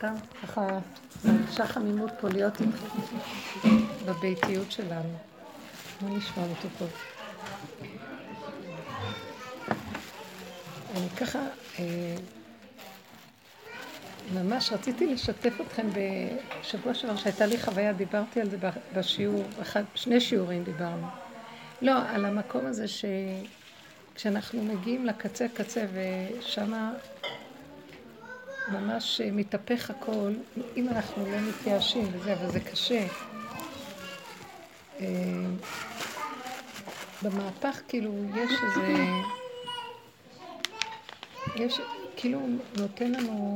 סתם ככה מרגישה חמימות פה להיות בביתיות שלנו. מה נשמע מתוקות? אני ככה, אה, ממש רציתי לשתף אתכם בשבוע שעבר, שהייתה לי חוויה, דיברתי על זה בשיעור, אחד, שני שיעורים דיברנו. לא, על המקום הזה שכשאנחנו מגיעים לקצה קצה ושמה ממש מתהפך הכל, אם אנחנו לא מתייאשים וזה, אבל זה קשה. אה, במהפך כאילו יש איזה... יש, כאילו נותן לנו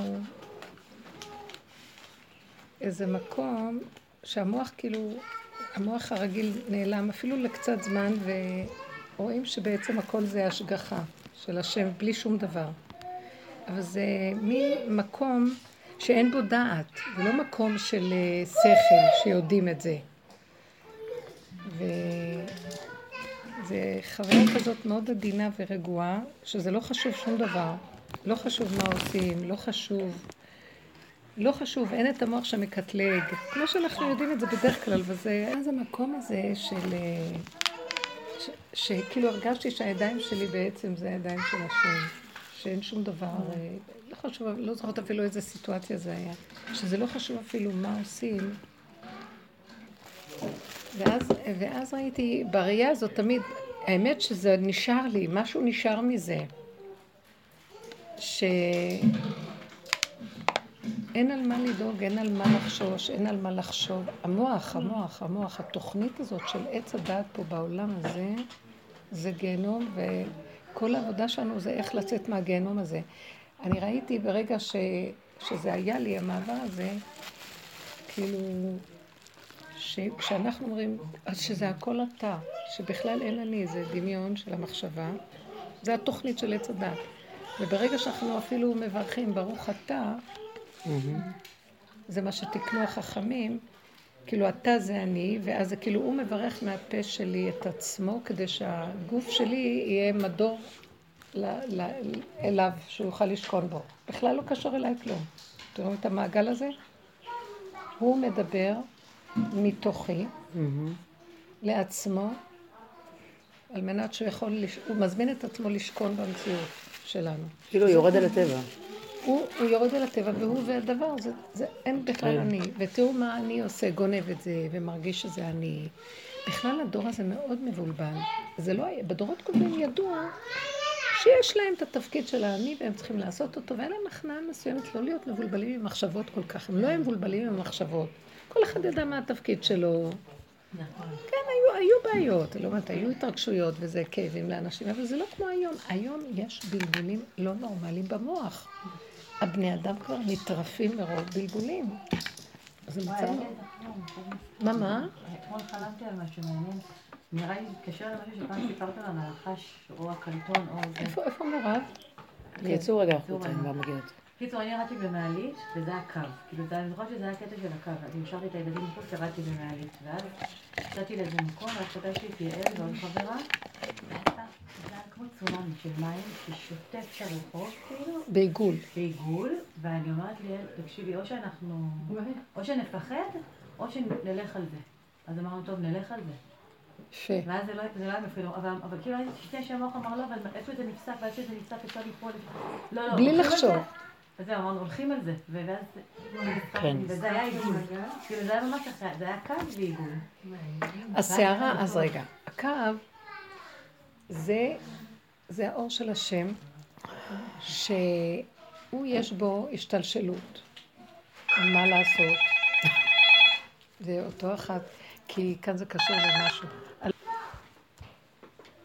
איזה מקום שהמוח כאילו, המוח הרגיל נעלם אפילו לקצת זמן ורואים שבעצם הכל זה השגחה של השם בלי שום דבר. אבל זה מין מקום שאין בו דעת, זה לא מקום של אה, שכל שיודעים את זה. וזה חוויה כזאת מאוד עדינה ורגועה, שזה לא חשוב שום דבר. לא חשוב מה עושים, לא חשוב, לא חשוב, אין את המוח שמקטלג, כמו שאנחנו יודעים את זה בדרך כלל, וזה, אז המקום הזה של, אה, שכאילו הרגשתי שהידיים שלי בעצם זה הידיים של השם, שאין שום דבר, אה, לא חשוב, לא זוכרת אפילו איזה סיטואציה זה היה, שזה לא חשוב אפילו מה עושים. ואז, ואז ראיתי, בראייה הזאת תמיד, האמת שזה נשאר לי, משהו נשאר מזה. שאין על מה לדאוג, אין על מה לחשוש, אין על מה לחשוב. המוח, המוח, המוח, התוכנית הזאת של עץ הדעת פה בעולם הזה, זה גיהנום, וכל העבודה שלנו זה איך לצאת מהגיהנום הזה. אני ראיתי ברגע ש, שזה היה לי, המעבר הזה, כאילו, כשאנחנו אומרים, אז שזה הכל אתה, שבכלל אין אני איזה דמיון של המחשבה, זה התוכנית של עץ הדת. וברגע שאנחנו אפילו מברכים, ברוך אתה, זה מה שתיקנו החכמים, כאילו אתה זה אני, ואז זה כאילו הוא מברך מהפה שלי את עצמו, כדי שהגוף שלי יהיה מדור ל- ל- אליו, שהוא יוכל לשכון בו. בכלל לא קשור אליי כלום. תראו את המעגל הזה? הוא מדבר מתוכי לעצמו, על מנת שהוא יכול. הוא מזמין את עצמו לשכון במציאות. שלנו. כאילו יורד על הטבע. הוא, הוא יורד על הטבע והוא והדבר, זה, זה אין בכלל כן. אני. ותראו מה אני עושה, גונב את זה ומרגיש שזה אני. בכלל הדור הזה מאוד מבולבל. זה לא היה, בדורות קודמים ידוע שיש להם את התפקיד של האני והם צריכים לעשות אותו, ואין להם הכנעה מסוימת לא להיות מבולבלים עם מחשבות כל כך. הם לא היו מבולבלים עם מחשבות. כל אחד ידע מה התפקיד שלו. נכון. כן, היו, היו בעיות, לא אומרת, היו התרגשויות וזה כאבים לאנשים, אבל זה לא כמו היום. היום יש בלבולים לא נורמליים במוח. הבני אדם כבר נטרפים מרוב בלבולים. זה מצב... מה, מה? אתמול חלמתי על משהו מעניין. נראה לי להתקשר למשהו שפעם סיפרת על הנחש או הקלטון או זה. איפה מירב? יצאו רגע החוצה, אני כבר מגיעות. קיצור, אני ירדתי במעלית, וזה הקו. כאילו, אני זוכרת שזה היה קטע של הקו. אני השארתי את הילדים מחוץ, ירדתי במעלית. ואז יצאתי לאיזה מקום, ואז פגשתי את יעל ועוד חברה, כמו צונאמי של מים ששוטף את הרחוב, כאילו. בעיגול. בעיגול, ואני אומרת לי, תקשיבי, או שאנחנו, או שנפחד, או שנלך על זה. אז אמרנו, טוב, נלך על זה. יפה. ואז זה לא היה מפחיד, אבל כאילו שתי שהמוח אמר לא, אבל איפה זה נפסק, ואז שזה נפסק אפשר לפעול. לא, לא. בלי לחשוב. אז זהו, אמרנו, הולכים על זה, ואז... כן. וזה היה עיגול. כאילו, זה היה ממש אחרי, זה היה קו ועיגול. הסערה, אז רגע, הקו זה, זה האור של השם, שהוא יש בו השתלשלות. מה לעשות? זה אותו אחת, כי כאן זה קשור למשהו.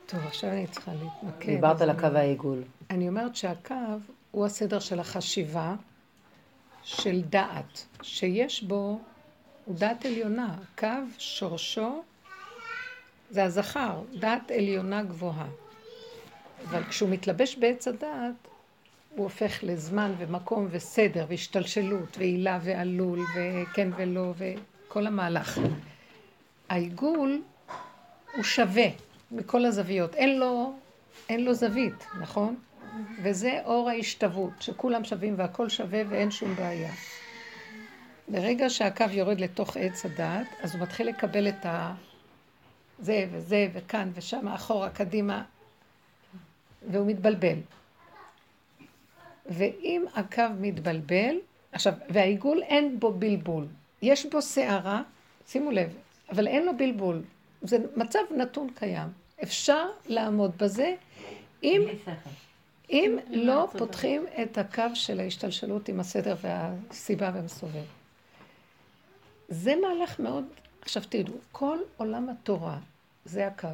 טוב, עכשיו אני צריכה להתמקד. דיברת על הקו העיגול. אני אומרת שהקו הוא הסדר של החשיבה, של דעת, שיש בו, הוא דעת עליונה. קו שורשו זה הזכר, דעת עליונה גבוהה. אבל כשהוא מתלבש בעץ הדעת, הוא הופך לזמן ומקום וסדר והשתלשלות ועילה ועלול וכן ולא וכל המהלך. העיגול הוא שווה מכל הזוויות, אין לו, אין לו זווית, נכון? וזה אור ההשתוות, שכולם שווים והכל שווה ואין שום בעיה. ברגע שהקו יורד לתוך עץ הדעת, אז הוא מתחיל לקבל את ה... זה וזה וכאן ושם, אחורה, קדימה, והוא מתבלבל. ואם הקו מתבלבל, עכשיו, והעיגול אין בו בלבול. יש בו סערה, שימו לב, אבל אין לו בלבול. זה מצב נתון קיים. אפשר לעמוד בזה אם, אם לא פותחים את הקו של ההשתלשלות עם הסדר והסיבה והמסובב. זה מהלך מאוד... עכשיו תראו, כל עולם התורה זה הקו.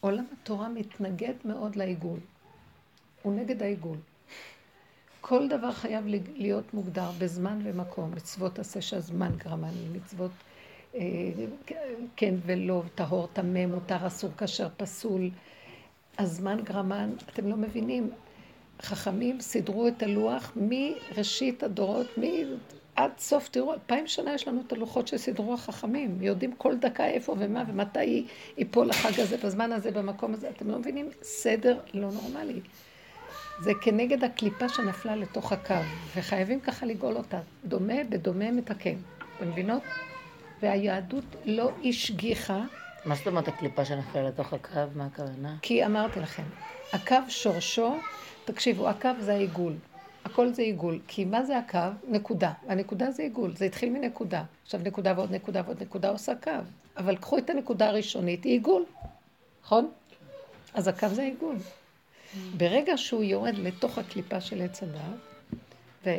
עולם התורה מתנגד מאוד לעיגול. הוא נגד העיגול. כל דבר חייב להיות מוגדר בזמן ומקום. מצוות עשה שהזמן גרמני, מצוות אה, כן ולא, טהור, טמא, מותר, אסור, כשר, פסול. הזמן גרמן, אתם לא מבינים. חכמים סידרו את הלוח מראשית הדורות. עד סוף, תראו, אלפיים שנה יש לנו את הלוחות שסידרו החכמים, יודעים כל דקה איפה ומה ומתי ייפול החג הזה, בזמן הזה, במקום הזה, אתם לא מבינים? סדר לא נורמלי. זה כנגד הקליפה שנפלה לתוך הקו, וחייבים ככה לגאול אותה. דומה בדומה מתקן. אתם מבינות? והיהדות לא השגיחה. מה זאת אומרת הקליפה שנפלה לתוך הקו? מה הכוונה? כי אמרתי לכם, הקו שורשו, תקשיבו, הקו זה העיגול. הכל זה עיגול. כי מה זה הקו? נקודה. הנקודה זה עיגול. זה התחיל מנקודה. עכשיו נקודה ועוד נקודה ועוד נקודה עושה קו. אבל קחו את הנקודה הראשונית, היא עיגול. נכון? אז הקו זה עיגול. ברגע שהוא יורד לתוך הקליפה של עץ הדת,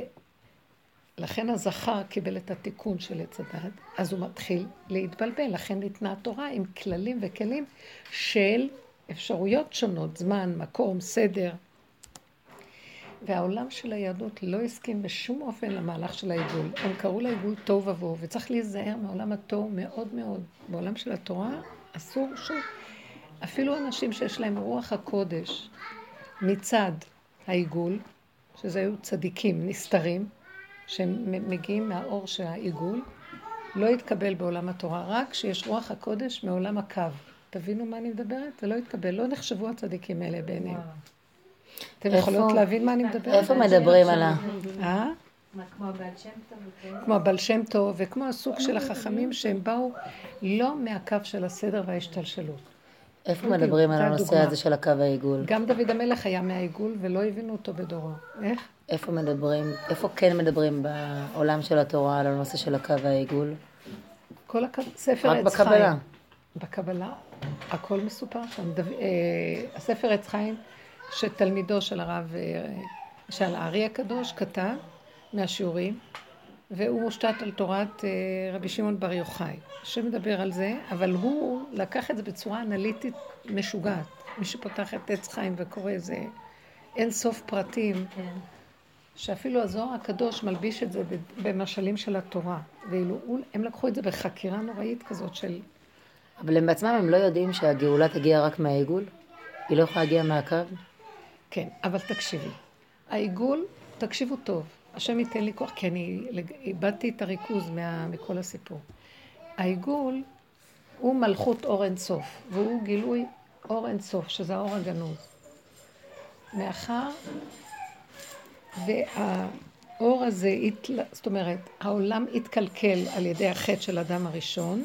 ולכן הזכר קיבל את התיקון של עץ הדת, אז הוא מתחיל להתבלבל. לכן ניתנה התורה עם כללים וכלים של אפשרויות שונות, זמן, מקום, סדר. והעולם של היהדות לא הסכים בשום אופן למהלך של העיגול. הם קראו לעיגול תוהו ובוהו, וצריך להיזהר מעולם התוהו מאוד מאוד. בעולם של התורה אסור שוב. אפילו אנשים שיש להם רוח הקודש, מצד העיגול, שזה היו צדיקים נסתרים, שהם מגיעים מהאור של העיגול, לא יתקבל בעולם התורה, רק כשיש רוח הקודש מעולם הקו. תבינו מה אני מדברת? זה לא יתקבל, לא נחשבו הצדיקים האלה בעיניהם. אתם יכולות להבין מה אני מדברת? איפה מדברים על ה... אה? כמו הבעל שם טוב. כמו הבעל שם טוב, וכמו הסוג של החכמים שהם באו לא מהקו של הסדר וההשתלשלות. איפה מדברים על הנושא הזה של הקו העיגול? גם דוד המלך היה מהעיגול ולא הבינו אותו בדורו. איך? איפה מדברים, איפה כן מדברים בעולם של התורה על הנושא של הקו העיגול? כל הקו, ספר עץ חיים. רק בקבלה. בקבלה, הכל מסופר שם. אה, הספר עץ חיים, שתלמידו של הרב, אה, של הארי הקדוש, כתב מהשיעורים, והוא מושתת על תורת אה, רבי שמעון בר יוחאי, שמדבר על זה, אבל הוא לקח את זה בצורה אנליטית משוגעת. מי שפותח את עץ חיים וקורא איזה אין סוף פרטים, כן. שאפילו הזוהר הקדוש מלביש את זה במשלים של התורה. ואילו הם לקחו את זה בחקירה נוראית כזאת של... אבל הם בעצמם הם לא יודעים שהגאולה תגיע רק מהעיגול? היא לא יכולה להגיע מהקו? כן, אבל תקשיבי. העיגול, תקשיבו טוב, השם ייתן לי כוח, כי אני איבדתי את הריכוז מה, מכל הסיפור. העיגול הוא מלכות אור אין סוף, והוא גילוי אור אין סוף, שזה האור הגנוז. מאחר והאור הזה, זאת אומרת, העולם התקלקל על ידי החטא של אדם הראשון,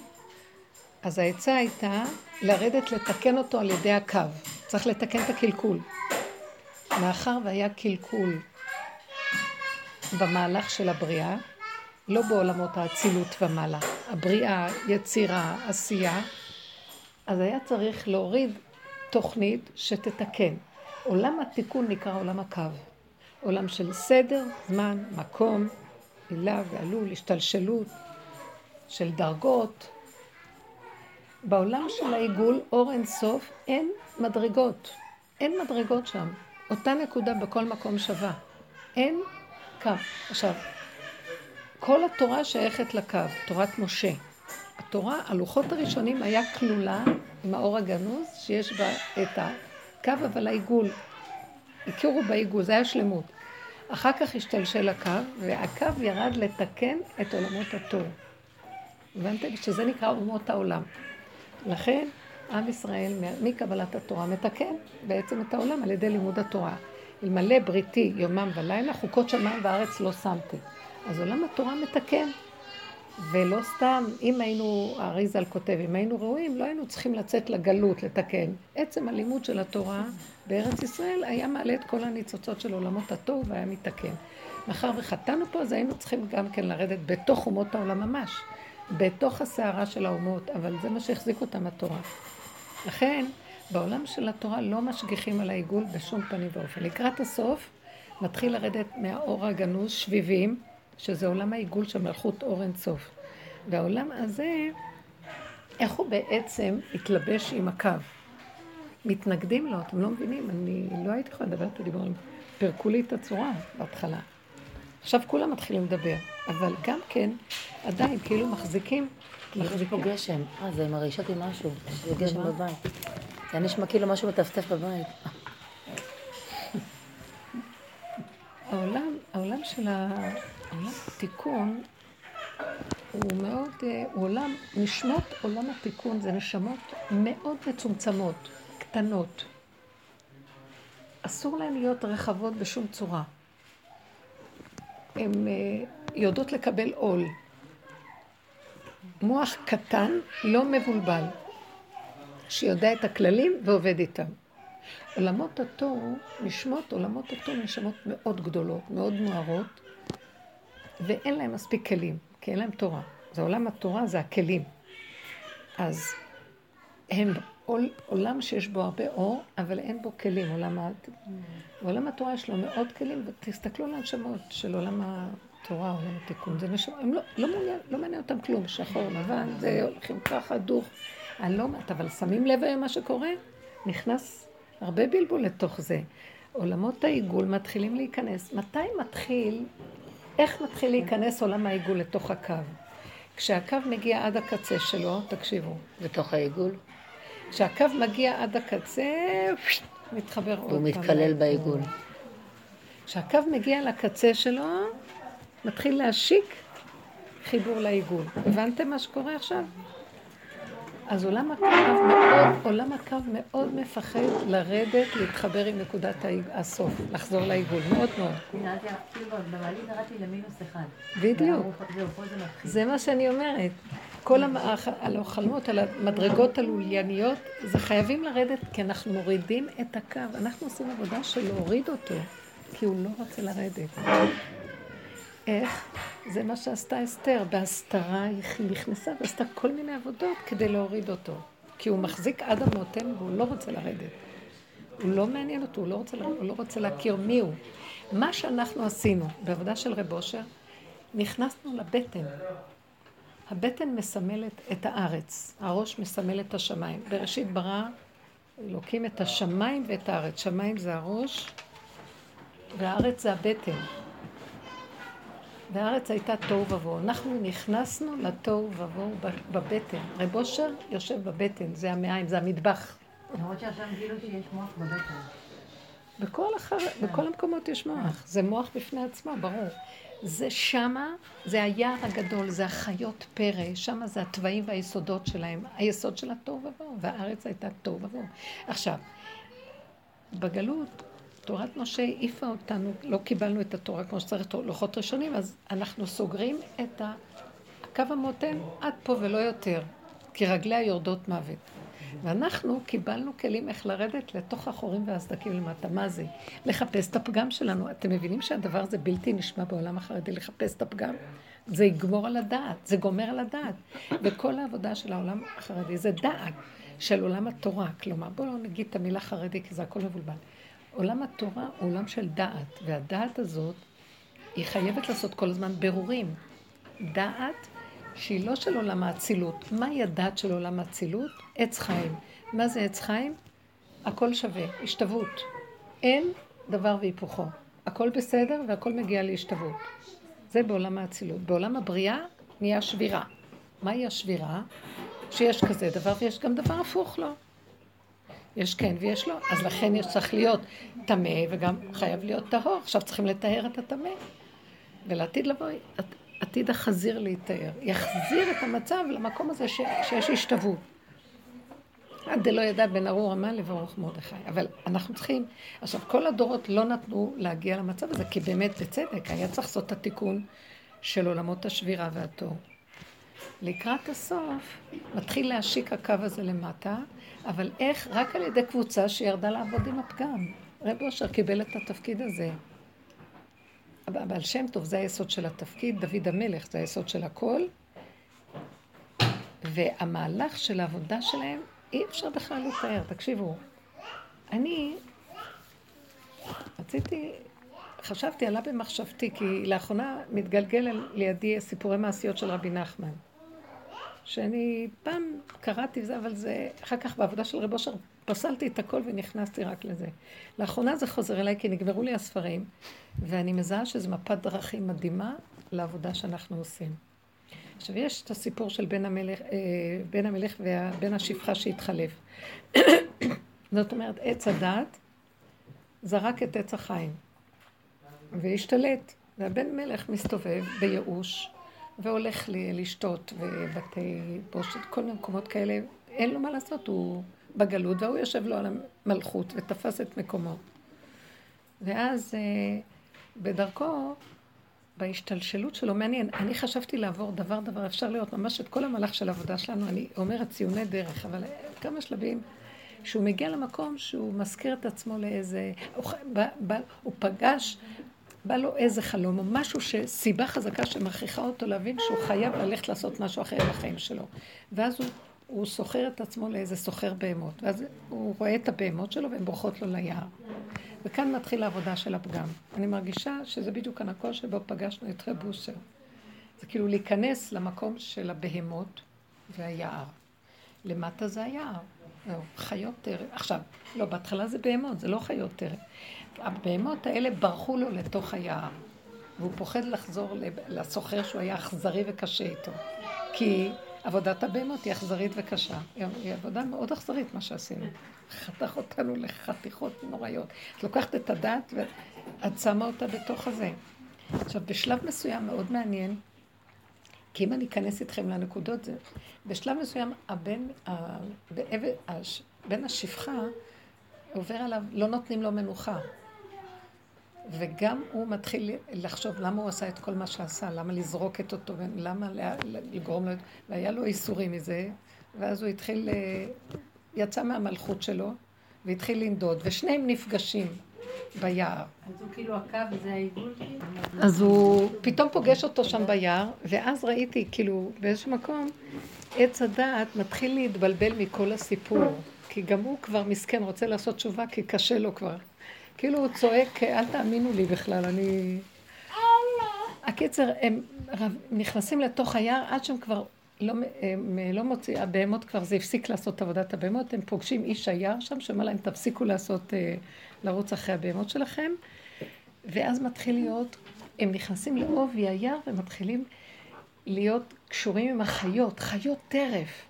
אז העצה הייתה לרדת לתקן אותו על ידי הקו. צריך לתקן את הקלקול. מאחר והיה קלקול במהלך של הבריאה, לא בעולמות האצילות ומעלה, הבריאה, יצירה, עשייה, אז היה צריך להוריד תוכנית שתתקן. עולם התיקון נקרא עולם הקו. עולם של סדר, זמן, מקום, הילה ועלול, השתלשלות, של דרגות. בעולם של העיגול, אור אין סוף, אין מדרגות. אין מדרגות שם. אותה נקודה בכל מקום שווה. אין קו. עכשיו, כל התורה שייכת לקו, תורת משה. התורה, הלוחות הראשונים היה כלולה עם האור הגנוז, שיש בה את הקו, אבל העיגול. הכירו בעיגול, זה היה שלמות. אחר כך השתלשל הקו, והקו ירד לתקן את עולמות התור. הבנתם? שזה נקרא אומות העולם. לכן, עם ישראל, מקבלת התורה, מתקן בעצם את העולם על ידי לימוד התורה. אלמלא בריתי יומם ולילה, חוקות שמיים וארץ לא שמתי. אז עולם התורה מתקן. ולא סתם, אם היינו, האריזל כותב, אם היינו ראויים, לא היינו צריכים לצאת לגלות, לתקן. עצם הלימוד של התורה בארץ ישראל היה מעלה את כל הניצוצות של עולמות התוהו והיה מתקן. מאחר וחטאנו פה, אז היינו צריכים גם כן לרדת בתוך אומות העולם ממש, בתוך הסערה של האומות, אבל זה מה שהחזיק אותם התורה. לכן, בעולם של התורה לא משגיחים על העיגול בשום פנים ואופן. לקראת הסוף, מתחיל לרדת מהאור הגנוז שביבים, שזה עולם העיגול של מלכות אור אין סוף. והעולם הזה, איך הוא בעצם התלבש עם הקו? מתנגדים לו, אתם לא מבינים, אני לא הייתי יכולה לדבר את הדיבורים. פירקו לי את הצורה בהתחלה. עכשיו כולם מתחילים לדבר, אבל גם כן, עדיין כאילו מחזיקים. מחזיקים פה גשם. אה, זה מרעיש אותי משהו, זה גשם בבית. זה נשמע כאילו משהו מטפטף בבית. העולם, העולם של התיקון הוא מאוד, אה, הוא עולם, נשמות עולם התיקון זה נשמות מאוד מצומצמות, קטנות. אסור להן להיות רחבות בשום צורה. הן אה, יודעות לקבל עול. מוח קטן, לא מבולבל, שיודע את הכללים ועובד איתם. עולמות התור, נשמות, עולמות התור נשמות מאוד גדולות, מאוד מוארות, ואין להם מספיק כלים, כי אין להם תורה. זה עולם התורה, זה הכלים. אז הם עול, עולם שיש בו הרבה אור, אבל אין בו כלים, עולם ה... עולם התורה יש לו מאוד כלים, ותסתכלו על הנשמות של עולם התורה, עולם התיקון. זה נשמות, הם לא, לא, מעוניין, לא מעניין אותם כלום, שחור, לבן, זה הולכים ככה, דוך. אני לא אומרת, אבל שמים לב היום מה שקורה? נכנס הרבה בלבול לתוך זה. עולמות העיגול מתחילים להיכנס. מתי מתחיל, איך מתחיל להיכנס עולם העיגול לתוך הקו? כשהקו מגיע עד הקצה שלו, תקשיבו. לתוך העיגול? כשהקו מגיע עד הקצה, מתחבר עוד פעם. הוא מתקלל בעיגול. כשהקו מגיע לקצה שלו, מתחיל להשיק חיבור לעיגול. הבנתם מה שקורה עכשיו? אז עולם הקו מאוד, עולם הקו מאוד מפחד לרדת, להתחבר עם נקודת הסוף, לחזור לעיגול, מאוד מאוד. בדיוק. זה מה שאני אומרת. כל החלומות על המדרגות הלולייניות, זה חייבים לרדת, כי אנחנו מורידים את הקו. אנחנו עושים עבודה של להוריד אותו, כי הוא לא רוצה לרדת. איך? זה מה שעשתה אסתר. בהסתרה היא נכנסה ועשתה כל מיני עבודות כדי להוריד אותו. כי הוא מחזיק עד המותן והוא לא רוצה לרדת. הוא לא מעניין אותו, הוא לא רוצה, הוא לא רוצה להכיר מי הוא. מה שאנחנו עשינו בעבודה של רב אושר, נכנסנו לבטן. הבטן מסמלת את הארץ, הראש מסמל את השמיים. בראשית ברא אלוקים את השמיים ואת הארץ. שמיים זה הראש והארץ זה הבטן. והארץ הייתה תוהו ובוהו. אנחנו נכנסנו לתוהו ובוהו בבטן. רב אושר יושב בבטן, זה המעיים, זה המטבח. למרות שעכשיו גילו שיש מוח בבטן. בכל, אחר, בכל המקומות יש מוח, זה מוח בפני עצמו, ברור. זה שמה, זה היער הגדול, זה החיות פרא, שמה זה התוואים והיסודות שלהם, היסוד של התוהו ובוהו, והארץ הייתה תוהו ובוהו. עכשיו, בגלות תורת משה העיפה אותנו, לא קיבלנו את התורה כמו שצריך לוחות ראשונים, אז אנחנו סוגרים את הקו המותן עד פה ולא יותר, כי רגליה יורדות מוות. ואנחנו קיבלנו כלים איך לרדת לתוך החורים והסדקים למטה. מה זה? לחפש את הפגם שלנו. אתם מבינים שהדבר הזה בלתי נשמע בעולם החרדי, לחפש את הפגם? זה יגמור על הדעת, זה גומר על הדעת. וכל העבודה של העולם החרדי זה דעת של עולם התורה. כלומר, בואו לא נגיד את המילה חרדי, כי זה הכל מבולבל. עולם התורה הוא עולם של דעת, והדעת הזאת, היא חייבת לעשות כל הזמן ברורים. דעת שהיא לא של עולם האצילות. מהי הדעת של עולם האצילות? עץ חיים. מה זה עץ חיים? הכל שווה, השתוות. אין דבר והיפוכו. הכל בסדר והכל מגיע להשתוות. זה בעולם האצילות. בעולם הבריאה נהיה שבירה. מהי השבירה? שיש כזה דבר ויש גם דבר הפוך לו. יש כן ויש לא. אז לכן יש צריך להיות טמא וגם חייב להיות טהור. עכשיו צריכים לטהר את הטמא. ולעתיד לבוא, עתיד החזיר להיטהר. יחזיר את המצב למקום הזה ש, שיש השתוות. עד דלא ידע בן ארור המן לברוך מרדכי. אבל אנחנו צריכים, עכשיו כל הדורות לא נתנו להגיע למצב הזה, כי באמת בצדק היה צריך לעשות את התיקון של עולמות השבירה והתור. לקראת הסוף מתחיל להשיק הקו הזה למטה, אבל איך? רק על ידי קבוצה שירדה לעבוד עם הפגם. רב אושר קיבל את התפקיד הזה. הבעל שם טוב זה היסוד של התפקיד, דוד המלך זה היסוד של הכל, והמהלך של העבודה שלהם אי אפשר בכלל לתאר. תקשיבו, אני רציתי, חשבתי, עלה במחשבתי, כי לאחרונה מתגלגל לידי סיפורי מעשיות של רבי נחמן. שאני פעם קראתי זה, אבל זה, אחר כך בעבודה של רב אושר פסלתי את הכל ונכנסתי רק לזה. לאחרונה זה חוזר אליי כי נגמרו לי הספרים, ואני מזהה שזו מפת דרכים מדהימה לעבודה שאנחנו עושים. עכשיו, יש את הסיפור של בן המלך, אה, בן המלך ובן השפחה שהתחלף. זאת אומרת, עץ הדת זרק את עץ החיים והשתלט. והבן מלך מסתובב בייאוש והולך לשתות ובתי בושת, כל מיני מקומות כאלה. אין לו מה לעשות, הוא בגלות, והוא יושב לו על המלכות ותפס את מקומו. ואז אה, בדרכו, בהשתלשלות שלו, מעניין, אני חשבתי לעבור דבר דבר, אפשר לראות ממש את כל המהלך של העבודה שלנו, אני אומרת ציוני דרך, אבל כמה שלבים, שהוא מגיע למקום שהוא מזכיר את עצמו לאיזה, הוא, ב, ב, הוא פגש, בא לו איזה חלום, או משהו שסיבה חזקה שמכריחה אותו להבין שהוא חייב ללכת לעשות משהו אחר בחיים שלו. ואז הוא סוחר את עצמו לאיזה סוחר בהמות, ואז הוא רואה את הבהמות שלו והן בורחות לו ליער. וכאן מתחיל העבודה של הפגם. אני מרגישה שזה בדיוק הנקול שבו פגשנו את רב בוסר. זה כאילו להיכנס למקום של הבהמות והיער. למטה זה היער, חיות טרף. עכשיו, לא, בהתחלה זה בהמות, זה לא חיות טרף. הבהמות האלה ברחו לו לתוך היער, והוא פוחד לחזור לסוחר שהוא היה אכזרי וקשה איתו. כי עבודת הבהמות היא אכזרית וקשה. היא עבודה מאוד אכזרית, מה שעשינו. חתך אותנו לחתיכות נוראיות. את לוקחת את הדעת ואת שמה אותה בתוך הזה. עכשיו, בשלב מסוים מאוד מעניין, כי אם אני אכנס איתכם לנקודות, זה, בשלב מסוים הבן, בן השפחה עובר עליו, לא נותנים לו מנוחה. וגם הוא מתחיל לחשוב למה הוא עשה את כל מה שעשה, למה לזרוק את אותו, למה לגרום לו, והיה לו איסורים מזה, ואז הוא התחיל, אה, יצא מהמלכות שלו, והתחיל לנדוד, ושניהם נפגשים ביער. אז הוא כאילו הקו וזה העיגול? אז הוא פתאום פוגש אותו שם ביער, ואז ראיתי, כאילו, באיזשהו מקום, עץ הדעת מתחיל להתבלבל מכל הסיפור, כי גם הוא כבר מסכן, רוצה לעשות תשובה, כי קשה לו כבר. כאילו הוא צועק, אל תאמינו לי בכלל, אני... הקיצר, הם נכנסים לתוך היער עד שהם כבר לא, הם לא מוצאים, הבהמות כבר, זה הפסיק לעשות עבודת הבהמות, הם פוגשים איש היער שם, שאומר להם, תפסיקו לעשות, אה, לרוץ אחרי הבהמות שלכם, ואז מתחיל להיות, הם נכנסים לעובי היער ומתחילים להיות קשורים עם החיות, חיות טרף,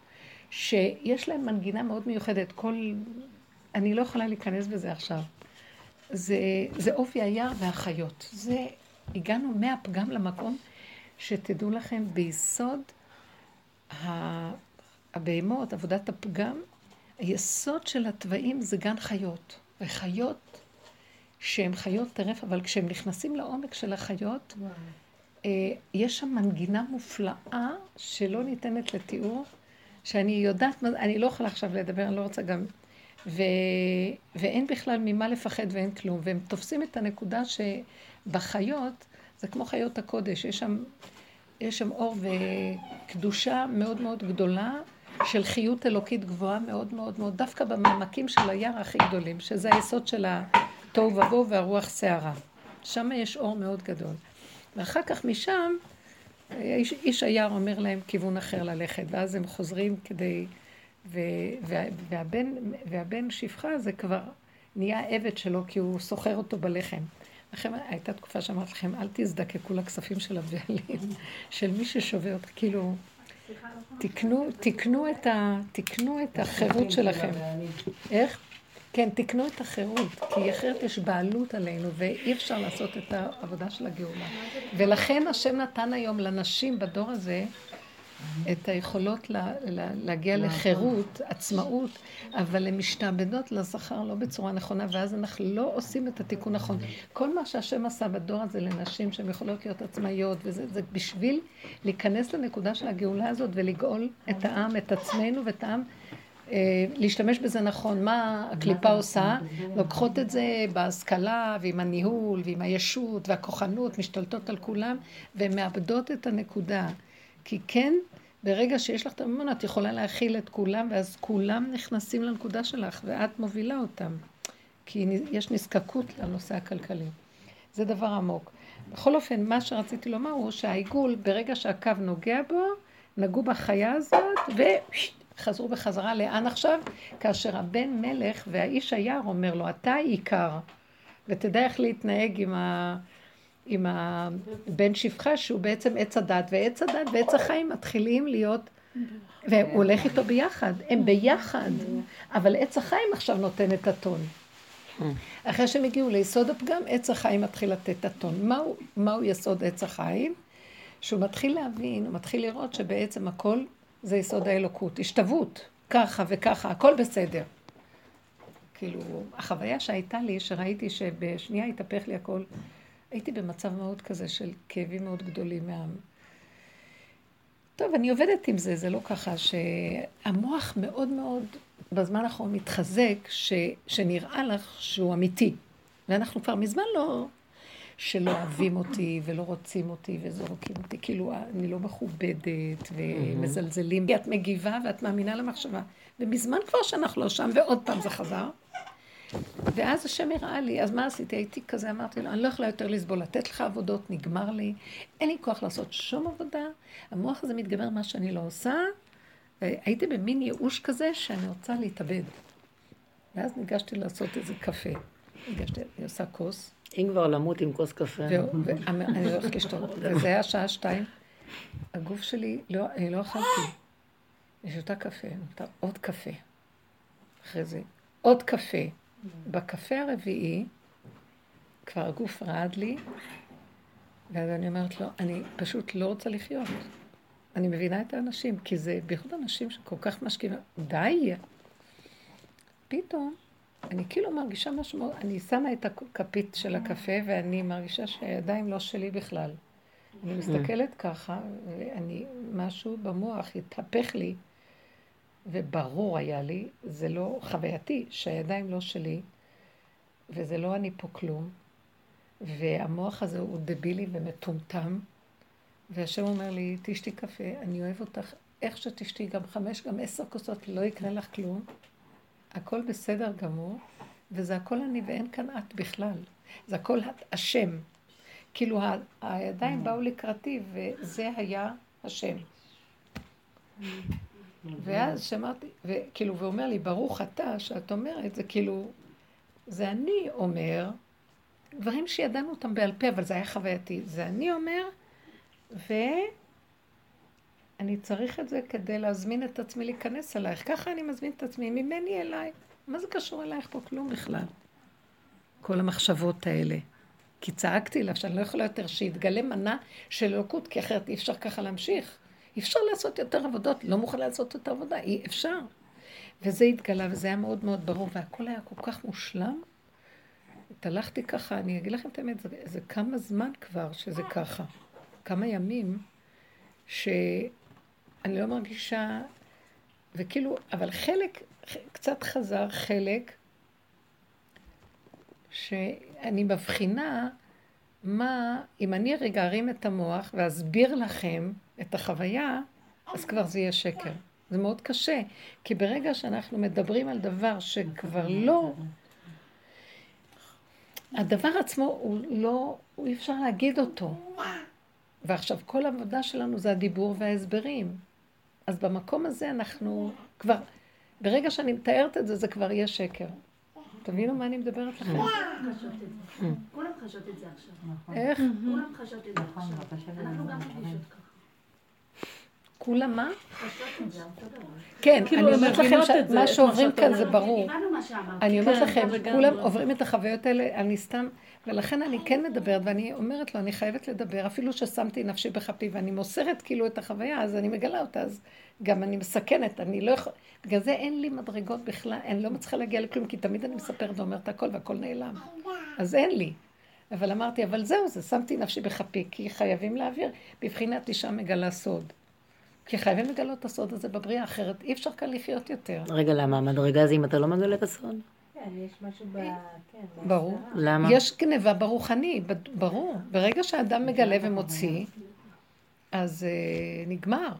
שיש להם מנגינה מאוד מיוחדת, כל... אני לא יכולה להיכנס בזה עכשיו. זה, זה אופי היער והחיות. זה, הגענו מהפגם למקום שתדעו לכם, ביסוד הבהמות, עבודת הפגם, היסוד של התוואים זה גן חיות. וחיות שהן חיות טרף, אבל כשהם נכנסים לעומק של החיות, אה, יש שם מנגינה מופלאה שלא ניתנת לתיאור, שאני יודעת, אני לא יכולה עכשיו לדבר, אני לא רוצה גם ו... ואין בכלל ממה לפחד ואין כלום. והם תופסים את הנקודה שבחיות, זה כמו חיות הקודש, יש שם, יש שם אור וקדושה מאוד מאוד גדולה של חיות אלוקית גבוהה מאוד מאוד מאוד, דווקא במעמקים של היער הכי גדולים, שזה היסוד של התוהו ובוהו והרוח סערה. שם יש אור מאוד גדול. ואחר כך משם, איש, איש היער אומר להם כיוון אחר ללכת, ואז הם חוזרים כדי... והבן, והבן שפחה זה כבר נהיה עבד שלו כי הוא סוחר אותו בלחם. לכם, הייתה תקופה שאמרתי לכם, אל תזדקקו לכספים של הבעלים, של מי ששובה אותך, כאילו, תקנו, תקנו, את ה, תקנו את החירות שלכם. איך? כן, תקנו את החירות, כי אחרת יש בעלות עלינו, ואי אפשר לעשות את העבודה של הגאולה. ולכן השם נתן היום לנשים בדור הזה את היכולות לה, לה, להגיע לחירות, עצמאות, אבל הן משתעבדות לזכר לא בצורה נכונה, ואז אנחנו לא עושים את התיקון נכון. כל מה שהשם עשה בדור הזה לנשים שהן יכולות להיות עצמאיות, וזה זה בשביל להיכנס לנקודה של הגאולה הזאת ולגאול את העם, את עצמנו ואת העם. אה, להשתמש בזה נכון. מה הקליפה עושה? לוקחות את זה בהשכלה ועם הניהול ועם הישות והכוחנות, משתלטות על כולם, והן מאבדות את הנקודה. כי כן, ברגע שיש לך את הממונה, את יכולה להכיל את כולם, ואז כולם נכנסים לנקודה שלך, ואת מובילה אותם. כי יש נזקקות לנושא הכלכלי. זה דבר עמוק. בכל אופן, מה שרציתי לומר הוא שהעיגול, ברגע שהקו נוגע בו, נגעו בחיה הזאת, וחזרו בחזרה לאן עכשיו? כאשר הבן מלך והאיש היער אומר לו, אתה עיקר, ותדע איך להתנהג עם ה... עם הבן שפחה, שהוא בעצם עץ הדת, ועץ הדת ועץ החיים מתחילים להיות, והוא הולך איתו ביחד, הם ביחד, אבל עץ החיים עכשיו נותן את הטון. אחרי שהם הגיעו ליסוד הפגם, עץ החיים מתחיל לתת את הטון. מהו, מהו יסוד עץ החיים? שהוא מתחיל להבין, הוא מתחיל לראות שבעצם הכל זה יסוד האלוקות, השתוות, ככה וככה, הכל בסדר. כאילו, החוויה שהייתה לי, שראיתי שבשנייה התהפך לי הכל, הייתי במצב מאוד כזה של כאבים מאוד גדולים מה... טוב, אני עובדת עם זה, זה לא ככה שהמוח מאוד מאוד בזמן האחרון מתחזק, ש... שנראה לך שהוא אמיתי. ואנחנו כבר מזמן לא... שלא אוהבים אותי ולא רוצים אותי וזורקים אותי, כאילו אני לא מכובדת ומזלזלים, כי את מגיבה ואת מאמינה למחשבה. ומזמן כבר שאנחנו לא שם, ועוד פעם זה חזר. ואז השם הראה לי, אז מה עשיתי? הייתי כזה, אמרתי לו, אני לא יכולה יותר לסבול, לתת לך עבודות, נגמר לי, אין לי כוח לעשות שום עבודה, המוח הזה מתגבר מה שאני לא עושה, הייתי במין ייאוש כזה שאני רוצה להתאבד. ואז ניגשתי לעשות איזה קפה. ניגשתי, אני עושה כוס. אם כבר למות עם כוס קפה. ואני הולכת לשתות. וזה היה שעה שתיים. הגוף שלי, לא, אני לא אכלתי. אני שותה קפה, אני עוד קפה. אחרי זה, עוד קפה. בקפה הרביעי, כבר הגוף רעד לי, ואז אני אומרת לו, אני פשוט לא רוצה לחיות. אני מבינה את האנשים, כי זה בייחוד אנשים שכל כך משקיעים, די! פתאום, אני כאילו מרגישה משהו, אני שמה את הכפית של הקפה ואני מרגישה שהידיים לא שלי בכלל. אני מסתכלת ככה, ואני, משהו במוח התהפך לי, וברור היה לי, זה לא חווייתי, שהידיים לא שלי, וזה לא אני פה כלום, והמוח הזה הוא דבילי ומטומטם, והשם אומר לי, תשתי קפה, אני אוהב אותך, איך שתשתי גם חמש, גם עשר כוסות, לא יקרה לך כלום, הכל בסדר גמור, וזה הכל אני ואין כאן את בכלל, זה הכל השם. כאילו הידיים באו לקראתי, וזה היה השם. ואז שמעתי, וכאילו, והוא אומר לי, ברוך אתה, שאת אומרת, זה כאילו, זה אני אומר, דברים שידענו אותם בעל פה, אבל זה היה חווייתי. זה אני אומר, ואני צריך את זה כדי להזמין את עצמי להיכנס אלייך. ככה אני מזמין את עצמי, ממני אליי. מה זה קשור אלייך פה? כלום בכלל. כל המחשבות האלה. כי צעקתי לה שאני לא יכולה יותר שיתגלה מנה של אלוקות, כי אחרת אי אפשר ככה להמשיך. אי אפשר לעשות יותר עבודות, לא מוכן לעשות יותר עבודה, אי אפשר. וזה התגלה, וזה היה מאוד מאוד ברור, והכל היה כל כך מושלם. התהלכתי ככה, אני אגיד לכם את האמת, זה, זה כמה זמן כבר שזה ככה. כמה ימים, שאני לא מרגישה, וכאילו, אבל חלק, קצת חזר חלק, שאני מבחינה מה, אם אני רגע ארים את המוח ואסביר לכם את החוויה, אז כבר זה יהיה שקר. זה מאוד קשה, כי ברגע שאנחנו מדברים על דבר שכבר לא... הדבר עצמו הוא לא, הוא אי אפשר להגיד אותו. ועכשיו כל העבודה שלנו זה הדיבור וההסברים. אז במקום הזה אנחנו כבר, ברגע שאני מתארת את זה, זה כבר יהיה שקר. תבינו מה אני מדברת לכם. כולם חשות את זה עכשיו. איך? כולם חשות את זה עכשיו. אנחנו גם מרגישות ככה. כולם מה? כן, כאילו, אני אומרת לכם שמה שעוברים כאן זה ברור. אני אומרת כן, לכם, כולם עוברים את החוויות האלה, אני סתם, ולכן אני כן מדברת, ואני אומרת לו, אני חייבת לדבר, אפילו ששמתי נפשי בכפי, ואני מוסרת כאילו את החוויה, אז אני מגלה אותה, אז גם אני מסכנת, אני לא יכולה, בגלל זה אין לי מדרגות בכלל, אני לא מצליחה להגיע לכלום, כי תמיד אני מספרת ואומרת הכל והכל נעלם. אז אין לי. אבל אמרתי, אבל זהו, זה שמתי נפשי בכפי, כי חייבים להעביר. בבחינת אישה מגלה סוד. כי חייבים לגלות את הסוד הזה בבריאה, אחרת אי אפשר כאן לחיות יותר. רגע, למה? המדרגה זה אם אתה לא מגלה את הסוד? כן, יש משהו ב... כן, ברור. למה? יש גניבה ברוחני, ברור. ברגע שאדם מגלה ומוציא, אז uh, נגמר.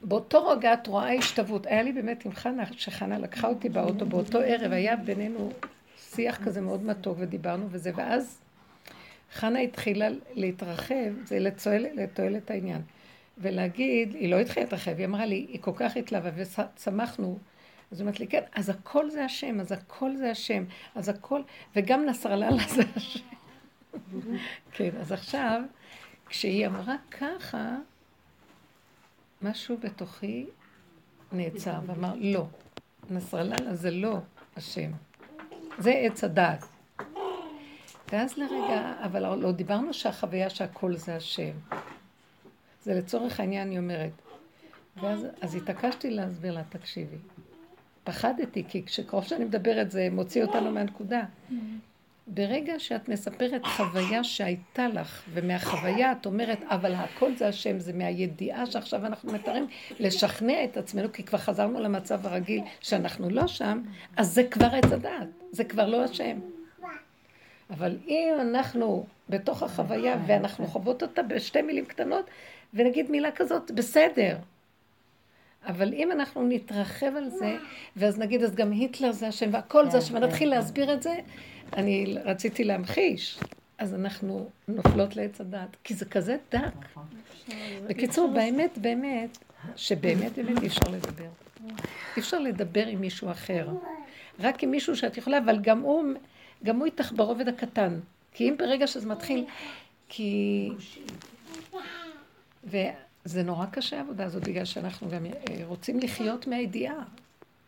באותו רגע את רואה השתוות. היה לי באמת עם חנה, שחנה לקחה אותי באוטו באותו ערב, היה בינינו שיח כזה מאוד מתוק ודיברנו וזה, ואז חנה התחילה להתרחב, זה לתועלת העניין. ולהגיד, היא לא התחילה להתרחב, היא אמרה לי, היא כל כך התלהבה וצמחנו. אז היא אומרת לי, כן, אז הכל זה השם, אז הכל זה השם, אז הכל, וגם נסראללה זה השם. כן, אז עכשיו, כשהיא אמרה ככה, משהו בתוכי נעצר ואמר, לא, נסראללה זה לא השם, זה עץ הדעת. ואז לרגע, אבל לא דיברנו שהחוויה שהכל זה השם. זה לצורך העניין, אני אומרת. ואז אז התעקשתי להסביר לה, תקשיבי. פחדתי, כי כשקרוב שאני מדברת זה מוציא אותנו מהנקודה. ברגע שאת מספרת חוויה שהייתה לך, ומהחוויה את אומרת, אבל הכל זה השם, זה מהידיעה שעכשיו אנחנו מתארים, לשכנע את עצמנו, כי כבר חזרנו למצב הרגיל שאנחנו לא שם, אז זה כבר עץ הדעת, זה כבר לא השם. אבל אם אנחנו בתוך החוויה ואנחנו חוות אותה בשתי מילים קטנות, ונגיד מילה כזאת, בסדר. אבל אם אנחנו נתרחב על זה, ואז נגיד, אז גם היטלר זה השם והכל זה השם, ונתחיל להסביר את זה, אני רציתי להמחיש. אז אנחנו נופלות לעץ הדת, כי זה כזה דק. נכון. בקיצור, באמת, באמת, שבאמת באמת אי אפשר לדבר. אי אפשר לדבר עם מישהו אחר. רק עם מישהו שאת יכולה, אבל גם הוא, גם הוא איתך ברובד הקטן. כי אם ברגע שזה מתחיל, כי... וזה נורא קשה העבודה הזאת, בגלל שאנחנו גם אה, רוצים לחיות מהידיעה.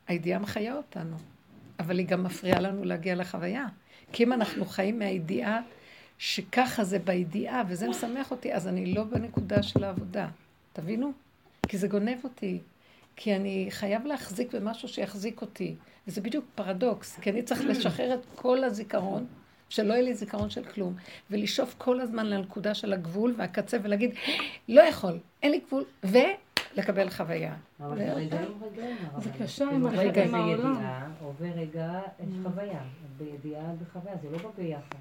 הידיעה מחיה אותנו, אבל היא גם מפריעה לנו להגיע לחוויה. כי אם אנחנו חיים מהידיעה שככה זה בידיעה, וזה משמח אותי, אז אני לא בנקודה של העבודה. תבינו? כי זה גונב אותי. כי אני חייב להחזיק במשהו שיחזיק אותי. וזה בדיוק פרדוקס, כי אני צריך לשחרר את כל הזיכרון, שלא יהיה לי זיכרון של כלום, ולשאוף כל הזמן לנקודה של הגבול והקצה ולהגיד, לא יכול, אין לי גבול, ולקבל חוויה. אבל זה רגעים רגעים. זה קשה עם הרגעים העולם. עובר רגע, יש חוויה. בידיעה בחוויה, זה לא בא ביחד.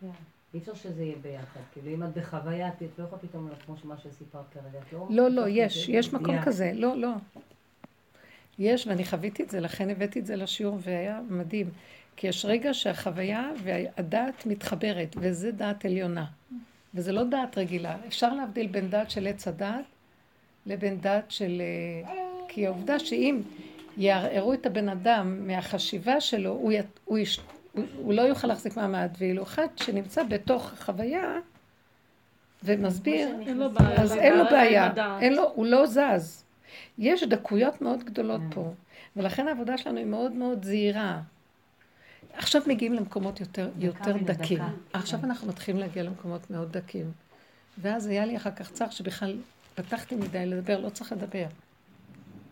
כן. אי אפשר שזה יהיה ביחד. כאילו אם את בחוויה, את לא יכולה פתאום, כמו מה שסיפרת כרגע. לא, לא, לא, יש, יש מקום כזה. לא, לא. יש, ואני חוויתי את זה, לכן הבאתי את זה לשיעור, והיה מדהים. כי יש רגע שהחוויה והדעת מתחברת, וזה דעת עליונה. וזה לא דעת רגילה. אפשר להבדיל בין דעת של עץ הדעת לבין דעת של... אה, כי העובדה שאם יערערו את הבן אדם מהחשיבה שלו, הוא, י... הוא, יש... הוא, לא יוכל להחזיק מעמד, ואילו אחד שנמצא בתוך החוויה ומסביר, אז אין לו בעיה, אין לו, הוא לא זז. יש דקויות מאוד גדולות mm. פה, ולכן העבודה שלנו היא מאוד מאוד זהירה. עכשיו מגיעים למקומות יותר, יותר דקים. עכשיו כן. אנחנו מתחילים להגיע למקומות מאוד דקים. ואז היה לי אחר כך צער שבכלל פתחתי מדי לדבר, לא צריך לדבר.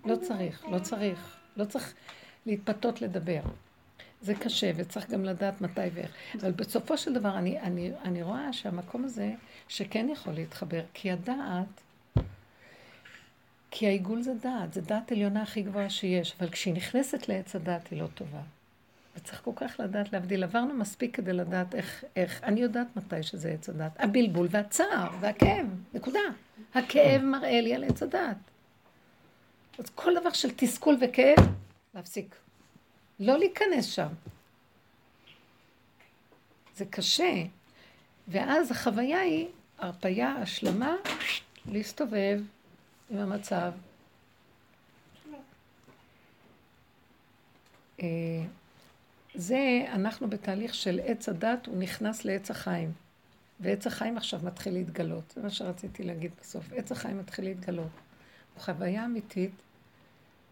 לא צריך, לא צריך. לא צריך להתפתות לדבר. זה קשה, וצריך גם לדעת מתי ואיך. אבל בסופו של דבר, אני, אני, אני רואה שהמקום הזה, שכן יכול להתחבר, כי הדעת, כי העיגול זה דעת, זה דעת עליונה הכי גבוהה שיש, אבל כשהיא נכנסת לעץ הדעת היא לא טובה. וצריך כל כך לדעת להבדיל. עברנו מספיק כדי לדעת איך, איך, אני יודעת מתי שזה עץ הדעת. הבלבול והצער והכאב, נקודה. הכאב מראה לי על עץ הדעת. אז כל דבר של תסכול וכאב, להפסיק. לא להיכנס שם. זה קשה. ואז החוויה היא הרפייה, השלמה, להסתובב עם המצב. זה, אנחנו בתהליך של עץ הדת, הוא נכנס לעץ החיים. ועץ החיים עכשיו מתחיל להתגלות. זה מה שרציתי להגיד בסוף. עץ החיים מתחיל להתגלות. חוויה אמיתית,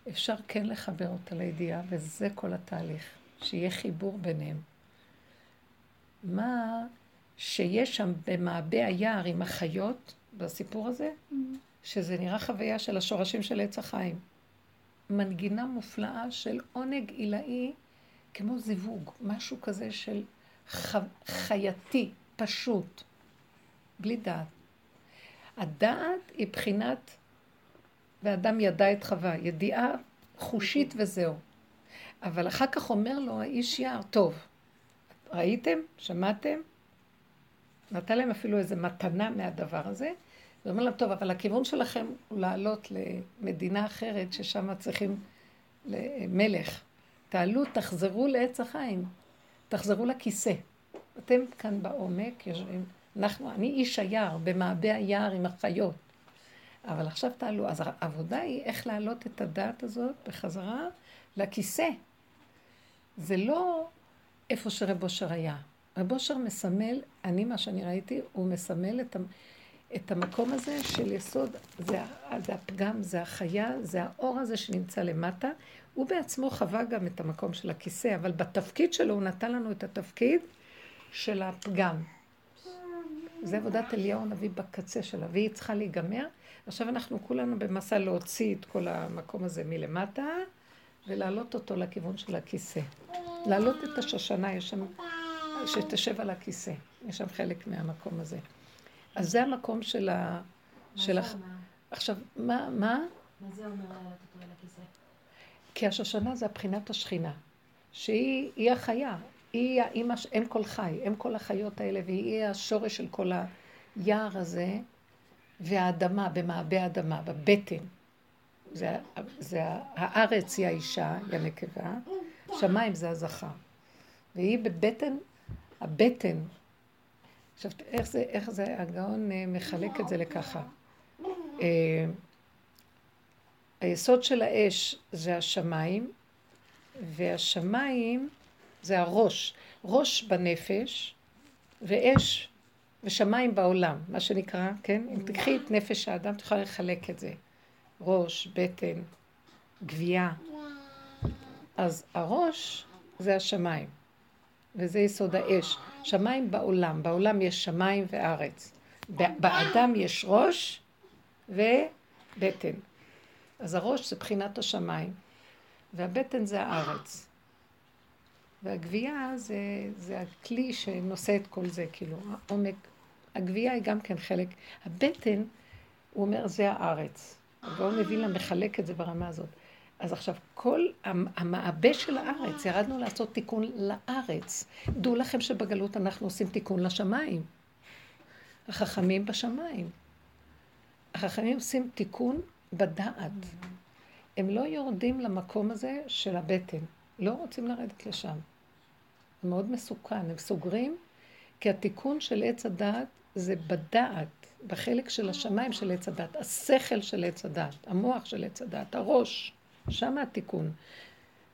אפשר כן לחבר אותה לידיעה, וזה כל התהליך, שיהיה חיבור ביניהם. מה שיש שם במעבה היער עם החיות, בסיפור הזה, mm-hmm. שזה נראה חוויה של השורשים של עץ החיים. מנגינה מופלאה של עונג עילאי, כמו זיווג, משהו כזה של ח... חייתי, פשוט, בלי דעת. הדעת היא בחינת, ואדם ידע את חווה, ידיעה חושית וזהו. אבל אחר כך אומר לו האיש יער, טוב, ראיתם? שמעתם? נתן להם אפילו איזו מתנה מהדבר הזה, ואומר להם, טוב, אבל הכיוון שלכם הוא לעלות למדינה אחרת, ששם צריכים מלך. תעלו, תחזרו לעץ החיים, תחזרו לכיסא. אתם כאן בעומק יושבים, אנחנו, אני איש היער, במעבה היער עם החיות. אבל עכשיו תעלו. אז העבודה היא איך להעלות את הדעת הזאת בחזרה לכיסא. זה לא איפה שרב אושר היה. רב אושר מסמל, אני, מה שאני ראיתי, הוא מסמל את, את המקום הזה של יסוד, זה, זה הפגם, זה החיה, זה האור הזה שנמצא למטה. הוא בעצמו חווה גם את המקום של הכיסא, אבל בתפקיד שלו הוא נתן לנו את התפקיד של הפגם. זה עבודת אליהו הנביא בקצה שלה, והיא צריכה להיגמר. עכשיו אנחנו כולנו במסע להוציא את כל המקום הזה מלמטה, ולהעלות אותו לכיוון של הכיסא. להעלות את השושנה, יש שם, שתשב על הכיסא. יש שם חלק מהמקום הזה. אז זה המקום של ה... של ה... עכשיו, מה, מה? מה זה אומר להעלות אותו על הכיסא? כי השושנה זה הבחינת השכינה, שהיא החיה, היא האימא, אם כל חי, אם כל החיות האלה, והיא השורש של כל היער הזה, והאדמה, במעבה האדמה, בבטן. זה, זה הארץ היא האישה, היא הנקבה, שמיים זה הזכר. והיא בבטן, הבטן. עכשיו, איך זה, איך זה, הגאון אה, מחלק את זה לככה. היסוד של האש זה השמיים, והשמיים זה הראש. ראש בנפש, ואש ושמיים בעולם, מה שנקרא, כן? אם תקחי את נפש האדם, תוכל לחלק את זה. ראש, בטן, גבייה. אז הראש זה השמיים, וזה יסוד האש. שמיים בעולם, בעולם יש שמיים וארץ. באדם יש ראש ובטן. אז הראש זה בחינת השמיים, והבטן זה הארץ. והגבייה זה, זה הכלי שנושא את כל זה, כאילו, העומק. הגבייה היא גם כן חלק. הבטן, הוא אומר, זה הארץ. הגאון מווילנה מחלק את זה ברמה הזאת. אז עכשיו, כל המעבה של הארץ, ירדנו לעשות תיקון לארץ. דעו לכם שבגלות אנחנו עושים תיקון לשמיים. החכמים בשמיים. החכמים עושים תיקון בדעת. הם לא יורדים למקום הזה של הבטן. לא רוצים לרדת לשם. זה מאוד מסוכן. הם סוגרים, כי התיקון של עץ הדעת זה בדעת, בחלק של השמיים של עץ הדעת, השכל של עץ הדעת, המוח של עץ הדעת, הראש, שם התיקון.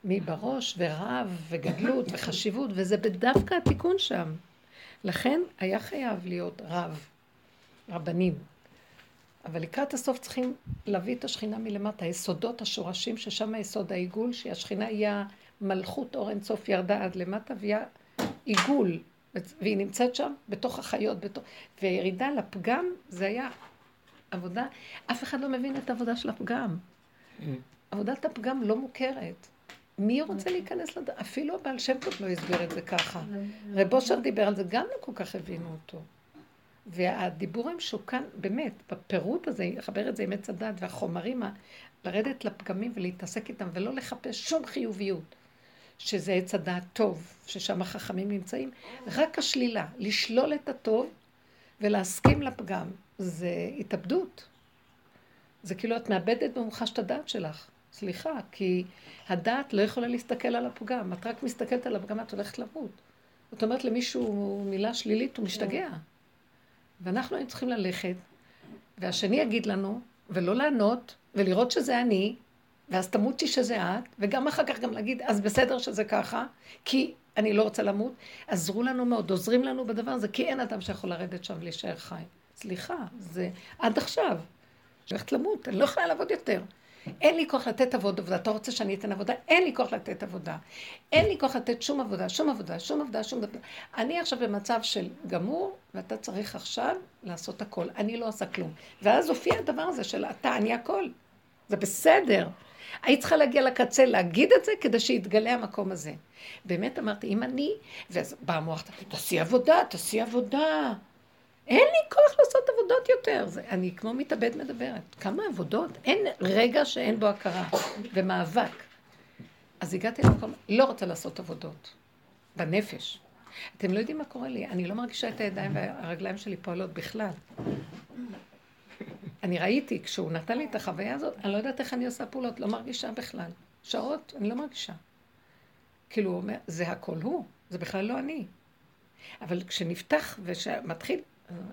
מי בראש ורב וגדלות וחשיבות, וזה בדווקא התיקון שם. לכן היה חייב להיות רב, רבנים. אבל לקראת הסוף צריכים להביא את השכינה מלמטה, היסודות, השורשים, ששם היסוד העיגול, שהשכינה היא המלכות אור אינסוף ירדה עד למטה, והיא העיגול, והיא נמצאת שם בתוך החיות, בתוך... וירידה לפגם זה היה עבודה, אף אחד לא מבין את העבודה של הפגם. עבודת הפגם לא מוכרת. מי רוצה להיכנס לד... אפילו הבעל שם טוב לא הסביר את זה ככה. רב אושר דיבר על זה, גם לא כל כך הבינו אותו. והדיבור המשוכן, באמת, בפירוט הזה, לחבר את זה עם עץ הדת והחומרים, לרדת לפגמים ולהתעסק איתם ולא לחפש שום חיוביות. שזה עץ הדעת טוב, ששם החכמים נמצאים, רק השלילה, לשלול את הטוב ולהסכים לפגם, זה התאבדות. זה כאילו את מאבדת במוחש את הדעת שלך. סליחה, כי הדעת לא יכולה להסתכל על הפגם. את רק מסתכלת על הפגם, את הולכת למות. זאת אומרת למישהו מילה שלילית, הוא משתגע. ואנחנו היינו צריכים ללכת, והשני יגיד לנו, ולא לענות, ולראות שזה אני, ואז תמותי שזה את, וגם אחר כך גם להגיד, אז בסדר שזה ככה, כי אני לא רוצה למות, עזרו לנו מאוד, עוזרים לנו בדבר הזה, כי אין אדם שיכול לרדת שם ולהישאר חי. סליחה, זה עד עכשיו. הולכת למות, אני לא יכולה לעבוד יותר. אין לי כוח לתת עבוד עבודה. אתה רוצה שאני אתן עבודה? אין לי כוח לתת עבודה. אין לי כוח לתת שום עבודה, שום עבודה, שום עבודה, שום עבודה. אני עכשיו במצב של גמור, ואתה צריך עכשיו לעשות הכל. אני לא עושה כלום. ואז הופיע הדבר הזה של אתה, אני הכל. זה בסדר. היית צריכה להגיע לקצה, להגיד את זה, כדי שיתגלה המקום הזה. באמת אמרתי, אם אני, ואז בא המוח, תעשי עבודה, תעשי עבודה. אין לי כוח לעשות עבודות יותר. זה, אני כמו מתאבד מדברת. כמה עבודות? אין רגע שאין בו הכרה ומאבק. אז הגעתי למקום, לא רוצה לעשות עבודות. בנפש. אתם לא יודעים מה קורה לי, אני לא מרגישה את הידיים והרגליים שלי פועלות בכלל. אני ראיתי, כשהוא נתן לי את החוויה הזאת, אני לא יודעת איך אני עושה פעולות, לא מרגישה בכלל. שעות, אני לא מרגישה. כאילו, הוא אומר, זה הכל הוא, זה בכלל לא אני. אבל כשנפתח אני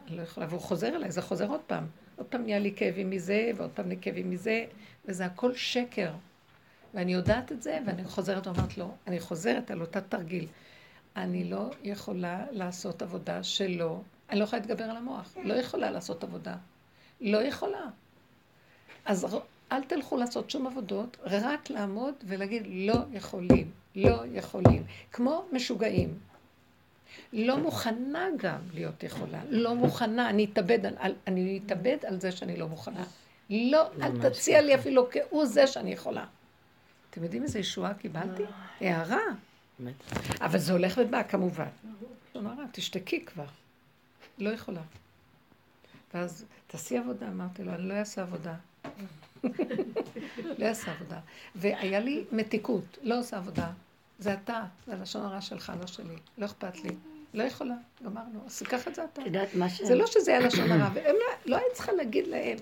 לא יכולה, והוא חוזר אליי, זה חוזר עוד פעם. עוד פעם נהיה לי כאבים מזה, ועוד פעם נהיה כאבים מזה, וזה הכל שקר. ואני יודעת את זה, ואני חוזרת ואומרת לו, אני חוזרת על אותה תרגיל. אני לא יכולה לעשות עבודה שלא, אני לא יכולה להתגבר על המוח, לא יכולה לעשות עבודה. לא יכולה. אז אל תלכו לעשות שום עבודות, רק לעמוד ולהגיד לא יכולים, לא יכולים. כמו משוגעים. לא מוכנה גם להיות יכולה. לא מוכנה, אני אתאבד על, אני אתאבד על זה שאני לא מוכנה. לא, אל תציע לי אפילו כהוא זה שאני יכולה. אתם יודעים איזה ישועה קיבלתי? הערה. אבל זה הולך ובא, כמובן. תשתקי כבר. לא יכולה. ואז, תעשי עבודה, אמרתי לו, אני לא אעשה עבודה. לא אעשה עבודה. והיה לי מתיקות, לא עושה עבודה. זה אתה, זה הלשון הרע שלך, לא שלי. לא אכפת לי. לא יכולה, גמרנו. אז את זה אתה. יודעת מה ש... זה לא שזה היה לשון הרע, והם לא, לא היית צריכה להגיד להם.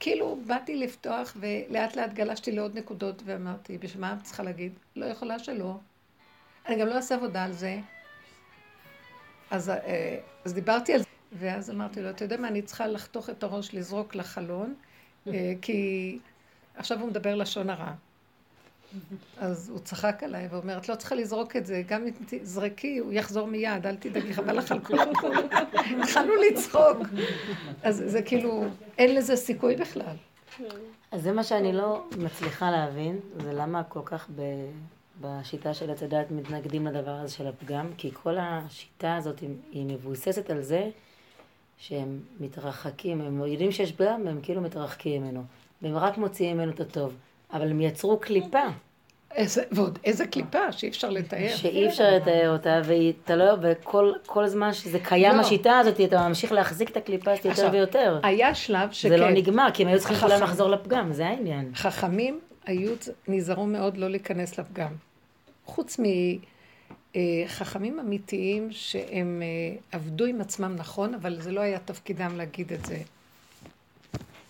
כאילו, באתי לפתוח, ולאט לאט גלשתי לעוד נקודות, ואמרתי, בשביל מה את צריכה להגיד? לא יכולה שלא. אני גם לא אעשה עבודה על זה. אז, אה, אז דיברתי על זה. ואז אמרתי לו, אתה יודע מה, אני צריכה לחתוך את הראש, לזרוק לחלון, אה, כי עכשיו הוא מדבר לשון הרע. אז הוא צחק עליי ואומר, את לא צריכה לזרוק את זה, גם אם תזרקי, הוא יחזור מיד, אל תדאגי, חבל לך על כולם. התחלנו לצחוק. אז זה כאילו, אין לזה סיכוי בכלל. אז זה מה שאני לא מצליחה להבין, זה למה כל כך ב... בשיטה של עץ הדת מתנגדים לדבר הזה של הפגם, כי כל השיטה הזאת היא מבוססת על זה שהם מתרחקים, הם יודעים שיש פגם והם כאילו מתרחקים ממנו. והם רק מוציאים ממנו את הטוב. אבל הם יצרו קליפה. איזה, ועוד איזה קליפה שאי אפשר לתאר. שאי אפשר לתאר אותה, ואתה לא, וכל זמן שזה קיים לא. השיטה הזאת, אתה ממשיך להחזיק את הקליפה הזאת יותר ויותר. היה שלב שכן. זה לא נגמר, כי הם היו צריכים כולם לחזור לפגם, זה העניין. חכמים היו, נזהרו מאוד לא להיכנס לפגם. חוץ מחכמים אמיתיים שהם אה, עבדו עם עצמם נכון, אבל זה לא היה תפקידם להגיד את זה.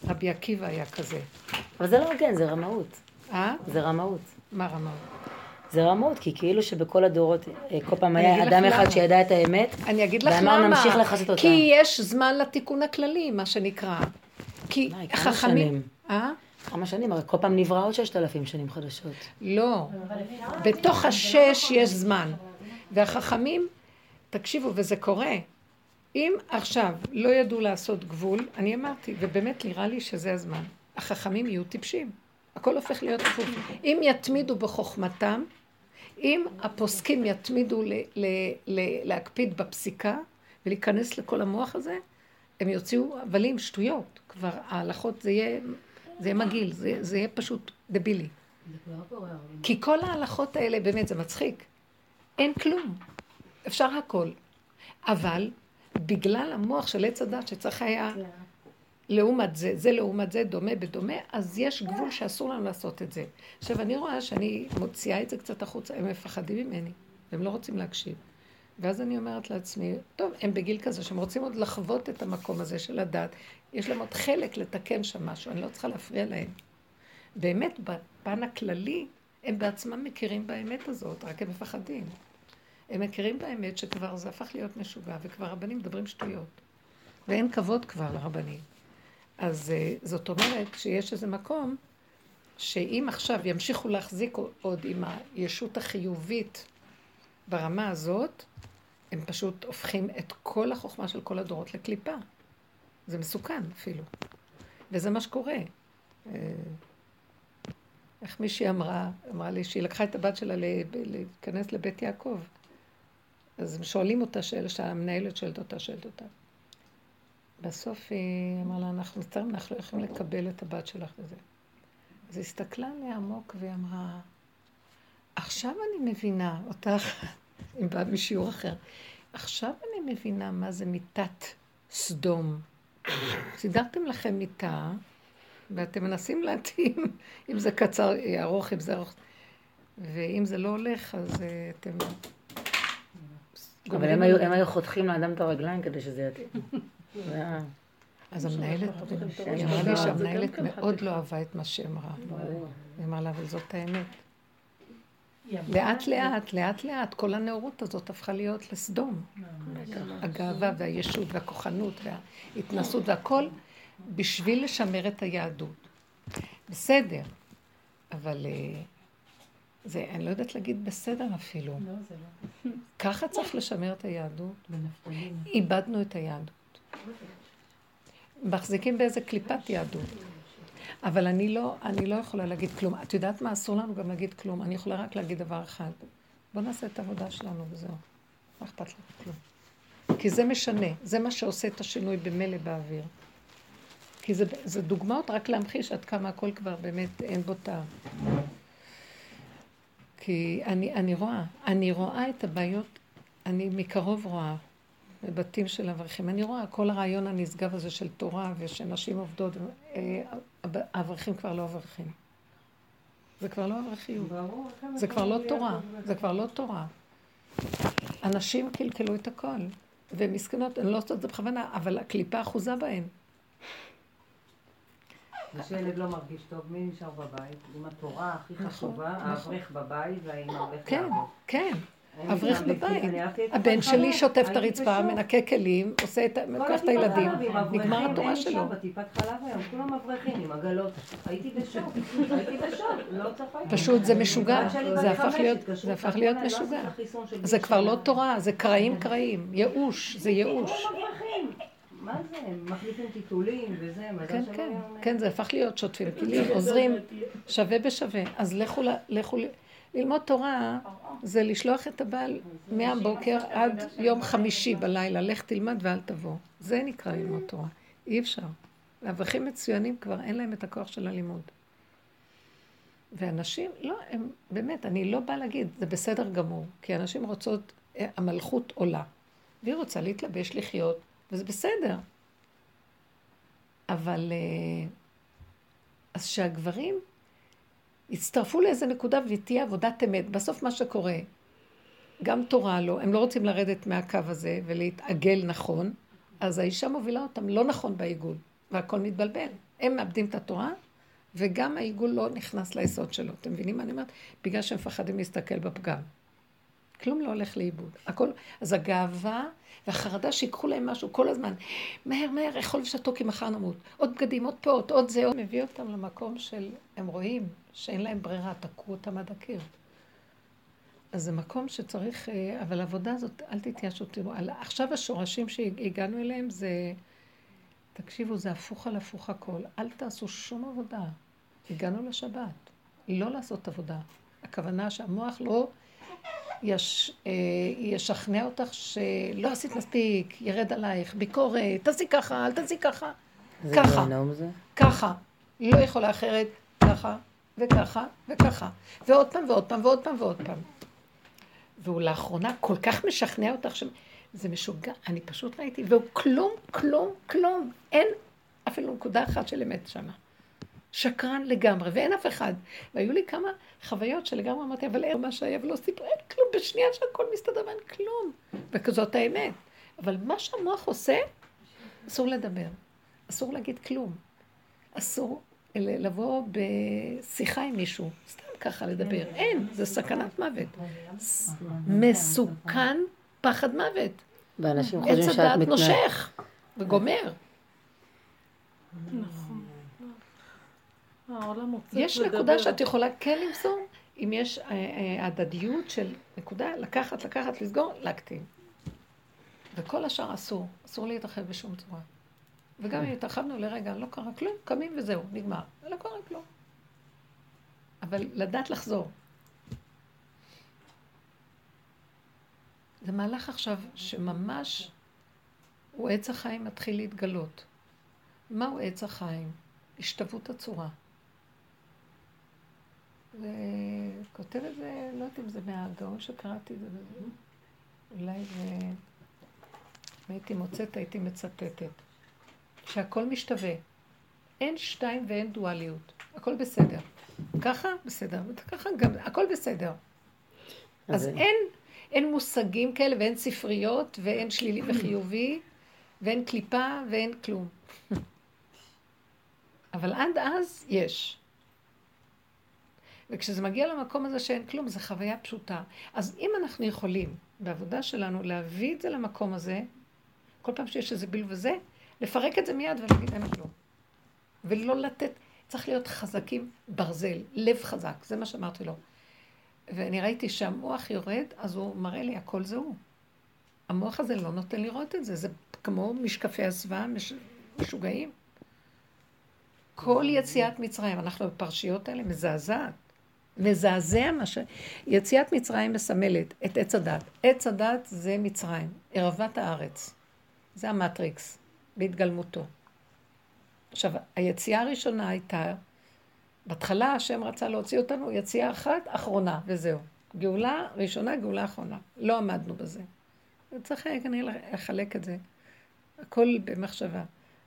רבי עקיבא היה כזה. אבל זה לא הוגן, זה רמאות. אה? זה רמאות. מה רמאות? זה רמאות, כי כאילו שבכל הדורות, אה, כל פעם היה אדם אחד שידע את האמת, אני אגיד לך למה. ואמר נמשיך לחסות אותה. כי יש זמן לתיקון הכללי, מה שנקרא. כי חכמים... אה? כמה שנים? הרי כל פעם נברא עוד ששת אלפים שנים חדשות. לא. בתוך השש יש זמן. והחכמים, תקשיבו, וזה קורה. אם עכשיו לא ידעו לעשות גבול, אני אמרתי, ובאמת נראה לי שזה הזמן. החכמים יהיו טיפשים. הכל הופך להיות הפוך. אם יתמידו בחוכמתם, אם הפוסקים יתמידו ל- ל- ל- להקפיד בפסיקה ולהיכנס לכל המוח הזה, הם יוציאו הבלים, שטויות. כבר ההלכות זה יהיה, זה יהיה מגעיל, זה, זה יהיה פשוט דבילי. כי כל ההלכות האלה, באמת, זה מצחיק. אין כלום. אפשר הכל. אבל בגלל המוח של עץ הדת שצריך היה כן. לעומת זה, זה לעומת זה, דומה בדומה, אז יש גבול שאסור לנו לעשות את זה. עכשיו, אני רואה שאני מוציאה את זה קצת החוצה, הם מפחדים ממני, הם לא רוצים להקשיב. ואז אני אומרת לעצמי, טוב, הם בגיל כזה שהם רוצים עוד לחוות את המקום הזה של הדת, יש להם עוד חלק לתקן שם משהו, אני לא צריכה להפריע להם. באמת, בפן הכללי, הם בעצמם מכירים באמת הזאת, רק הם מפחדים. הם מכירים באמת שכבר זה הפך להיות משוגע, וכבר רבנים מדברים שטויות. ואין כבוד כבר לרבנים. אז אה, זאת אומרת שיש איזה מקום שאם עכשיו ימשיכו להחזיק עוד עם הישות החיובית ברמה הזאת, הם פשוט הופכים את כל החוכמה של כל הדורות לקליפה. זה מסוכן אפילו. וזה מה שקורה. אה, איך מישהי אמרה, אמרה לי שהיא לקחה את הבת שלה להיכנס לבית יעקב. אז הם שואלים אותה שאלה שהמנהלת שואלת אותה, שואלת אותה. בסוף היא אמרה לה, אנחנו מצטערים, אנחנו לא יכולים לקבל את הבת שלך וזה. אז היא הסתכלה עליה עמוק והיא אמרה, עכשיו אני מבינה אותך, אם באה משיעור אחר, עכשיו אני מבינה מה זה מיטת סדום. סידרתם לכם מיטה, ואתם מנסים להתאים, אם זה קצר, ארוך, אם זה ארוך, ואם זה לא הולך, אז אה, אתם... אבל הם היו, הם היו חותכים לאדם את הרגליים כדי שזה יתאים. אז המנהלת, היא אמרה לי שהמנהלת מאוד לא אהבה את מה שאמרה. היא אמרה לה, אבל זאת האמת. לאט לאט, לאט לאט, כל הנאורות הזאת הפכה להיות לסדום. הגאווה והישות והכוחנות וההתנסות והכל, בשביל לשמר את היהדות. בסדר, אבל אה, זה, אני לא יודעת להגיד בסדר אפילו. לא, זה לא. ככה צריך לשמר את היהדות. איבדנו את היהדות. מחזיקים באיזה קליפת יהדות. אבל אני לא, אני לא יכולה להגיד כלום. את יודעת מה? אסור לנו גם להגיד כלום. אני יכולה רק להגיד דבר אחד. בואו נעשה את העבודה שלנו וזהו. מה אכפת לך כלום? כי זה משנה. זה מה שעושה את השינוי במילא באוויר. כי זה, זה דוגמאות רק להמחיש עד כמה הכל כבר באמת אין בו טעם. כי אני, אני רואה, אני רואה את הבעיות, אני מקרוב רואה. בבתים של אברכים. אני רואה כל הרעיון הנשגב הזה של תורה ושנשים עובדות, אה, האברכים כבר לא אברכים. זה כבר לא אברכיות. זה כבר לא תורה. זה כבר לא תורה. אנשים קלקלו את הכל. ומסכנות, אני לא עושה את זה בכוונה, אבל הקליפה אחוזה בהן. כשילד לא מרגיש טוב, מי נשאר בבית? עם התורה הכי נכון, חשובה, נכון. האברך בבית והאימא הולכת לעבוד. כן, כן. אברך בבית. הבן שלי שוטף את הרצפה, מנקה כלים, עושה את, לוקח את הילדים, נגמר התורה שלו. בטיפת חלב היום, כולם אברכים עם עגלות. הייתי בשוק, הייתי בשוק, לא צחקתי. פשוט זה משוגע, זה הפך להיות לא משוגע. זה כבר לא תורה, זה קרעים קרעים, ייאוש, זה ייאוש. מה זה, הם מחליפים טיטולים וזה, כן, כן, כן, זה הפך להיות שוטפים כלים, עוזרים שווה בשווה. אז לכו ללמוד תורה זה לשלוח את הבעל מהבוקר עד יום חמישי בלילה, לך תלמד ואל תבוא. זה נקרא ללמוד תורה. אי אפשר. אברכים מצוינים כבר אין להם את הכוח של הלימוד. ואנשים, לא, הם, באמת, אני לא באה להגיד, זה בסדר גמור, כי אנשים רוצות, אה, המלכות עולה, והיא רוצה להתלבש, לחיות, וזה בסדר. אבל, אה, אז שהגברים יצטרפו לאיזה נקודה ותהיה עבודת אמת. בסוף מה שקורה, גם תורה לא, הם לא רוצים לרדת מהקו הזה ולהתעגל נכון, אז האישה מובילה אותם לא נכון בעיגול, והכל מתבלבל. הם מאבדים את התורה, וגם העיגול לא נכנס ליסוד שלו. אתם מבינים מה אני אומרת? בגלל שהם מפחדים להסתכל בפגם. כלום לא הולך לאיבוד. הכל, אז הגאווה והחרדה שיקחו להם משהו כל הזמן. מהר, מהר, אכול ושתו כי מחר נמות. עוד בגדים, עוד פאות, עוד זה. מביא אותם למקום של, הם רואים שאין להם ברירה, תקעו אותם עד הקיר. אז זה מקום שצריך, אה, אבל העבודה הזאת, אל תתייאשו, תראו, עכשיו השורשים שהגענו אליהם זה, תקשיבו, זה הפוך על הפוך הכל. אל תעשו שום עבודה. הגענו לשבת. לא לעשות עבודה. הכוונה שהמוח לא יש, אה, ישכנע אותך שלא עשית מספיק, ירד עלייך, ביקורת, תעשי ככה, אל תעשי ככה. ככה. ככה. לא יכולה אחרת, ככה, וככה, וככה. ועוד פעם, ועוד פעם, ועוד פעם, ועוד פעם. והוא לאחרונה כל כך משכנע אותך ש... זה משוגע, אני פשוט ראיתי, והוא כלום, כלום, כלום. אין אפילו נקודה אחת של אמת שמה. שקרן לגמרי, ואין אף אחד. והיו לי כמה חוויות שלגמרי אמרתי, אבל אין מה שהיה ולא סיפור, אין כלום, בשנייה שהכל מסתדר ואין כלום. וכזאת האמת. אבל מה שהמוח עושה, אסור לדבר. אסור להגיד כלום. אסור לבוא בשיחה עם מישהו, סתם ככה לדבר. אין, זה סכנת מוות. מסוכן פחד מוות. ואנשים חושבים שאת מתנהלת. עץ הדת נושך וגומר. נכון. יש נקודה שאת יכולה כן למסור, אם יש אה, אה, הדדיות של נקודה, לקחת, לקחת, לסגור, להקטין. וכל השאר אסור, אסור להתרחב בשום צורה. וגם אם התרחבנו לרגע, לא קרה כלום, קמים וזהו, נגמר. לא קרה כלום. אבל לדעת לחזור. זה מהלך עכשיו שממש הוא עץ החיים מתחיל להתגלות. מהו עץ החיים? השתוות הצורה. וכותב את זה, לא יודעת אם זה מהגאון שקראתי את זה, אולי זה... אם הייתי מוצאת, הייתי מצטטת. שהכל משתווה. אין שתיים ואין דואליות. הכל בסדר. ככה, בסדר. וככה גם, הכל בסדר. אז אין, אין מושגים כאלה ואין ספריות ואין שלילי וחיובי ואין קליפה ואין כלום. אבל עד אז יש. וכשזה מגיע למקום הזה שאין כלום, זו חוויה פשוטה. אז אם אנחנו יכולים, בעבודה שלנו, להביא את זה למקום הזה, כל פעם שיש איזה ביל וזה, לפרק את זה מיד ולהגיד אין כלום. ולא לתת, צריך להיות חזקים ברזל, לב חזק, זה מה שאמרתי לו. ואני ראיתי שהמוח יורד, אז הוא מראה לי הכל זה הוא. המוח הזה לא נותן לראות את זה, זה כמו משקפי הסוואה מש... משוגעים. כל יציאת מצרים, אנחנו בפרשיות האלה מזעזעת. מזעזע מה ש... יציאת מצרים מסמלת את עץ הדת. עץ הדת זה מצרים, ערוות הארץ. זה המטריקס, בהתגלמותו. עכשיו, היציאה הראשונה הייתה, בהתחלה השם רצה להוציא אותנו יציאה אחת, אחרונה, וזהו. גאולה ראשונה, גאולה אחרונה. לא עמדנו בזה. צריך כנראה לחלק את זה. הכל במחשבה.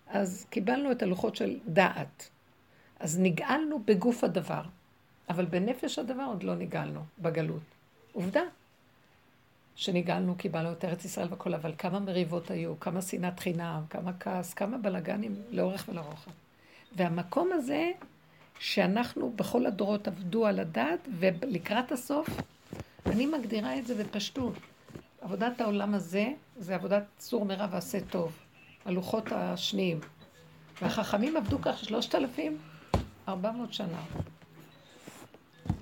אז קיבלנו את הלוחות של דעת. אז נגאלנו בגוף הדבר. אבל בנפש הדבר עוד לא נגאלנו, בגלות. עובדה. שניגאלנו, קיבלנו את ארץ ישראל והכל, אבל כמה מריבות היו, כמה שנאת חינם, כמה כעס, כמה בלאגנים לאורך ולרוחב. והמקום הזה, שאנחנו בכל הדורות עבדו על הדת, ולקראת הסוף, אני מגדירה את זה בפשטות. עבודת העולם הזה, זה עבודת סור מרע ועשה טוב. הלוחות השניים. והחכמים עבדו כך שלושת אלפים ארבע מאות שנה.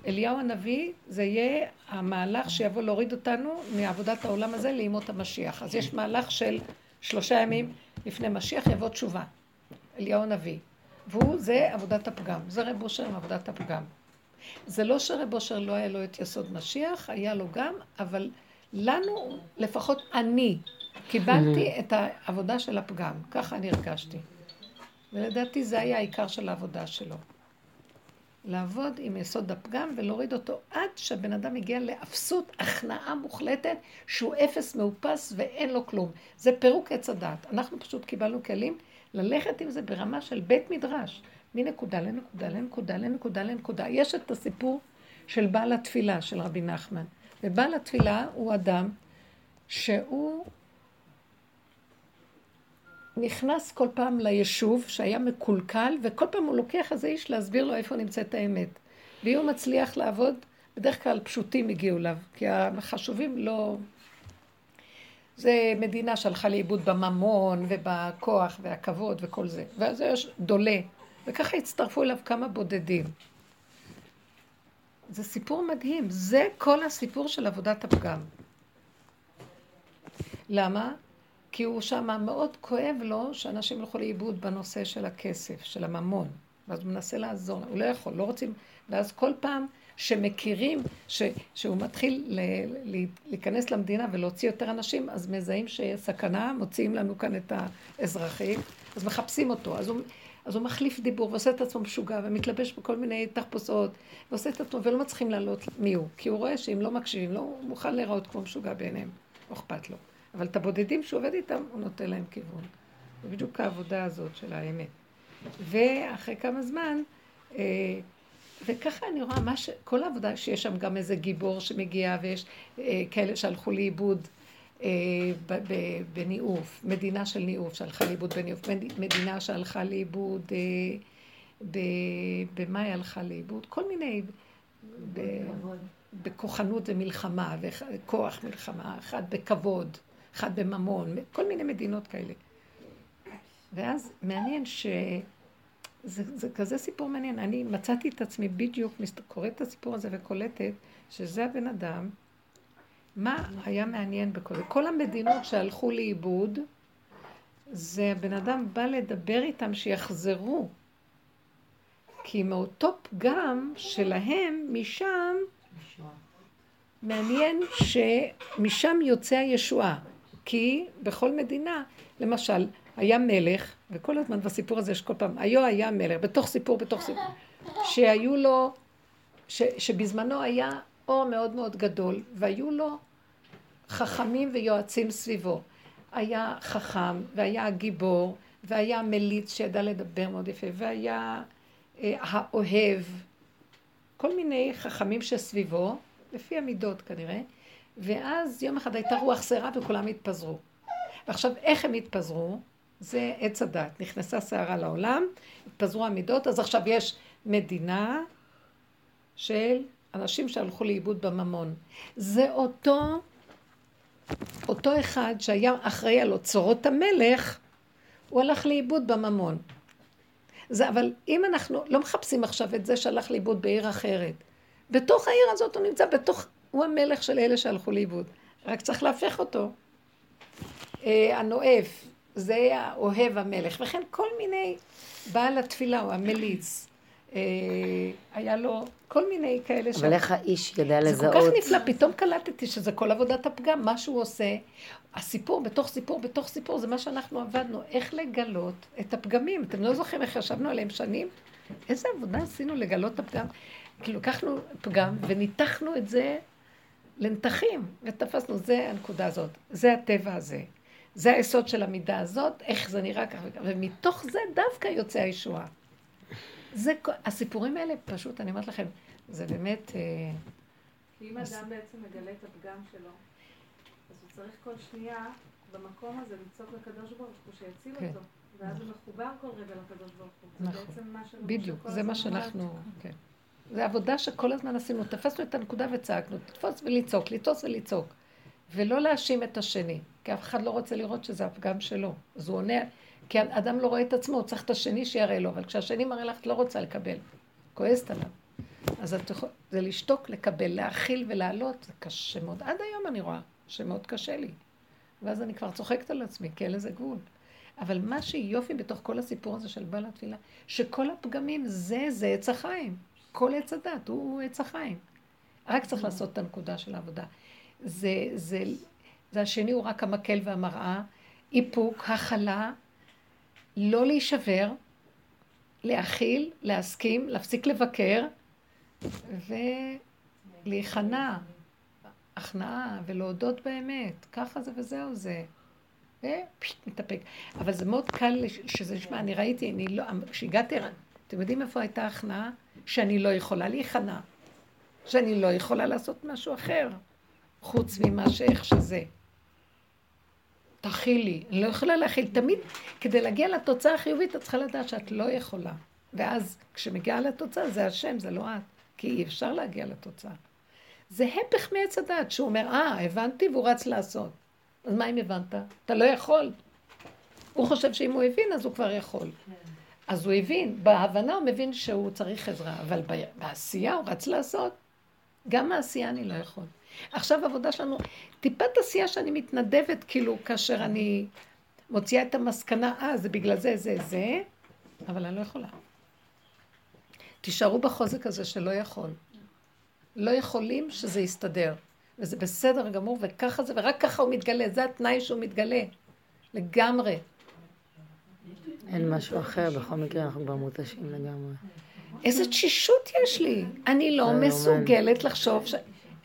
אליהו הנביא, זה יהיה המהלך שיבוא להוריד אותנו מעבודת העולם הזה לימות המשיח. אז יש מהלך של שלושה ימים לפני משיח יבוא תשובה. אליהו הנביא. והוא, זה עבודת הפגם. זה רב אושר עם עבודת הפגם. זה לא שרב אושר לא היה לו את יסוד משיח, היה לו גם, אבל לנו, לפחות אני, קיבלתי את העבודה של הפגם. ככה אני הרגשתי. ולדעתי זה היה העיקר של העבודה שלו. לעבוד עם יסוד הפגם ולהוריד אותו עד שהבן אדם הגיע לאפסות, הכנעה מוחלטת, שהוא אפס מאופס ואין לו כלום. זה פירוק עץ הדת. אנחנו פשוט קיבלנו כלים ללכת עם זה ברמה של בית מדרש, מנקודה לנקודה לנקודה לנקודה לנקודה. יש את הסיפור של בעל התפילה של רבי נחמן. ובעל התפילה הוא אדם שהוא נכנס כל פעם ליישוב שהיה מקולקל, וכל פעם הוא לוקח איזה איש להסביר לו איפה נמצאת האמת. ואם הוא מצליח לעבוד, בדרך כלל פשוטים הגיעו אליו, כי החשובים לא... זה מדינה שהלכה לאיבוד בממון ובכוח והכבוד וכל זה. ואז יש דולה, וככה הצטרפו אליו כמה בודדים. זה סיפור מדהים, זה כל הסיפור של עבודת הפגם. למה? כי הוא שם מאוד כואב לו שאנשים ילכו לאיבוד בנושא של הכסף, של הממון. ואז הוא מנסה לעזור, הוא לא יכול, לא רוצים, ואז כל פעם שמכירים ש, שהוא מתחיל ל, ל, להיכנס למדינה ולהוציא יותר אנשים, אז מזהים שיש סכנה, מוציאים לנו כאן את האזרחים, אז מחפשים אותו. אז הוא, אז הוא מחליף דיבור ועושה את עצמו משוגע ומתלבש בכל מיני תחפושות ועושה את עצמו ולא מצליחים לעלות מי הוא. כי הוא רואה שאם לא מקשיבים לו, הוא מוכן להיראות כמו משוגע בעיניהם, לא אכפת לו. אבל את הבודדים שהוא עובד איתם, הוא נותן להם כיוון. זה בדיוק העבודה הזאת של האמת. ואחרי כמה זמן, אה, וככה אני רואה, ש... כל העבודה, שיש שם גם איזה גיבור שמגיע, ויש אה, כאלה שהלכו לאיבוד אה, בניאוף, מדינה של ניאוף שהלכה לאיבוד בניאוף, מדינה שהלכה לאיבוד, במה היא הלכה לאיבוד? כל מיני, בכוחנות ומלחמה, וכוח מלחמה, אחד בכבוד. אחד בממון, כל מיני מדינות כאלה. ואז מעניין שזה זה, זה כזה סיפור מעניין. אני מצאתי את עצמי בדיוק, קוראת את הסיפור הזה וקולטת שזה הבן אדם. מה היה מעניין בכל זה? כל המדינות שהלכו לאיבוד, זה הבן אדם בא לדבר איתם שיחזרו. כי מאותו פגם שלהם, משם, מעניין שמשם יוצא הישועה. כי בכל מדינה, למשל, היה מלך, וכל הזמן בסיפור הזה יש כל פעם, היו היה מלך, בתוך סיפור, בתוך סיפור, שהיו לו, ש, שבזמנו היה אור מאוד מאוד גדול, והיו לו חכמים ויועצים סביבו. היה חכם, והיה גיבור, והיה מליץ שידע לדבר מאוד יפה, והיה אה, האוהב, כל מיני חכמים שסביבו, לפי המידות כנראה, ואז יום אחד הייתה רוח סערה וכולם התפזרו. ועכשיו, איך הם התפזרו? זה עץ הדת. נכנסה סערה לעולם, התפזרו המידות, אז עכשיו יש מדינה של אנשים שהלכו לאיבוד בממון. זה אותו, אותו אחד שהיה אחראי על אוצרות המלך, הוא הלך לאיבוד בממון. זה, אבל אם אנחנו לא מחפשים עכשיו את זה שהלך לאיבוד בעיר אחרת, בתוך העיר הזאת הוא נמצא, בתוך, הוא המלך של אלה שהלכו לאיבוד. רק צריך להפך אותו. אה, הנואף, זה האוהב המלך, וכן כל מיני, בעל התפילה הוא המליץ. אה, היה לו כל מיני כאלה ש... אבל איך האיש יודע לזהות? זה כל כך נפלא, פתאום קלטתי שזה כל עבודת הפגם, מה שהוא עושה. הסיפור בתוך סיפור בתוך סיפור, זה מה שאנחנו עבדנו, איך לגלות את הפגמים. אתם לא זוכרים איך ישבנו עליהם שנים? איזה עבודה עשינו לגלות את הפגם? כאילו, לקחנו פגם וניתחנו את זה לנתחים, ותפסנו, זה הנקודה הזאת, זה הטבע הזה. זה היסוד של המידה הזאת, איך זה נראה ככה ומתוך זה דווקא יוצא הישועה. זה, הסיפורים האלה פשוט, אני אומרת לכם, זה באמת... אה, כי אם אדם בעצם מגלה את הפגם שלו, אז הוא צריך כל שנייה במקום הזה לצעוק לקדוש ברוך הוא שיציל כן. אותו. ואז הוא מחובר כל רגע לקדוש ברוך הוא. נכון. זה בעצם מה שאנחנו... בדיוק, זה מה שאנחנו... כן. זה עבודה שכל הזמן עשינו. תפסנו את הנקודה וצעקנו, לתפוס ולצעוק, לתפוס ולצעוק. ולא להאשים את השני, כי אף אחד לא רוצה לראות שזה הפגם שלו. אז הוא עונה, כי אדם לא רואה את עצמו, הוא צריך את השני שיראה לו, אבל כשהשני מראה לך, את לא רוצה לקבל. כועסת עליו. אז את יכול, זה לשתוק, לקבל, להכיל ולעלות, זה קשה מאוד. עד היום אני רואה שמאוד קשה לי. ואז אני כבר צוחקת על עצמי, כי אין לזה גבול. אבל מה שיופי בתוך כל הסיפור הזה של בעל התפילה, שכל הפגמים זה, זה עץ החיים. כל עץ הדת הוא עץ החיים. רק צריך לעשות את הנקודה של העבודה. זה, זה, זה השני הוא רק המקל והמראה, איפוק, הכלה, לא להישבר, להכיל, להסכים, להפסיק לבקר ולהיכנע, הכנעה ולהודות באמת, ככה זה וזהו זה. ופשוט מתאפק. אבל זה מאוד קל שזה נשמע, אני ראיתי, אני לא, כשהגעתי, אתם יודעים איפה הייתה הכנעה? שאני לא יכולה להיכנע, שאני לא יכולה לעשות משהו אחר. חוץ ממה שאיך שזה. תכילי, אני לא יכולה להכיל. תמיד, כדי להגיע לתוצאה החיובית, את צריכה לדעת שאת לא יכולה. ואז, כשמגיעה לתוצאה, זה השם, זה לא את. כי אי אפשר להגיע לתוצאה. זה הפך מעץ הדעת, שהוא אומר, אה, הבנתי, והוא רץ לעשות. אז מה אם הבנת? אתה לא יכול. הוא חושב שאם הוא הבין, אז הוא כבר יכול. אז הוא הבין, בהבנה הוא מבין שהוא צריך עזרה, אבל בעשייה הוא רץ לעשות. גם מעשייה אני לא יכול. עכשיו העבודה שלנו, טיפת עשייה שאני מתנדבת, כאילו, כאשר אני מוציאה את המסקנה, אה, זה בגלל זה, זה, זה, אבל אני לא יכולה. תישארו בחוזק הזה שלא יכול. לא יכולים שזה יסתדר. וזה בסדר גמור, וככה זה, ורק ככה הוא מתגלה, זה התנאי שהוא מתגלה. לגמרי. אין משהו אחר, בכל מקרה אנחנו כבר מותשים לגמרי. איזה תשישות יש לי. אני לא מסוגלת לחשוב ש...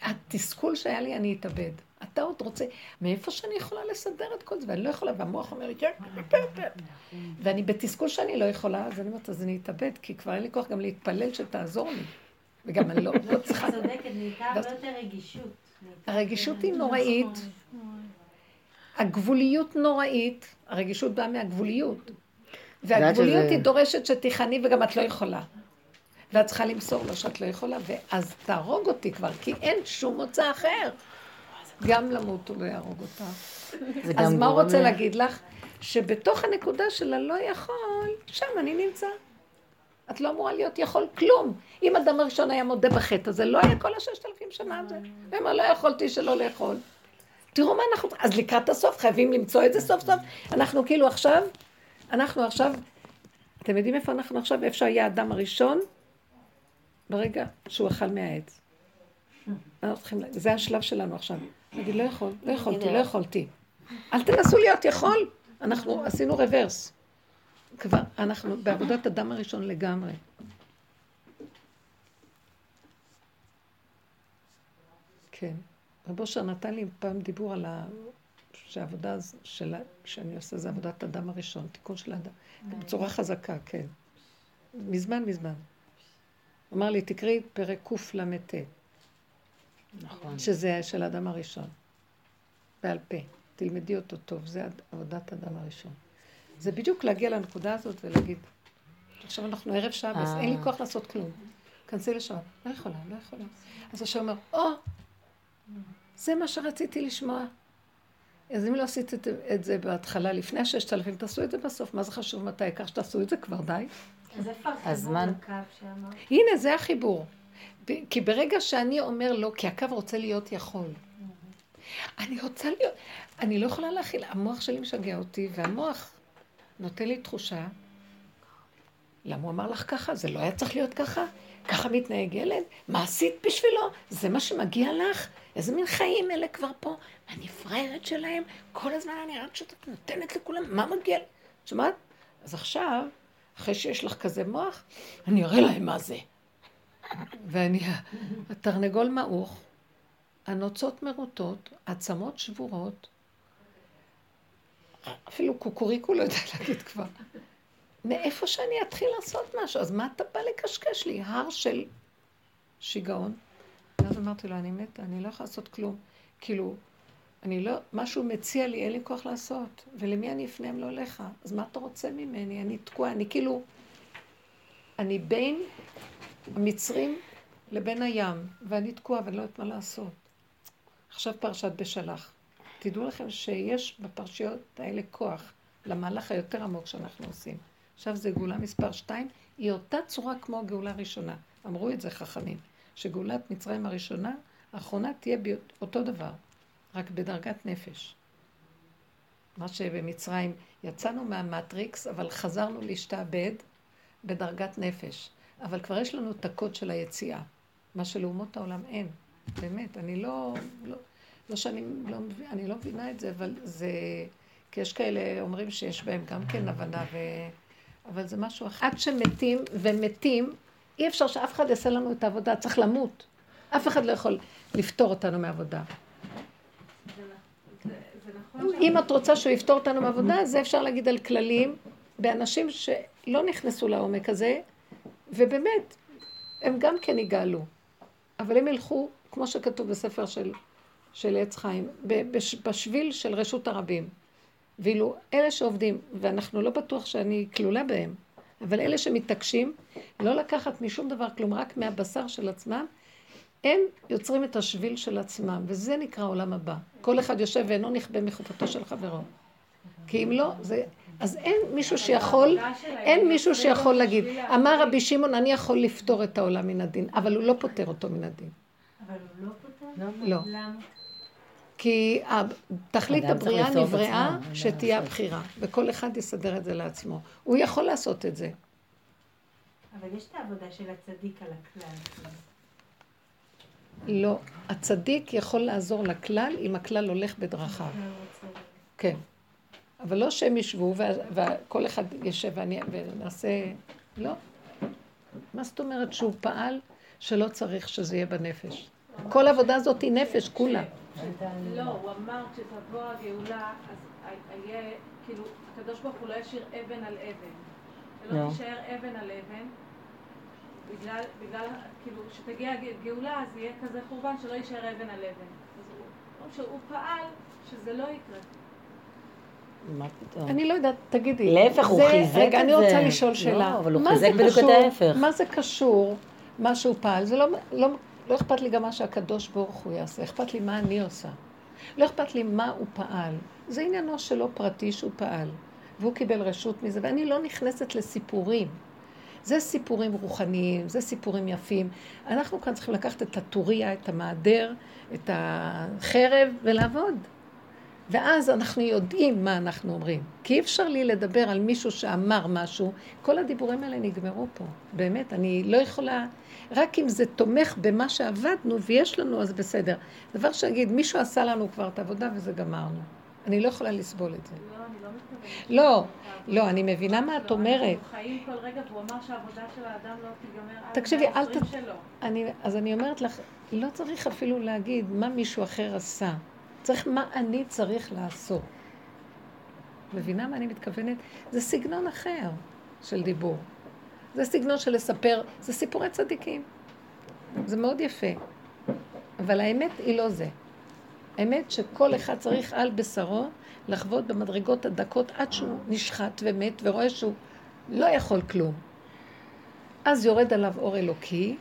התסכול שהיה לי, אני אתאבד. אתה עוד רוצה, מאיפה שאני יכולה לסדר את כל זה, ואני לא יכולה, והמוח אומר לי, כן, ואני בתסכול שאני לא יכולה, אז אני אומרת, אז אני אתאבד, כי כבר אין לי כוח גם להתפלל שתעזור לי. וגם אני לא, לא צריכה... את צודקת, נהייתה הרבה יותר רגישות. הרגישות היא נוראית. הגבוליות נוראית, הרגישות באה מהגבוליות. והגבוליות היא דורשת שתיכני וגם את לא יכולה. ואת צריכה למסור לו שאת לא יכולה, ואז תהרוג אותי כבר, כי אין שום מוצא אחר. גם למות הוא לא יהרוג אותה. אז מה הוא רוצה להגיד לך? שבתוך הנקודה של הלא יכול, שם אני נמצא. את לא אמורה להיות יכול כלום. אם אדם הראשון היה מודה בחטא הזה, לא היה כל הששת אלפים שנה הזה. הוא אמר, לא יכולתי שלא לאכול. תראו מה אנחנו... אז לקראת הסוף חייבים למצוא את זה סוף סוף. אנחנו כאילו עכשיו, אנחנו עכשיו, אתם יודעים איפה אנחנו עכשיו? איפה שהיה האדם הראשון? ברגע שהוא אכל מהעץ. זה השלב שלנו עכשיו. נגיד, לא יכול, לא יכולתי, לא יכולתי. אל תנסו להיות יכול. אנחנו עשינו רוורס. כבר, אנחנו בעבודת אדם הראשון לגמרי. כן. רב אושר נתן לי פעם דיבור על ה... שהעבודה של... שאני עושה זה עבודת אדם הראשון, תיקון של האדם. בצורה חזקה, כן. מזמן, מזמן. אמר לי, תקראי פרק קל"ט. נכון. שזה של האדם הראשון. בעל פה. תלמדי אותו טוב, זה עבודת האדם הראשון. זה בדיוק להגיע לנקודה הזאת ולהגיד, עכשיו אנחנו ערב שבס, אין לי אה. כוח לעשות כלום. כנסי לשם, לא יכולה, לא יכולה. אז השם אומר, או, זה מה שרציתי לשמוע. אז אם לא עשית את זה בהתחלה, לפני הששת אלפים, תעשו את זה בסוף. מה זה חשוב מתי? כך שתעשו את זה כבר, די. אז איפה החיבור לקו שאמרת? הנה, זה החיבור. כי ברגע שאני אומר לא, כי הקו רוצה להיות יכול. אני רוצה להיות, אני לא יכולה להכיל, המוח שלי משגע אותי, והמוח נותן לי תחושה, למה הוא אמר לך ככה? זה לא היה צריך להיות ככה? ככה מתנהג ילד? מה עשית בשבילו? זה מה שמגיע לך? איזה מין חיים אלה כבר פה? אני פראיירת שלהם? כל הזמן אני רק שאת נותנת לכולם, מה מגיע לי? שמעת? אז עכשיו, אחרי שיש לך כזה מוח, אני אראה להם מה זה. ואני, התרנגול מעוך, הנוצות מרוטות, עצמות שבורות, אפילו קוקוריקו לא יודע להגיד כבר. מאיפה שאני אתחיל לעשות משהו? אז מה אתה בא לקשקש לי? הר של שיגעון. ואז אמרתי לו, אני מתה, אני לא יכולה לעשות כלום. כאילו, אני לא, משהו מציע לי, אין לי כוח לעשות. ולמי אני אפנה אם לא לך? אז מה אתה רוצה ממני? אני תקועה, אני כאילו... אני בין המצרים לבין הים, ואני תקועה ואני לא יודעת מה לעשות. עכשיו פרשת בשלח. תדעו לכם שיש בפרשיות האלה כוח למהלך היותר עמוק שאנחנו עושים. עכשיו זה גאולה מספר שתיים, היא אותה צורה כמו הגאולה הראשונה. אמרו את זה חכמים, שגאולת מצרים הראשונה, האחרונה תהיה אותו דבר, רק בדרגת נפש. מה שבמצרים יצאנו מהמטריקס, אבל חזרנו להשתעבד בדרגת נפש. אבל כבר יש לנו את הקוד של היציאה, מה שלאומות העולם אין. באמת, אני לא, לא, לא שאני לא, אני לא מבינה את זה, אבל זה... כי יש כאלה אומרים שיש בהם גם כן הבנה, ו... אבל זה משהו אחר. עד שמתים ומתים, אי אפשר שאף אחד יעשה לנו את העבודה, צריך למות. אף אחד לא יכול לפתור אותנו מעבודה. אם את רוצה שהוא יפתור אותנו מעבודה, זה אפשר להגיד על כללים, באנשים שלא נכנסו לעומק הזה, ובאמת, הם גם כן יגאלו. אבל הם ילכו, כמו שכתוב בספר של של עץ חיים, בשביל של רשות הרבים. ואילו אלה שעובדים, ואנחנו לא בטוח שאני כלולה בהם, אבל אלה שמתעקשים לא לקחת משום דבר כלום, רק מהבשר של עצמם, הם יוצרים את השביל של עצמם, וזה נקרא עולם הבא. כל אחד יושב ואינו נכבה מחופתו של חברו. כי אם לא, זה... אז אין מישהו שיכול, אין מישהו שיכול להגיד, אמר רבי שמעון, אני יכול לפתור את העולם מן הדין, אבל הוא לא פותר אותו מן הדין. אבל הוא לא פותר? לא. כי תכלית הבריאה נבראה שתהיה הבחירה, וכל אחד יסדר את זה לעצמו. הוא יכול לעשות את זה. אבל יש את העבודה של הצדיק על הכלל. לא, הצדיק יכול לעזור לכלל אם הכלל הולך בדרכיו. כן. אבל לא שהם ישבו וכל אחד יושב ונעשה... לא. מה זאת אומרת שהוא פעל שלא צריך שזה יהיה בנפש? כל העבודה הזאת היא נפש, כולה. לא, הוא אמר כשתבוא הגאולה, אז יהיה, כאילו, הקדוש ברוך הוא לא ישאיר אבן על אבן. ולא לא. תישאר אבן על אבן, בגלל, בגלל, כאילו, כשתגיע הגאולה, אז יהיה כזה חורבן שלא יישאר אבן על אבן. אז הוא, שהוא פעל שזה לא יקרה. מה פתאום? אני לא יודעת, תגידי. להפך, הוא חיזק את זה. רגע, אני רוצה לשאול שאלה. לא, אבל הוא חיזק בדיוק את ההפך. מה זה קשור, מה שהוא פעל? זה לא, לא אכפת לי גם מה שהקדוש ברוך הוא יעשה, אכפת לי מה אני עושה. לא אכפת לי מה הוא פעל. זה עניינו שלו פרטי שהוא פעל. והוא קיבל רשות מזה, ואני לא נכנסת לסיפורים. זה סיפורים רוחניים, זה סיפורים יפים. אנחנו כאן צריכים לקחת את הטוריה, את המעדר, את החרב ולעבוד. ואז אנחנו יודעים מה אנחנו אומרים. כי אי אפשר לי לדבר על מישהו שאמר משהו, כל הדיבורים האלה נגמרו פה. באמת, אני לא יכולה, רק אם זה תומך במה שעבדנו ויש לנו, אז בסדר. דבר שאגיד, מישהו עשה לנו כבר את העבודה וזה גמרנו. אני לא יכולה לסבול את זה. לא, אני לא מתכוונת. לא, לא, אני מבינה מה את אומרת. אנחנו חיים כל רגע, והוא אמר שהעבודה של האדם לא תיגמר עד תקשיבי, אל ת... אז אני אומרת לך, לא צריך אפילו להגיד מה מישהו אחר עשה. צריך מה אני צריך לעשות. מבינה מה אני מתכוונת? זה סגנון אחר של דיבור. זה סגנון של לספר, זה סיפורי צדיקים. זה מאוד יפה. אבל האמת היא לא זה. האמת שכל אחד צריך על בשרו לחוות במדרגות הדקות עד שהוא נשחט ומת ורואה שהוא לא יכול כלום. אז יורד עליו אור אלוקי,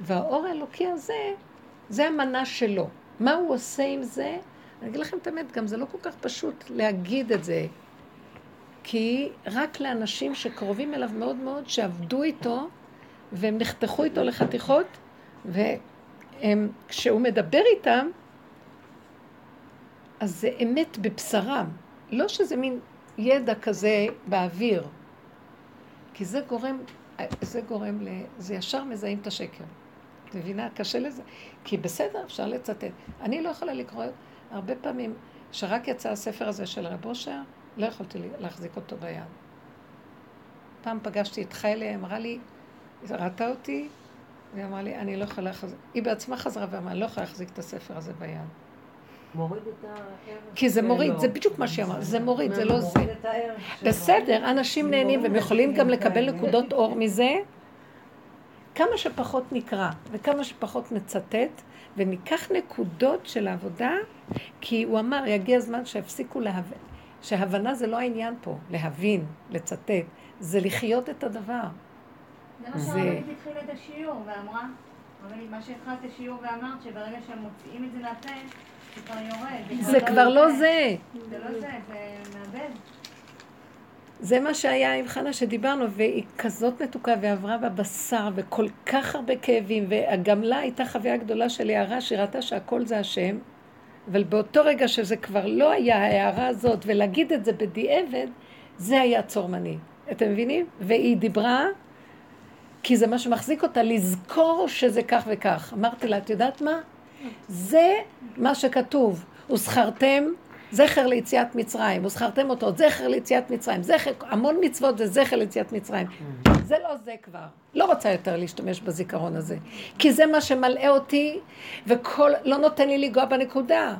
והאור האלוקי הזה, זה המנה שלו. מה הוא עושה עם זה? אני אגיד לכם את האמת, גם זה לא כל כך פשוט להגיד את זה. כי רק לאנשים שקרובים אליו מאוד מאוד, שעבדו איתו, והם נחתכו איתו לחתיכות, וכשהוא מדבר איתם, אז זה אמת בבשרם. לא שזה מין ידע כזה באוויר. כי זה גורם, זה גורם ל... זה ישר מזהים את השקר. את מבינה? קשה לזה. כי בסדר, אפשר לצטט. אני לא יכולה לקרוא הרבה פעמים, שרק יצא הספר הזה של רב אושר, לא יכולתי להחזיק אותו ביד. פעם פגשתי את חיילה, אמרה לי, ראתה אותי, והיא אמרה לי, אני לא יכולה להחזיק, היא בעצמה חזרה ואמרה, אני לא יכולה להחזיק את הספר הזה ביד. מוריד את הערך כי זה מוריד, זה בדיוק מה שהיא אמרה, זה מוריד, זה לא זה. הערך שלו. בסדר, אנשים נהנים והם יכולים גם לקבל נקודות אור מזה. כמה שפחות נקרא וכמה שפחות נצטט וניקח נקודות של העבודה, כי הוא אמר, יגיע הזמן שיפסיקו להבין, שהבנה זה לא העניין פה, להבין, לצטט, זה לחיות את הדבר. זה מה שהרבנית התחילה את השיעור ואמרה, הרבנית, מה שהתחלת את השיעור ואמרת, שברגע שהם מוציאים את זה מהפה, זה כבר יורד. זה כבר לא זה. זה לא זה, זה מאבד. זה מה שהיה עם חנה שדיברנו, והיא כזאת מתוקה ועברה בבשר וכל כך הרבה כאבים, וגם לה הייתה חוויה גדולה של הערה שהיא ראתה שהכל זה השם, אבל באותו רגע שזה כבר לא היה ההערה הזאת, ולהגיד את זה בדיעבד, זה היה צורמני. אתם מבינים? והיא דיברה, כי זה מה שמחזיק אותה, לזכור שזה כך וכך. אמרתי לה, את יודעת מה? זה מה שכתוב. וזכרתם זכר ליציאת מצרים, וזכרתם אותו, זכר ליציאת מצרים, זכר, המון מצוות זה זכר ליציאת מצרים. זה לא זה כבר. לא רוצה יותר להשתמש בזיכרון הזה. כי זה מה שמלאה אותי, וכל, לא נותן לי לנגוע בנקודה.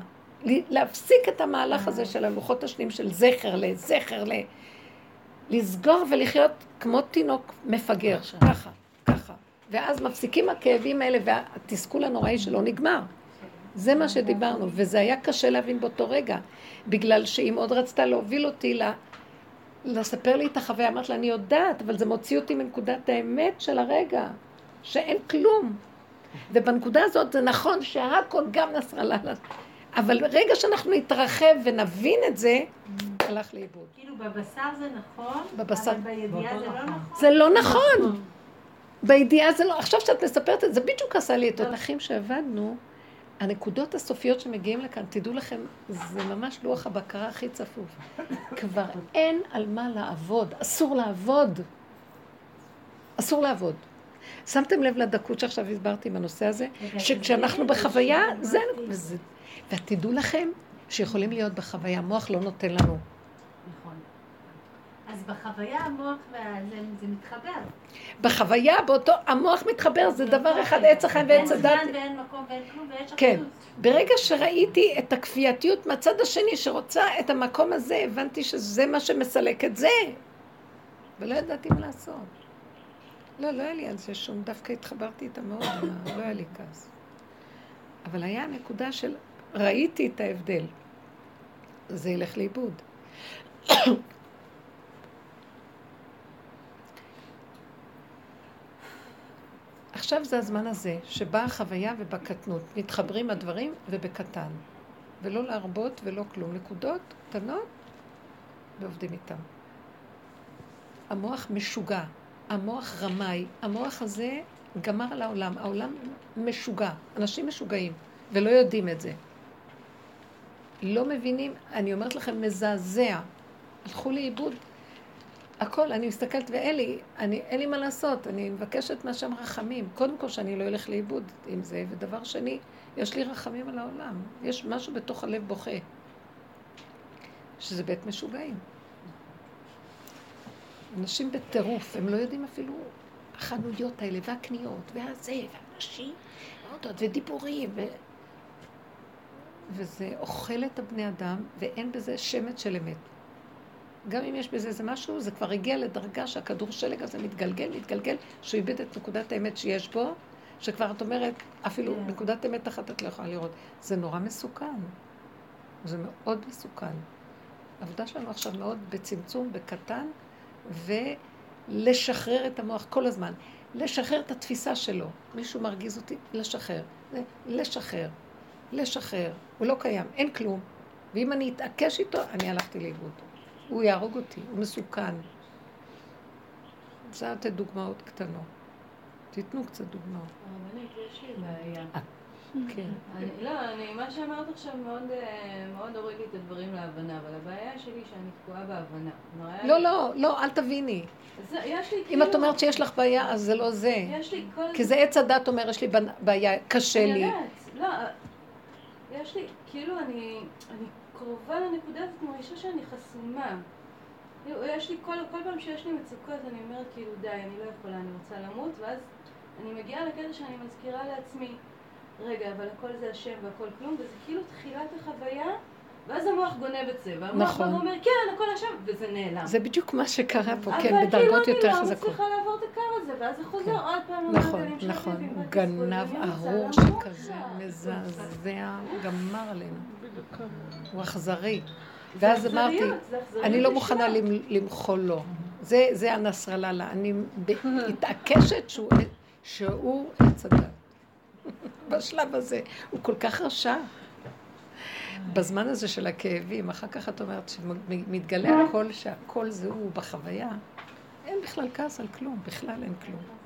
להפסיק את המהלך הזה של הלוחות השניים של זכר לזכר ל... לסגור ולחיות כמו תינוק מפגר, ככה, ככה. ואז מפסיקים הכאבים האלה והתסכול הנוראי שלו נגמר. זה מה שדיברנו, וזה היה קשה להבין באותו רגע, בגלל שהיא מאוד רצתה להוביל אותי ל... לספר לי את החוויה, אמרת לה, אני יודעת, אבל זה מוציא אותי מנקודת האמת של הרגע, שאין כלום. ובנקודה הזאת זה נכון שהכל גם נסראללה, אבל רגע שאנחנו נתרחב ונבין את זה, הלך לאיבוד. כאילו בבשר זה נכון, בבשר. אבל בידיעה זה לא נכון. זה לא נכון. בידיעה זה לא, עכשיו שאת מספרת את זה, בדיוק עשה לי את התותחים שעבדנו. הנקודות הסופיות שמגיעים לכאן, תדעו לכם, זה ממש לוח הבקרה הכי צפוף. כבר אין על מה לעבוד, אסור לעבוד. אסור לעבוד. שמתם לב לדקות שעכשיו הסברתי בנושא הזה? שכשאנחנו בחוויה, זה... ותדעו לכם שיכולים להיות בחוויה, המוח לא נותן לנו. אז בחוויה המוח והזה זה מתחבר. בחוויה, באותו, המוח מתחבר, זה דבר אחד, עץ החיים ועץ הדת. אין זמן ואין מקום ואין כלום ויש כן. אחדות. ברגע שראיתי את הכפייתיות מהצד השני שרוצה את המקום הזה, הבנתי שזה מה שמסלק את זה. ולא ידעתי מה לעשות. לא, לא היה לי על זה שום, דווקא התחברתי איתה מאוד, לא היה לי כעס. אבל היה נקודה של, ראיתי את ההבדל. זה ילך לאיבוד. עכשיו זה הזמן הזה, שבאה החוויה ובקטנות. מתחברים הדברים ובקטן. ולא להרבות ולא כלום. נקודות קטנות ועובדים איתם. המוח משוגע. המוח רמאי, המוח הזה גמר על העולם, העולם משוגע, אנשים משוגעים, ולא יודעים את זה. לא מבינים, אני אומרת לכם, מזעזע. הלכו לאיבוד הכל, אני מסתכלת, ואלי, אני, אין לי מה לעשות, אני מבקשת מהשם רחמים. קודם כל שאני לא אלך לאיבוד עם זה, ודבר שני, יש לי רחמים על העולם. יש משהו בתוך הלב בוכה, שזה בית משוגעים. אנשים בטירוף, הם לא יודעים אפילו החנויות האלה, והקניות, והזה, והנשים, ודיבורים, ו... וזה אוכל את הבני אדם, ואין בזה שמץ של אמת. גם אם יש בזה איזה משהו, זה כבר הגיע לדרגה שהכדור שלג הזה מתגלגל, מתגלגל, שהוא איבד את נקודת האמת שיש בו, שכבר את אומרת, אפילו yeah. כן. נקודת אמת אחת את לא יכולה לראות. זה נורא מסוכן. זה מאוד מסוכן. העבודה שלנו עכשיו מאוד בצמצום, בקטן, ולשחרר את המוח כל הזמן. לשחרר את התפיסה שלו. מישהו מרגיז אותי, לשחרר. לשחרר. לשחרר. הוא לא קיים, אין כלום. ואם אני אתעקש איתו, אני הלכתי לאיבוד. הוא יהרוג אותי, הוא מסוכן. רוצה לתת דוגמאות קטנות. תיתנו קצת דוגמאות. הרבנית, יש לי בעיה. אה, כן. לא, אני, מה שאמרת עכשיו מאוד, אה, הוריד לי את הדברים להבנה, אבל הבעיה שלי שאני תקועה בהבנה. לא, לא, לא, אל תביני. אם את אומרת שיש לך בעיה, אז זה לא זה. יש לי כל... כי זה עץ הדת אומר, יש לי בעיה, קשה לי. אני יודעת, לא, יש לי, כאילו אני קרובה לנקודה הזאת, מרגישה שאני חסומה. כאילו, יש לי, כל, כל פעם שיש לי מצוקות, אני אומרת כאילו די, אני לא יכולה, אני רוצה למות, ואז אני מגיעה לקטע שאני מזכירה לעצמי, רגע, אבל הכל זה השם והכל כלום, וזה כאילו תחילת החוויה, ואז המוח גונב את זה, והמוח נכון. אומר, כן, הכל השם, וזה נעלם. זה בדיוק מה שקרה פה, כן, בדרגות כאילו יותר חזקות. אבל כאילו אני לא מצליחה לעבור את הקו הזה, ואז זה חוזר כן. עוד פעם. נכון, נכון, הוא גנב ארור שכזה, מזעזע, גמר עלינו. הוא אכזרי. ואז אמרתי, אני לא מוכנה למחול לו. זה הנסרללה. אני מתעקשת שהוא עץ הדת. בשלב הזה. הוא כל כך רשע. בזמן הזה של הכאבים, אחר כך את אומרת שמתגלה הכל, שהכל זה הוא בחוויה, אין בכלל כעס על כלום, בכלל אין כלום.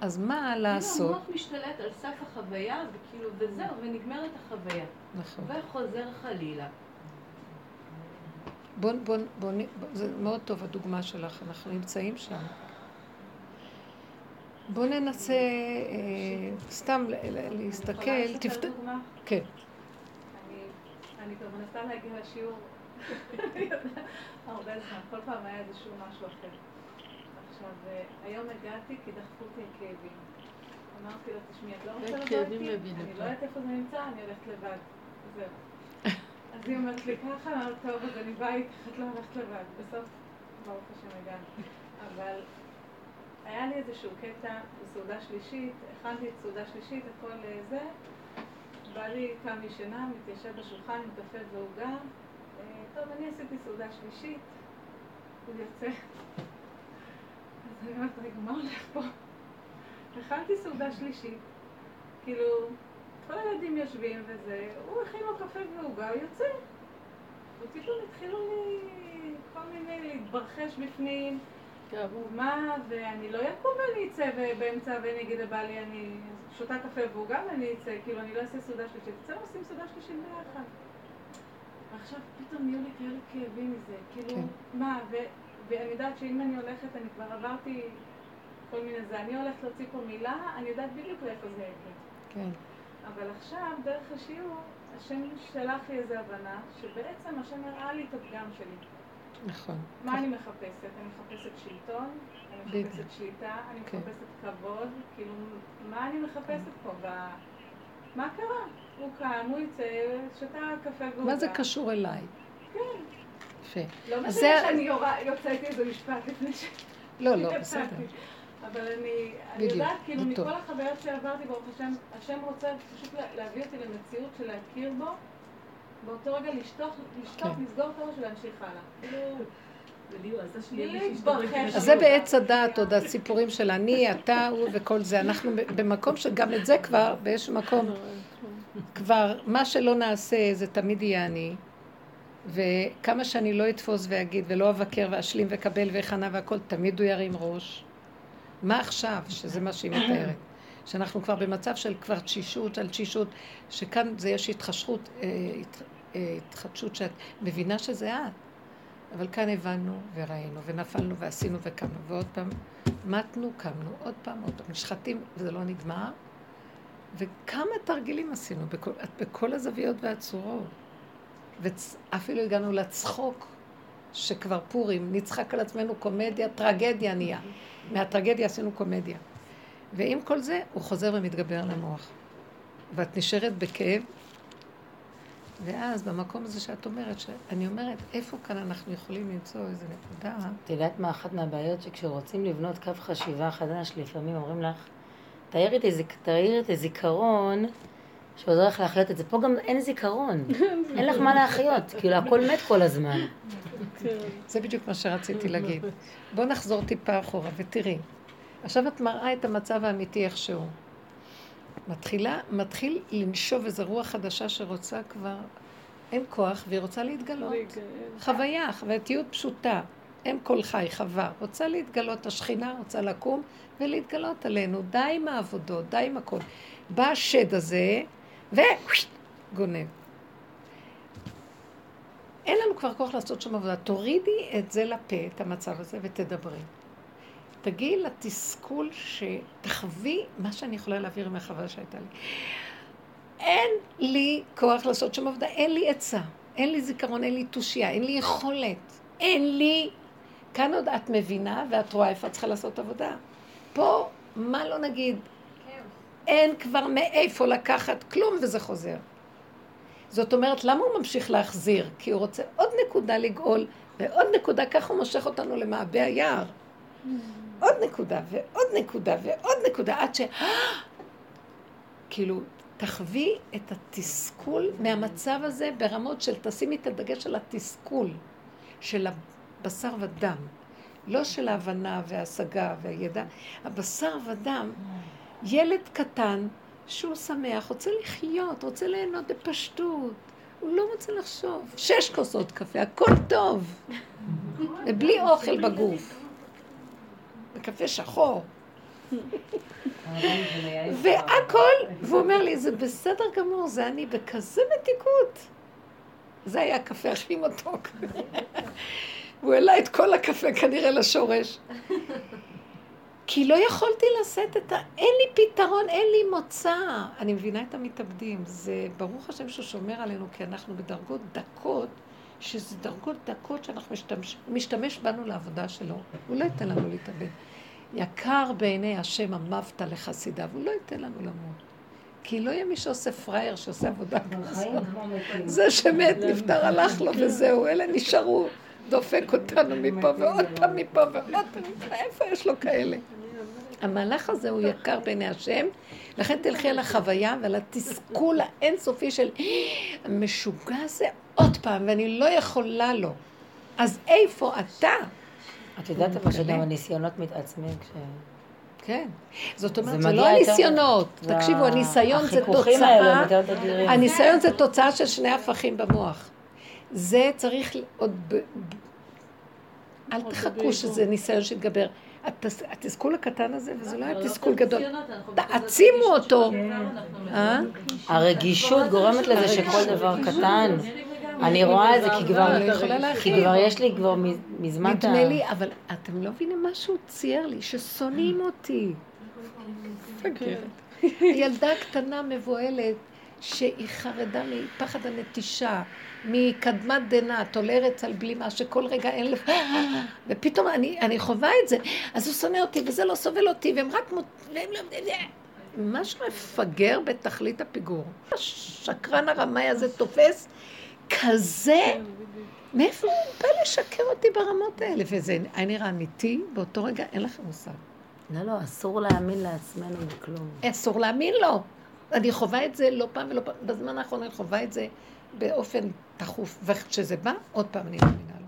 אז מה לעשות? המוח משתלט על סף החוויה, וכאילו, וזהו, ונגמרת החוויה. נכון. וחוזר חלילה. בוא, בוא, בוא, זה מאוד טוב הדוגמה שלך, אנחנו נמצאים שם. בוא ננסה אה, סתם להסתכל, תפת... כן. אני כבר מנסה להגיע לשיעור הרבה זמן, כל פעם היה איזשהו משהו אחר. עכשיו, אה, היום הגעתי כי דחפו אותי הכאבים. אמרתי לו, תשמעי, את לא רוצה לבוא איתי? אני לא יודעת איפה זה נמצא, אני הולכת לבד. זהו. אז היא אומרת לי ככה, אמרת, טוב, אז אני באה איתך, את לא הולכת לבד. בסוף, ברוך השם הגענו. אבל היה לי איזשהו קטע בסעודה שלישית, הכנתי את סעודה שלישית, הכל אה, זה. בא לי, קם משנה, מתיישב בשולחן עם קפה ועוגה. אה, טוב, אני עשיתי סעודה שלישית, הוא יוצא. אני אומרת, רגע, מה הולך פה? הכנתי סעודה שלישית, כאילו, כל הילדים יושבים וזה, הוא הכין לו קפה ועוגה, הוא יוצא. ופתאום התחילו לי כל מיני להתברחש בפנים. מה, ואני לא אקום ואני אצא באמצע ואני אגיד לבעלי, אני שותה קפה והוא גם אני אצא, כאילו אני לא אעשה סעודה שלישית, אצלנו עושים סעודה שלישית ביחד. ועכשיו פתאום נהיו לי כאלה כאבים מזה, כאילו, כן. מה, ואני יודעת שאם אני הולכת, אני כבר עברתי כל מיני זה, אני הולכת להוציא פה מילה, אני יודעת בדיוק לאיפה זה יגיע. כן. אבל עכשיו, דרך השיעור, השם שלח לי איזו הבנה, שבעצם השם הראה לי את הפגם שלי. נכון. מה אני מחפשת? אני מחפשת שלטון, אני מחפשת שליטה, אני כן. מחפשת כבוד, כאילו, מה אני מחפשת פה? מה קרה? הוא קם, הוא יצא, שתה קפה והוא מה זה קשור אליי? כן. יפה. לא משנה שאני יוצאתי איזה משפט לפני ש... לא, לא, בסדר. אבל אני, אני יודעת, כאילו, מכל החוויות שעברתי, ברוך השם, השם רוצה פשוט להביא אותי למציאות של להכיר בו. באותו רגע לשטוף, לשטוף, כן. לסגור את הראש ולהמשיך הלאה. כאילו, אז זה בעץ הדעת עוד הסיפורים של אני, אתה, הוא וכל זה. אנחנו במקום שגם את זה כבר, באיזשהו מקום, כבר מה שלא נעשה זה תמיד יהיה אני. וכמה שאני לא אתפוס ואגיד ולא אבקר ואשלים ואקבל ואכנה והכל, תמיד הוא ירים ראש. מה עכשיו, שזה מה שהיא מתארת? שאנחנו כבר במצב של כבר תשישות על תשישות, שכאן זה יש התחשבות, אה, אה, התחדשות שאת מבינה שזה את. אבל כאן הבנו וראינו ונפלנו ועשינו וקמנו, ועוד פעם מתנו, קמנו, עוד פעם, עוד פעם, נשחטים וזה לא נגמר. וכמה תרגילים עשינו בכל, בכל הזוויות והצורות. ואפילו הגענו לצחוק, שכבר פורים, נצחק על עצמנו קומדיה, טרגדיה נהיה. מהטרגדיה עשינו קומדיה. ועם כל זה, הוא חוזר ומתגבר למוח. ואת נשארת בכאב, ואז במקום הזה שאת אומרת, אני אומרת, איפה כאן אנחנו יכולים למצוא איזה נקודה? את יודעת מה אחת מהבעיות? שכשרוצים לבנות קו חשיבה חדש, לפעמים אומרים לך, תאיר את הזיכרון שעוזר לך להחיות את זה. פה גם אין זיכרון, אין לך מה להחיות, כאילו הכל מת כל הזמן. זה בדיוק מה שרציתי להגיד. בוא נחזור טיפה אחורה ותראי. עכשיו את מראה את המצב האמיתי איכשהו. מתחילה, מתחיל לנשוב איזו רוח חדשה שרוצה כבר, אין כוח, והיא רוצה להתגלות. חוויה, חווייתיות פשוטה. אם כל חי, חווה. רוצה להתגלות, השכינה רוצה לקום ולהתגלות עלינו. די עם העבודות, די עם הכל. בא השד הזה, וגונב. אין לנו כבר כוח לעשות שום עבודה. תורידי את זה לפה, את המצב הזה, ותדברי. תגיעי לתסכול שתחווי מה שאני יכולה להעביר עם החוויה שהייתה לי. אין לי כוח לעשות שום עבודה, אין לי עצה, אין לי זיכרון, אין לי תושייה, אין לי יכולת, אין לי... כאן עוד את מבינה ואת רואה איפה את צריכה לעשות עבודה. פה, מה לא נגיד? אין כבר מאיפה לקחת כלום וזה חוזר. זאת אומרת, למה הוא ממשיך להחזיר? כי הוא רוצה עוד נקודה לגאול, ועוד נקודה, ככה הוא מושך אותנו למעבה היער. עוד נקודה, ועוד נקודה, ועוד נקודה, עד ש... כאילו, תחווי את התסכול מהמצב הזה ברמות של תשימי את הדגש על התסכול של הבשר ודם, לא של ההבנה וההשגה והידע, הבשר ודם, ילד קטן שהוא שמח, רוצה לחיות, רוצה ליהנות בפשטות, הוא לא רוצה לחשוב. שש כוסות קפה, הכל טוב, ובלי אוכל בגוף. בקפה שחור. והכל, והוא אומר לי, זה בסדר גמור, זה אני בכזה מתיקות. זה היה הקפה הכי מתוק. והוא העלה את כל הקפה כנראה לשורש. כי לא יכולתי לשאת את ה... אין לי פתרון, אין לי מוצא. אני מבינה את המתאבדים. זה ברוך השם שהוא שומר עלינו, כי אנחנו בדרגות דקות, שזה דרגות דקות שאנחנו משתמש, משתמש בנו לעבודה שלו. הוא לא ייתן לנו להתאבד. יקר בעיני השם המבת לחסידיו, הוא לא ייתן לנו למות. כי לא יהיה מי שעושה פראייר, שעושה עבודה כזאת. זה שמת, נפטר, הלך לו וזהו, אלה נשארו, דופק אותנו מפה ועוד פעם מפה ועוד פעם איפה יש לו כאלה? המהלך הזה הוא יקר בעיני השם, לכן תלכי על החוויה ועל התסכול האינסופי של המשוגע הזה עוד פעם, ואני לא יכולה לו. אז איפה אתה? את יודעת אבל שגם הניסיונות מתעצמים כש... כן. זאת אומרת, זה לא הניסיונות. תקשיבו, הניסיון זה תוצאה... הניסיון זה תוצאה של שני הפכים במוח. זה צריך עוד... אל תחכו שזה ניסיון שיתגבר. התסכול הקטן הזה, וזה לא היה לא תסכול גדול. תעצימו אותו. אה? הרגישות גורמת לזה שכל דבר קטן... אני רואה את זה כי כבר, כי כבר יש לי כבר מזמן את ה... נדמה לי, אבל אתם לא מבינים מה שהוא צייר לי, ששונאים אותי. ילדה קטנה מבוהלת שהיא חרדה מפחד הנטישה, מקדמת דנא, טולרת על בלימה, שכל רגע אין לך... ופתאום אני, אני חווה את זה, אז הוא שונא אותי, וזה לא סובל אותי, והם רק... מות... משהו מפגר בתכלית הפיגור. השקרן הרמאי הזה תופס כזה, מאיפה הוא בא לשקר אותי ברמות האלה? וזה היה נראה אמיתי, באותו רגע אין לכם מושג. לא, לא, אסור להאמין לעצמנו בכלום. אסור להאמין לו. אני חווה את זה לא פעם ולא פעם, בזמן האחרון אני חווה את זה באופן תכוף, וכשזה בא, עוד פעם אני מאמינה לו.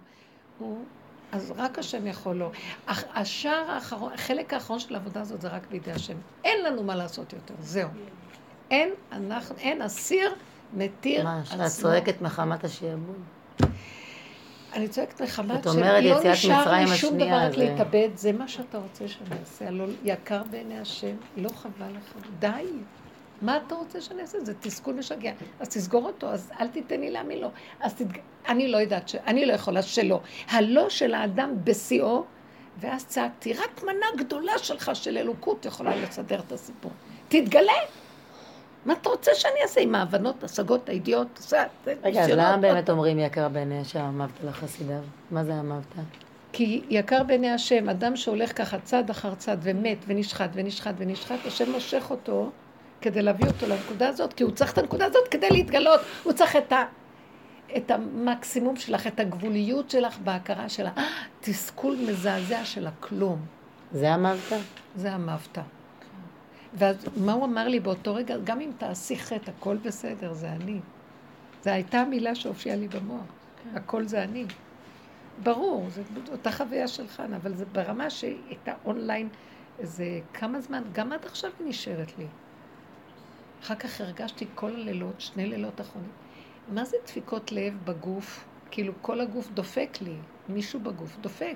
הוא, אז רק השם יכול לו. השער האחרון, החלק האחרון של העבודה הזאת זה רק בידי השם. אין לנו מה לעשות יותר, זהו. אין, אנחנו, אין אסיר מתיר עצמו. מה, שאת צועקת מחמת השעבוד? אני צועקת מחמת שלא נשאר לי שום דבר רק להתאבד, זה מה שאתה רוצה שאני אעשה, הלא יקר בעיני השם, לא חבל לך, די. מה אתה רוצה שאני אעשה? זה תסכול משגע. אז תסגור אותו, אז אל תיתן לי להאמין לו. אז תתג... אני לא יודעת, ש... אני לא יכולה שלא. הלא של האדם בשיאו, ואז צעקתי, רק מנה גדולה שלך של אלוקות יכולה לסדר את הסיפור. תתגלה. מה אתה רוצה שאני אעשה עם ההבנות, השגות, הידיעות? רגע, אז למה באמת אומרים יקר בעיני השם אמרת לחסידיו? מה זה אמרת? כי יקר בעיני השם, אדם שהולך ככה צד אחר צד ומת ונשחט ונשחט ונשחט, השם מושך אותו כדי להביא אותו לנקודה הזאת, כי הוא צריך את הנקודה הזאת כדי להתגלות. הוא צריך את, ה, את המקסימום שלך, את הגבוליות שלך בהכרה של התסכול מזעזע של הכלום. זה אמרת? זה אמרת. ואז מה הוא אמר לי באותו רגע? גם אם תעשי חטא, הכל בסדר, זה אני. זו הייתה המילה שהופיעה לי במוח. כן. הכל זה אני. ברור, זו אותה חוויה של חנה, אבל זה ברמה שהיא הייתה אונליין איזה כמה זמן, גם עד עכשיו היא נשארת לי. אחר כך הרגשתי כל הלילות, שני לילות אחרונים. מה זה דפיקות לב בגוף? כאילו כל הגוף דופק לי, מישהו בגוף דופק.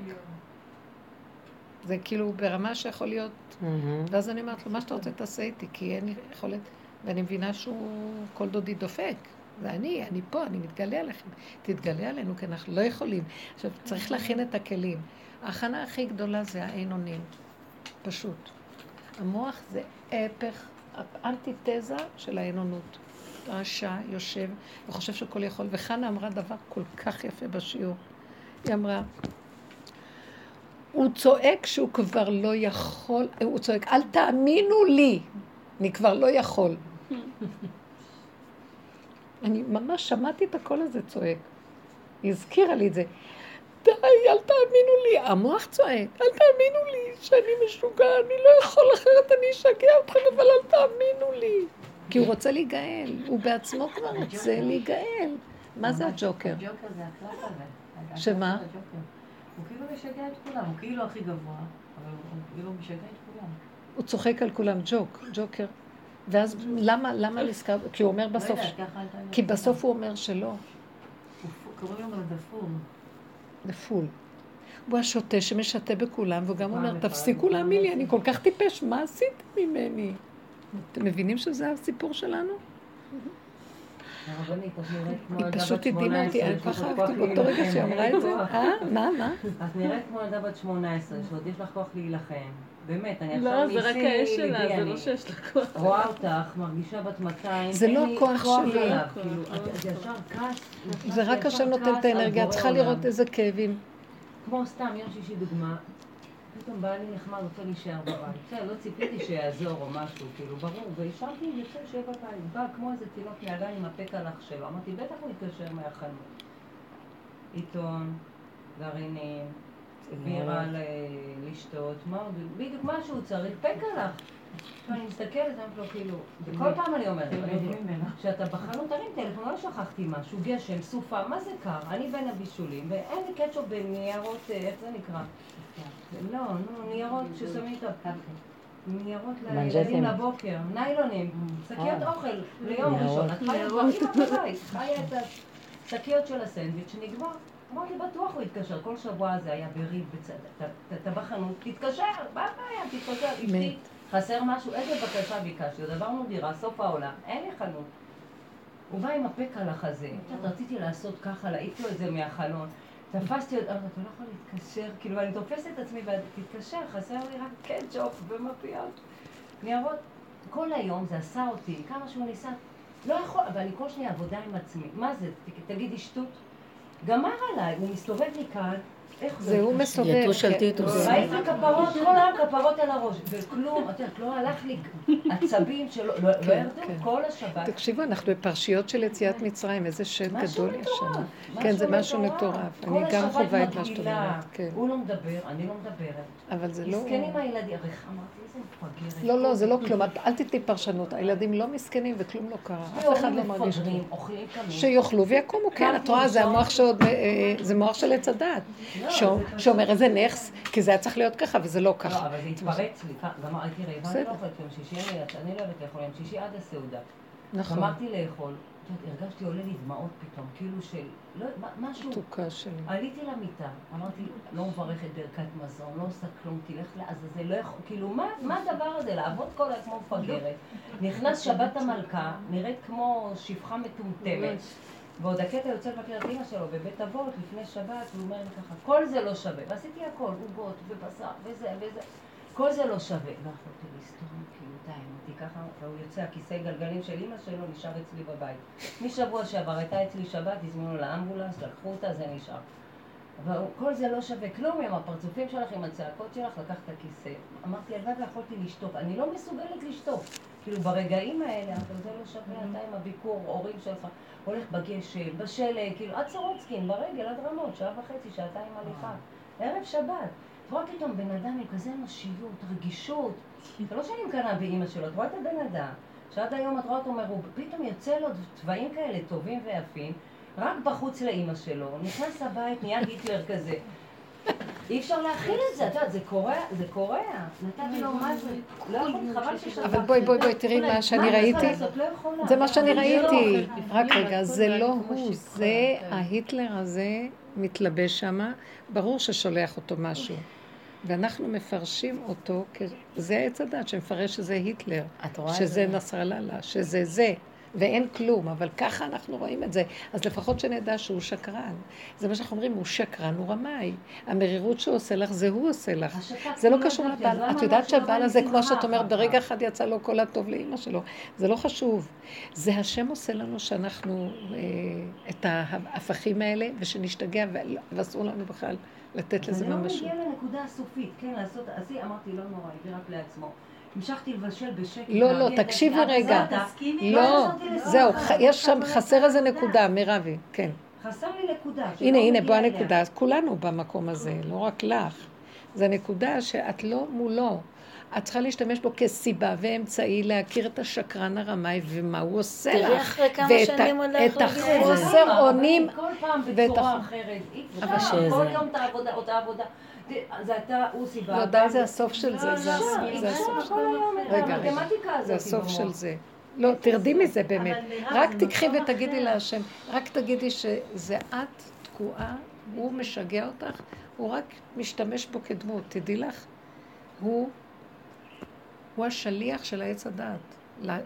זה כאילו ברמה שיכול להיות... Mm-hmm. ואז אני אומרת לו, מה שאתה רוצה תעשה איתי, כי אין לי יכולת... ואני מבינה שהוא, כל דודי דופק. זה אני, אני פה, אני מתגלה עליכם. תתגלה עלינו, כי אנחנו לא יכולים. עכשיו, צריך להכין את הכלים. ההכנה הכי גדולה זה האין אונים. פשוט. המוח זה הפך, אנטיתזה של האין-אונות. רשע, יושב, וחושב שהכל יכול. וחנה אמרה דבר כל כך יפה בשיעור. היא אמרה, הוא צועק שהוא כבר לא יכול, הוא צועק, אל תאמינו לי, אני כבר לא יכול. אני ממש שמעתי את הקול הזה צועק. היא הזכירה לי את זה. די, אל תאמינו לי. המוח צועק, אל תאמינו לי שאני משוגע, אני לא יכול אחרת, אני אשגע אתכם, אבל אל תאמינו לי. כי הוא רוצה להיגאל, הוא בעצמו כבר רוצה להיגאל. מה זה הג'וקר? הג'וקר זה הקלף הזה. שמה? הוא כאילו משגע את כולם, הוא כאילו הכי גבוה, אבל הוא כאילו משגע את כולם. הוא צוחק על כולם, ג'וק, ג'וקר. ואז למה, למה נזכר? כי הוא אומר בסוף, כי בסוף הוא אומר שלא. קוראים לו דפול. דפול. הוא השוטה שמשתה בכולם, והוא גם אומר, תפסיקו להאמין לי, אני כל כך טיפש, מה עשיתם ממני? אתם מבינים שזה הסיפור שלנו? היא פשוט הדהימה אותי, אני כל כך אהבתי באותו רגע שהיא אמרה את זה. אה? מה? מה? את נראית כמו ילדה בת 18, שעוד יש לך כוח להילחם. באמת, אני עכשיו ניסי... לא, זה רק האש שלה, זה לא שיש לה כוח. רואה אותך, מרגישה בת 200, זה לא הכוח שלי. כאילו, ישר כעס. זה רק השם נותן את האנרגיה, את צריכה לראות איזה כאבים. כמו סתם, יום שישי דוגמה, פתאום בא לי נחמד, רוצה להישאר בבית. בסדר, לא ציפיתי שיעזור או משהו, כאילו, ברור. והשארתי, יוצא שיהיה בבית. בא כמו איזה תינוק מהגן עם הפה קלח שלו. אמרתי, בטח הוא יתקשר מהחנות. עיתון, גרעינים, בירה לשתות, מה עוד? בדיוק מה שהוא צריך, פה קלח. אני מסתכלת, אני אומרת לו, כאילו, וכל פעם אני אומרת, כשאתה בחנות, תרים טלפון, לא שכחתי משהו, גשם, סופה, מה זה קר? אני בין הבישולים, ואין לי קטשופ בניירות, אה, איך זה נקרא? לא, נו, ניירות ששמים את ה... ניירות לילדים לבוקר, ניילונים, שקיות אה. אוכל ליום ראשון. את חיה את השקיות של הסנדוויץ' שנגמר. אמרתי, בטוח הוא יתקשר, כל שבוע זה היה בריב, אתה בחנות, תתקשר, מה הבעיה, תתקשר, אשתי, חסר משהו, איזה בקשה ביקשתי, עברנו דירה, סוף העולם, אין לי חנות. הוא בא עם הפק על החזה, רציתי לעשות ככה, להעיף לו את זה מהחלון. תפסתי אמרתי, אתה לא יכול להתקשר, כאילו, אני תופסת את עצמי, ותתקשר, חסר לי רק קטשופ ומפיות. ניירות. כל היום זה עשה אותי, כמה שהוא ניסה, לא יכול, אבל אני כל שניה עבודה עם עצמי. מה זה, תגידי שטות? גמר עליי, הוא מסתובב לי כאן, זה הוא מסובב. יתוש על טיטוס. ראיתי כפרות, כל היום כפרות על הראש, וכלום, את יודעת, לא הלך לי עצבים שלא לא, לא כן, ירדו כן. כל השבת. תקשיבו, אנחנו בפרשיות של יציאת מצרים, איזה שם גדול יש שם. כן, זה משהו מטורף. אני גם חווה את מה שאת אומרת. כן. הוא לא מדבר, אני לא מדברת. אבל זה לא... מסכנים הילדים, הרי אמרתי, איזה מפגרת. לא, לא, זה לא כלום. אל תתני פרשנות. הילדים לא מסכנים וכלום לא קרה. אף אחד לא מרגיש כלום. שיאכלו ויקומו, כן, את רואה, זה המוח. אה, זה מוח של עץ הדת. שאומר איזה נכס, כי זה היה צריך להיות ככה וזה לא ככה. לא, אבל זה התפרץ לי, הייתי רעיבה, אני לא אוכלת יום שישי, אני לא אוהבת לאכול יום שישי עד הסעודה. נכון. אמרתי לאכול. הרגשתי עולה לי דמעות פתאום, כאילו של, לא, משהו. תוקה שלי. עליתי למיטה, אמרתי, לא מברכת ברכת מזון, לא עושה כלום, תלך לעזאזל, לא יכול, כאילו, מה, מה הדבר הזה, לעבוד כל היום כמו מפגרת? נכנס שבת המלכה, נראית כמו שפחה מטומטמת. ועוד הקטע יוצא לבקר את אמא שלו בבית אבות לפני שבת, והוא אומר לי ככה, כל זה לא שווה. ועשיתי הכל, עוגות ובשר וזה וזה. כל זה לא שווה. ויכולתי לסתום, די, אמרתי ככה, והוא יוצא, הכיסא גלגלים של אימא שלו נשאר אצלי בבית. משבוע שעבר הייתה אצלי שבת, הזמינו לאמבולנס, לקחו אותה, זה נשאר. אבל כל זה לא שווה כלום עם הפרצופים שלך, עם הצעקות שלך, לקחת את הכיסא. אמרתי, הלוואי ויכולתי לשתוק. אני לא מסוגלת לשתוק. כאילו, ברגעים האלה, אבל זה לא שווה, אתה עם הביקור, הורים שלך, הולך בגשם, בשלג, כאילו, עד סורוצקין, ברגל, עד רמות, שעה וחצי, שעתיים הליכה. ערב שבת. את רואה פתאום בן אדם עם כזה אנושיות, רגישות. זה לא שאני מקנאה באימא שלו, את רואה את הבן אדם, שעד היום את רואה אותו מרוב, פתאום יוצא לו צבעים כאלה טובים ויפים, רק בחוץ לאימא שלו, נכנס לבית, נהיה היטלר כזה. אי אפשר להכיל את זה, את יודעת, זה קורע, זה קורע. נתתי לו מה זה, לא יכולתי, חבל ששלחתי. אבל בואי, בואי, בואי, תראי מה שאני ראיתי. לא זה מה שאני ראיתי. רק רגע, זה לא הוא, זה ההיטלר הזה מתלבש שמה, ברור ששולח אותו משהו. ואנחנו מפרשים אותו, זה עץ הדת שמפרש שזה היטלר, שזה נסראללה, שזה זה. ואין כלום, אבל ככה אנחנו רואים את זה. אז לפחות שנדע שהוא שקרן. זה מה שאנחנו אומרים, הוא שקרן, הוא רמאי. המרירות שהוא עושה לך, זה הוא עושה לך. זה לא קשור לבעל. את יודעת שהבעל הזה, כמו שאת אומרת, ברגע אחד יצא לו כל הטוב לאימא שלו. זה לא חשוב. זה השם עושה לנו שאנחנו, אה, את ההפכים האלה, ושנשתגע, ואסור לנו בכלל לתת לזה ממש. אבל לא מגיע לנקודה הסופית, כן, לעשות, אז אמרתי, לא נורא, הביא רק לעצמו. המשכתי לבשל בשקט. לא, לא, תקשיבי רגע. לא, זהו, יש שם, חסר איזה נקודה, מירבי, כן. חסר לי נקודה. הנה, הנה, בוא הנקודה. אז כולנו במקום הזה, לא רק לך. זו נקודה שאת לא מולו. את צריכה להשתמש בו כסיבה ואמצעי להכיר את השקרן הרמאי ומה הוא עושה לך. תראי אחרי כמה שנים עוד לא את החוסר אונים. כל פעם בצורה אחרת. כל יום את העבודה, אותה עבודה. זה אתה, הוא סיבה. לא, די, זה הסוף של זה, זה הסוף של זה. רגע, זה הסוף של זה. לא, תרדי מזה באמת. רק תקחי ותגידי להשם, רק תגידי שזה את תקועה, הוא משגע אותך, הוא רק משתמש בו כדמות. תדעי לך, הוא, הוא השליח של העץ הדעת,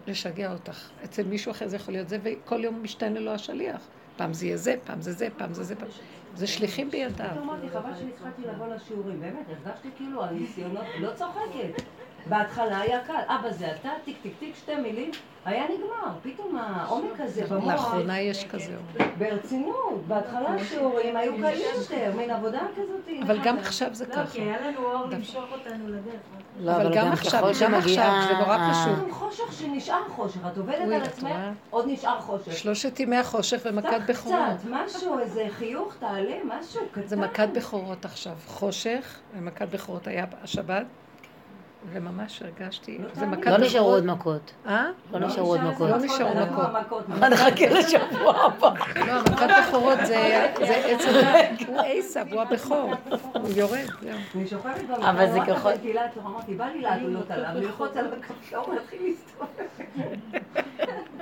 לשגע אותך. אצל מישהו אחר זה יכול להיות זה, וכל יום משתנה לו השליח. פעם זה יהיה זה, פעם זה זה, פעם זה זה, פעם... זה שליחים בידיו. אמרתי, חבל שהתחלתי לבוא לשיעורים, באמת, הרגשתי כאילו הניסיונות, לא צוחקת. בהתחלה היה קל, אבא זה אתה, טיק טיק טיק, שתי מילים, היה נגמר. פתאום העומק הזה במוח... לאחרונה יש כזה עומק. ברצינות, בהתחלה השיעורים היו קלים יותר, מין עבודה כזאת. אבל גם עכשיו זה ככה. לא, כי היה לנו אור למשוך אותנו לדרך. לא, אבל גם עכשיו, גם עכשיו, זה נורא פשוט. גם חושך שנשאר חושך, את עובדת על עצמך, עוד נשאר חושך. שלושת ימי החושך ומכת בכורות. קצת, משהו, איזה חיוך, תעלה, משהו קטן. זה מכת בכורות עכשיו. חושך ומכת בכורות היה השבת. וממש הרגשתי, לא זה מכת. לא נשארו עוד מכות. אה? לא נשארו עוד מכות. לא נשארו מכות. נחכה לשבוע הבא. לא, מכת בכורות זה עץ הוא עשב, הוא הבכור. הוא יורד, זהו. אני שוכבת במכות. אבל זה ככל... אמרתי, בא לי לעלות עליו, ללחוץ על הכפתור, להתחיל להסתובב.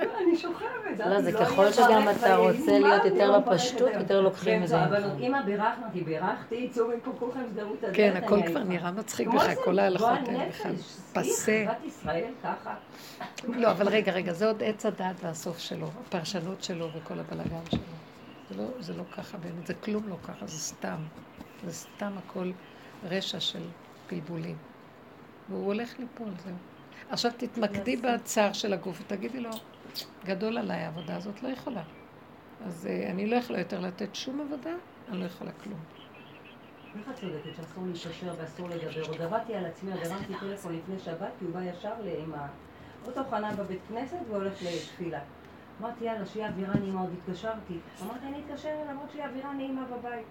אני שוכבת. לא, זה ככל שגם אתה רוצה להיות יותר בפשטות, יותר לוקחים מזה. אבל אמא בירכנו אותי, בירכתי, צאו מפה כולכם, סגרו את הדלת. כן, הכל כבר נראה מצחיק בך, כל ההלכות האלה בכלל. פסה. לא, אבל רגע, רגע, זה עוד עץ הדת והסוף שלו, הפרשנות שלו וכל הבלאגן שלו. זה לא, זה לא ככה באמת, זה כלום לא ככה, זה סתם. זה סתם הכל רשע של בלבולים. והוא הולך ליפול, זהו. עכשיו תתמקדי בצער של הגוף ותגידי לו, גדול עליי העבודה הזאת, לא יכולה. אז uh, אני לא יכולה יותר לתת שום עבודה, אני לא יכולה כלום. איך את צודקת שאסור להתקשר ואסור לדבר? עוד עבדתי על עצמי, עוד הרמתי טלפון לפני שבת, כי הוא בא ישר עם האוטו חנה בבית כנסת והולך לתפילה. אמרתי, יאללה, שיהיה אווירה נעימה, עוד התקשרתי. אמרתי, אני אתקשר אליו, למרות שיהיה אווירה נעימה בבית.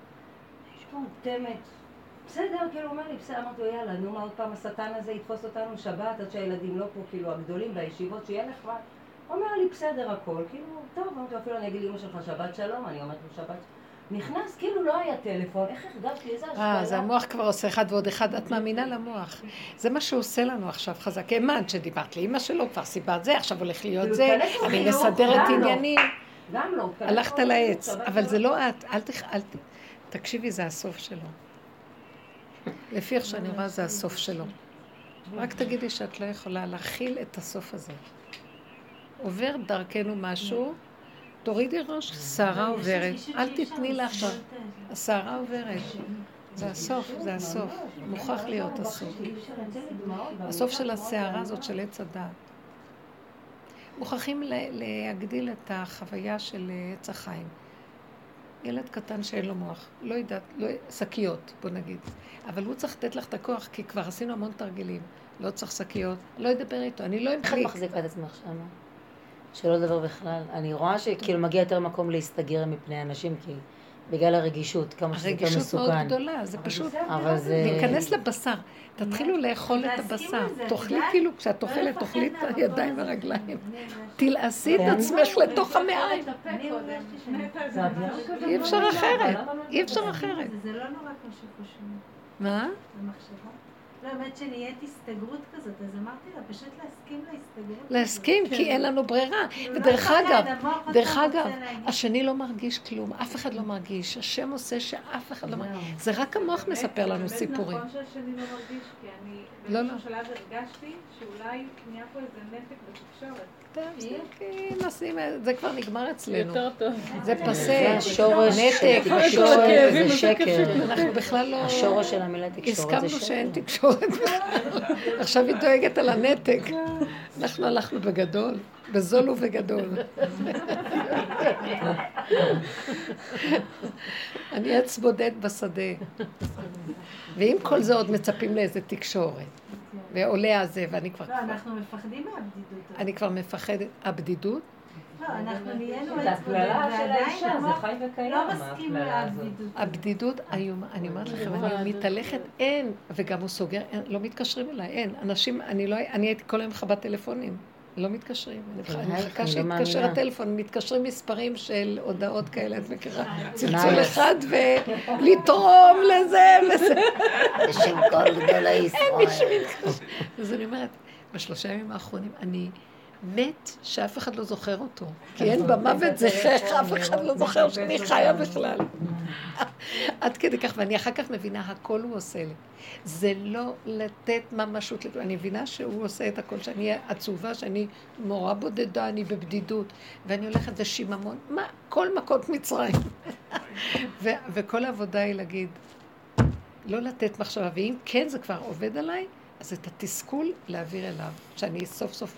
יש פה תמת. בסדר, כאילו, אומר לי, בסדר, אמרתי לו, יאללה, נו, מה עוד פעם השטן הזה יתפוס אותנו שבת, עד שהילדים לא פה, כאילו, הגדולים בישיבות, שיהיה נחמד. אומר לי, בסדר הכל, כאילו, טוב, אמרתי לו, אפילו אני אגיד לאמא שלך שבת שלום, אני אומרת לו שבת נכנס, כאילו לא היה טלפון, איך הרגשתי, איזה השפעה. אה, זה המוח כבר עושה אחד ועוד אחד, את מאמינה למוח. זה מה שהוא עושה לנו עכשיו חזק. האמנת שדיברת לאימא שלו, כבר סיפרת זה, עכשיו הולך להיות זה, אני מסדרת עניינים. גם לא. הלכת לעץ, אבל זה לא את, אל תח... תקשיבי, זה הסוף שלו. לפי איך שאני רואה, זה הסוף שלו. רק תגידי שאת לא יכולה להכיל את הסוף הזה. עובר דרכנו משהו, תורידי ראש, סערה עוברת. אל תתני לה עכשיו. הסערה עוברת. זה הסוף, זה הסוף. מוכרח להיות הסוף. הסוף של הסערה הזאת של עץ הדעת. מוכרחים להגדיל את החוויה של עץ החיים. ילד קטן שאין לו מוח, לא יודעת, לא, שקיות, בוא נגיד. אבל הוא צריך לתת לך את הכוח, כי כבר עשינו המון תרגילים. לא צריך שקיות, לא אדבר איתו, אני לא אמחליק. איך את מחזיקה את עצמך שמה? שלא לדבר בכלל. אני רואה שכאילו מגיע יותר מקום להסתגר מפני אנשים, כי בגלל הרגישות, כמה שזה יותר מסוכן. הרגישות מאוד גדולה, זה פשוט... אבל זה... להיכנס לבשר. תתחילו לאכול את הבשר. תאכלי כאילו, כשאת אוכלת, תאכלי את הידיים והרגליים. תלעשי את עצמך לתוך המעיים. אי אפשר אחרת. אי אפשר אחרת. זה לא נורא קשה חושבים. מה? המחשבה. לא, האמת שנהיית הסתגרות כזאת, אז אמרתי לה, פשוט להסכים להסתגרות. להסכים, כי אין לנו ברירה. ודרך אגב, דרך אגב, השני לא מרגיש כלום, אף אחד לא מרגיש. השם עושה שאף אחד לא מרגיש. זה רק המוח מספר לנו סיפורים. באמת נכון שהשני לא מרגיש, כי אני לא, לא. באיזשהו שלב הרגשתי שאולי נהיה פה איזה נתק בתקשורת. זה כבר נגמר אצלנו. זה פסה, שורש, נתק, תקשורת זה שקר. אנחנו בכלל לא... השורש של המילה תקשורת זה שקר. הסכמנו שאין תקשורת עכשיו היא דואגת על הנתק. אנחנו הלכנו בגדול, בזול ובגדול. אני עץ בודד בשדה. ועם כל זה עוד מצפים לאיזה תקשורת. ועולה הזה, ואני כבר... לא, אנחנו מפחדים מהבדידות. אני כבר מפחדת. הבדידות? לא, אנחנו נהיינו עץ בודד, ועדיין המוח לא מסכים לבדידות. הבדידות איומה, אני אומרת לכם, אני מתהלכת, אין, וגם הוא סוגר, לא מתקשרים אליי, אין. אנשים, אני לא, אני הייתי כל היום מכבת טלפונים. לא מתקשרים. אני מחכה לא שיתקשר הטלפון, מתקשרים מספרים של הודעות כאלה, את מכירה? צלצול אחד ולתרום לזה וזה. בשם כל גדולי ישראל. אז אני אומרת, בשלושה ימים האחרונים אני... מת שאף אחד לא זוכר אותו. כי אין במוות זכרך, אף אחד לא זוכר שאני חיה בכלל. עד כדי כך, ואני אחר כך מבינה, הכל הוא עושה לי. זה לא לתת ממשות, אני מבינה שהוא עושה את הכל, שאני עצובה, שאני מורה בודדה, אני בבדידות, ואני הולכת ושיממון, מה, כל מכות מצרים. וכל העבודה היא להגיד, לא לתת מחשבה, ואם כן זה כבר עובד עליי, אז את התסכול להעביר אליו, שאני סוף סוף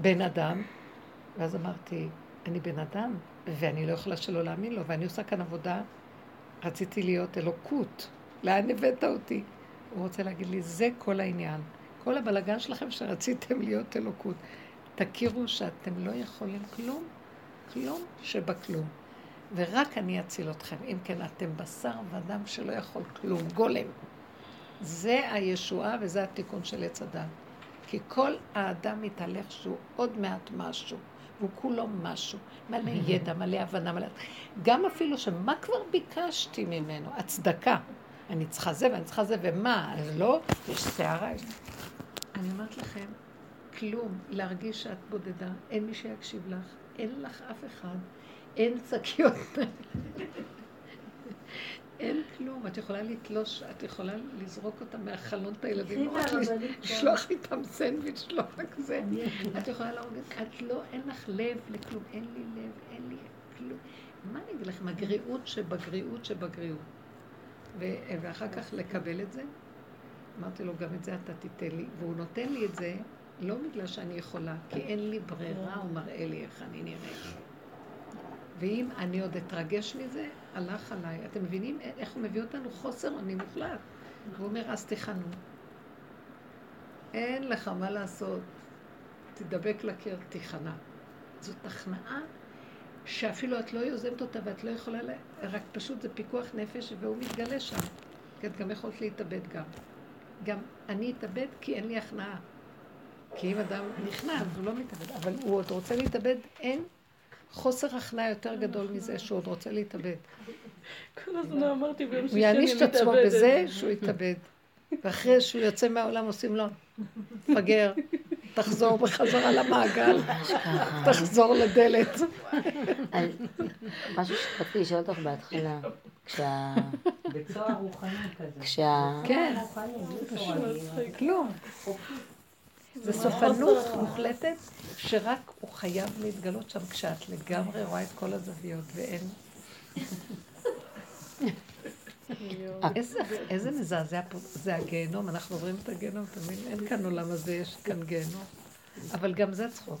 בן אדם, ואז אמרתי, אני בן אדם, ואני לא יכולה שלא להאמין לו, ואני עושה כאן עבודה, רציתי להיות אלוקות. לאן הבאת אותי? הוא רוצה להגיד לי, זה כל העניין. כל הבלגן שלכם שרציתם להיות אלוקות. תכירו שאתם לא יכולים כלום, כלום שבכלום. ורק אני אציל אתכם. אם כן, אתם בשר ודם שלא יכול כלום, גולם. זה הישועה וזה התיקון של עץ הדת. כי כל האדם מתהלך שהוא עוד מעט משהו, והוא כולו משהו, מלא ידע, מלא הבנה, מלא... גם אפילו שמה כבר ביקשתי ממנו? הצדקה. אני צריכה זה ואני צריכה זה, ומה? אז לא, יש שערה. אני אומרת לכם, כלום, להרגיש שאת בודדה, אין מי שיקשיב לך, אין לך אף אחד, אין שקיות. אין כלום, את יכולה לתלוש, את יכולה לזרוק אותם מהחלון את הילדים, לשלוח איתם סנדוויץ', לא רק זה. את יכולה להרוג את, את לא, אין לך לב לכלום, אין לי לב, אין לי כלום. מה אני אגיד לכם, הגריעות שבגריעות שבגריעות. ואחר כך לקבל את זה, אמרתי לו, גם את זה אתה תיתן לי, והוא נותן לי את זה לא בגלל שאני יכולה, כי אין לי ברירה, הוא מראה לי איך אני נראית. ואם אני עוד אתרגש מזה, הלך עליי. אתם מבינים איך הוא מביא אותנו? חוסר אונים מוחלט. הוא אומר, אז תיכנו. אין לך מה לעשות. תדבק לקיר, תיכנע. זאת הכנעה שאפילו את לא יוזמת אותה ואת לא יכולה, לה... רק פשוט זה פיקוח נפש והוא מתגלה שם. כי את גם יכולת להתאבד גם. גם אני אתאבד כי אין לי הכנעה. כי אם אדם נכנע, אז הוא לא מתאבד. אבל הוא עוד רוצה להתאבד, אין חוסר הכנעה יותר גדול מזה שהוא עוד רוצה להתאבד. כל הזמן אמרתי ביום שישי אני מתאבדת. הוא יעניש את עצמו בזה שהוא יתאבד. ואחרי שהוא יוצא מהעולם עושים לו, פגר, תחזור בחזרה למעגל, תחזור לדלת. משהו שרציתי לשאול אותך בהתחלה, כשה... בצוהר רוחני כזה. כשה... כן, כלום. זה סופנות מוחלטת, שרק הוא חייב להתגלות שם כשאת לגמרי רואה את כל הזוויות ואין... איזה מזעזע פה, זה הגיהנום, אנחנו עוברים את הגיהנום, מבין? אין כאן עולם הזה, יש כאן גיהנום. אבל גם זה צחוק.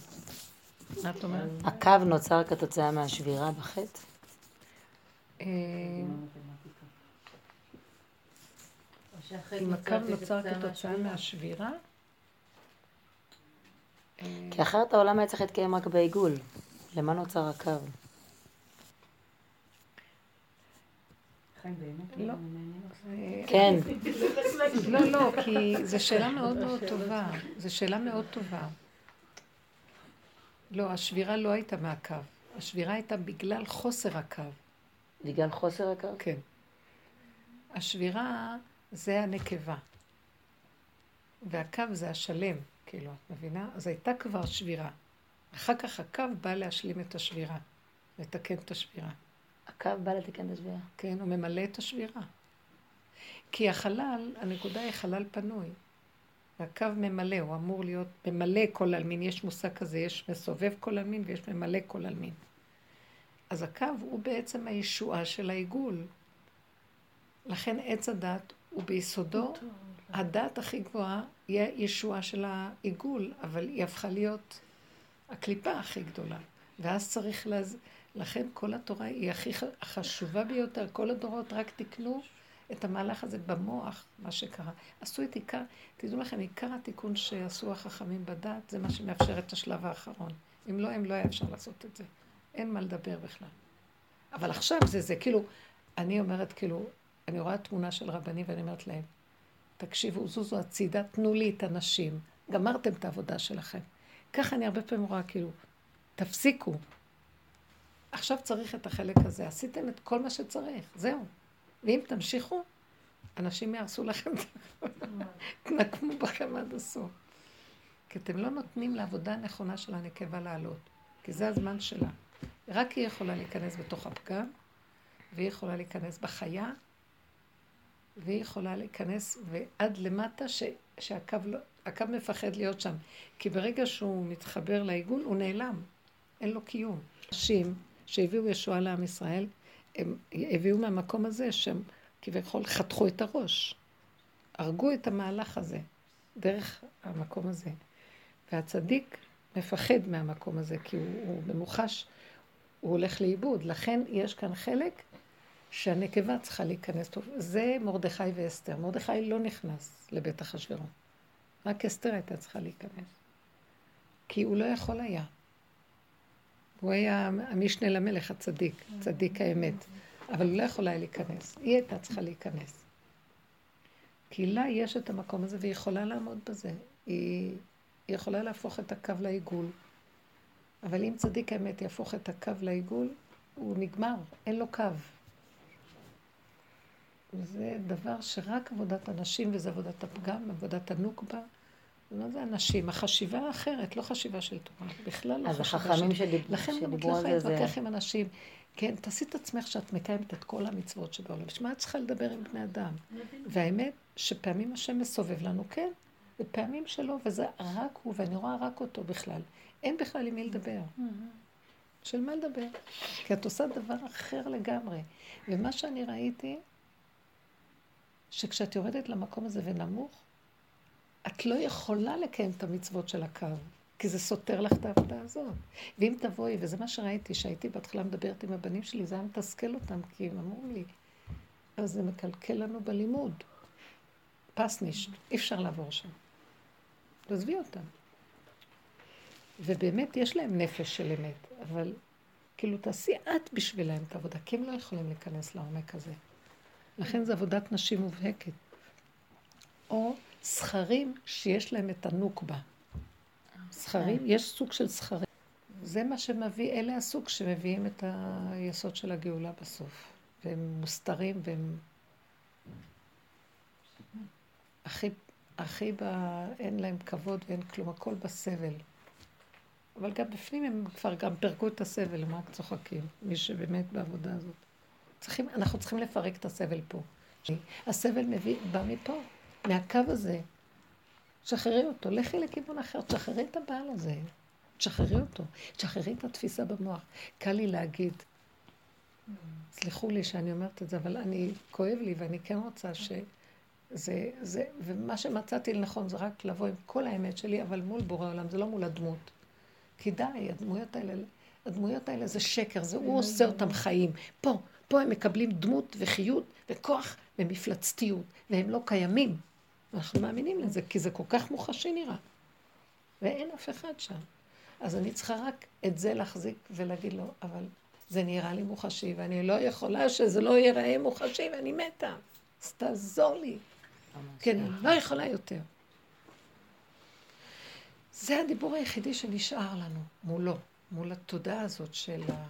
מה את אומרת? הקו נוצר כתוצאה מהשבירה בחטא? אה, אם הקו נוצר כתוצאה מהשבירה? כי אחרת העולם היה צריך להתקיים רק בעיגול. למה נוצר הקו? לא. כן. לא, לא, כי זו שאלה מאוד מאוד טובה. זו שאלה מאוד טובה. לא, השבירה לא הייתה מהקו. השבירה הייתה בגלל חוסר הקו. בגלל חוסר הקו? כן. השבירה זה הנקבה. והקו זה השלם, כאילו, את מבינה? אז הייתה כבר שבירה. אחר כך הקו בא להשלים את השבירה, לתקן את השבירה. הקו בא לתקן את השבירה. כן, הוא ממלא את השבירה. כי החלל, הנקודה היא חלל פנוי. והקו ממלא, הוא אמור להיות ממלא כל עלמין. יש מושג כזה, יש מסובב כל עלמין ויש ממלא כל עלמין. אז הקו הוא בעצם הישועה של העיגול. לכן עץ הדת הוא ביסודו, הדת הכי גבוהה היא הישועה של העיגול, אבל היא הפכה להיות הקליפה הכי גדולה. ואז צריך להז... לכן כל התורה היא הכי חשובה ביותר. כל הדורות רק תיקנו את המהלך הזה במוח, מה שקרה. עשו את עיקר, תדעו לכם, עיקר התיקון שעשו החכמים בדת, זה מה שמאפשר את השלב האחרון. אם לא, אם לא היה אפשר לעשות את זה. אין מה לדבר בכלל. אבל עכשיו זה זה, כאילו, אני אומרת, כאילו, אני רואה תמונה של רבנים ואני אומרת להם, תקשיבו, זוזו הצידה, תנו לי את הנשים. גמרתם את העבודה שלכם. ככה אני הרבה פעמים רואה, כאילו, תפסיקו. עכשיו צריך את החלק הזה. עשיתם את כל מה שצריך, זהו. ואם תמשיכו, אנשים יהרסו לכם את הכל. תנקמו בכם עד הסוף. כי אתם לא נותנים לעבודה הנכונה של הנקבה לעלות. כי זה הזמן שלה. רק היא יכולה להיכנס בתוך הפגם, והיא יכולה להיכנס בחיה, והיא יכולה להיכנס ועד למטה ש, שהקו לא, הקו מפחד להיות שם. כי ברגע שהוא מתחבר לעיגול, הוא נעלם. אין לו קיום. אנשים שהביאו ישועה לעם ישראל, הם הביאו מהמקום הזה שהם כביכול חתכו את הראש. הרגו את המהלך הזה דרך המקום הזה. והצדיק מפחד מהמקום הזה, כי הוא, הוא ממוחש, הוא הולך לאיבוד. לכן יש כאן חלק שהנקבה צריכה להיכנס. זה מרדכי ואסתר. מרדכי לא נכנס לבית אחשוורו. רק אסתר הייתה צריכה להיכנס. כי הוא לא יכול היה. הוא היה המשנה למלך הצדיק, צדיק האמת. אבל הוא לא יכול היה להיכנס. היא הייתה צריכה להיכנס. כי לה יש את המקום הזה והיא יכולה לעמוד בזה. היא, היא יכולה להפוך את הקו לעיגול. אבל אם צדיק האמת יהפוך את הקו לעיגול, הוא נגמר, אין לו קו. זה דבר שרק עבודת הנשים, וזה עבודת הפגם, עבודת הנוקבה. מה זה הנשים? החשיבה האחרת, לא חשיבה של תורה, בכלל לא חשיבה של... אז החכמים שדיברו לכן גם את לא יכולה להתווכח עם אנשים. כן, תעשי את עצמך שאת מקיימת את כל המצוות שבעולם. בשביל מה את צריכה לדבר עם בני אדם? והאמת, שפעמים השם מסובב לנו, כן, ופעמים שלא, וזה רק הוא, ואני רואה רק אותו בכלל. אין בכלל עם מי לדבר. של מה לדבר? כי את עושה דבר אחר לגמרי. ומה שאני ראיתי, שכשאת יורדת למקום הזה ונמוך, את לא יכולה לקיים את המצוות של הקו, כי זה סותר לך את העבודה הזאת. ואם תבואי, וזה מה שראיתי, שהייתי בהתחלה מדברת עם הבנים שלי, זה היה מתסכל אותם, כי הם אמרו לי, אז זה מקלקל לנו בלימוד. פסניש, אי אפשר לעבור שם. תעזבי אותם. ובאמת יש להם נפש של אמת, אבל כאילו תעשי את בשבילם את העבודה, כי הם לא יכולים להיכנס לעומק הזה. לכן זו עבודת נשים מובהקת. או זכרים שיש להם את הנוקבה. זכרים, יש סוג של זכרים. זה מה שמביא, אלה הסוג שמביאים את היסוד של הגאולה בסוף. והם מוסתרים והם הכי, הכי ב... אין להם כבוד ואין כלום, הכל בסבל. אבל גם בפנים הם כבר גם פירקו את הסבל, למה צוחקים? מי שבאמת בעבודה הזאת. צריכים, אנחנו צריכים לפרק את הסבל פה. הסבל מביא, בא מפה, מהקו הזה. תשחררי אותו, לכי לכיוון אחר, תשחררי את הבעל הזה, תשחררי אותו, תשחררי את התפיסה במוח. קל לי להגיד, סלחו לי שאני אומרת את זה, אבל אני, כואב לי ואני כן רוצה שזה, זה, ומה שמצאתי לנכון זה רק לבוא עם כל האמת שלי, אבל מול בורא עולם, זה לא מול הדמות. כי די, הדמויות האלה, הדמויות האלה זה שקר, זה הוא עושה אותם חיים. פה, פה הם מקבלים דמות וחיות וכוח ומפלצתיות, והם לא קיימים. אנחנו מאמינים לזה, כי זה כל כך מוחשי נראה. ואין אף אחד שם. אז אני צריכה רק את זה להחזיק ולהגיד לו, אבל זה נראה לי מוחשי, ואני לא יכולה שזה לא ייראה מוחשי, ואני מתה. אז תעזור לי. כן, אני לא יכולה יותר. זה הדיבור היחידי שנשאר לנו מולו, מול התודעה הזאת של ה...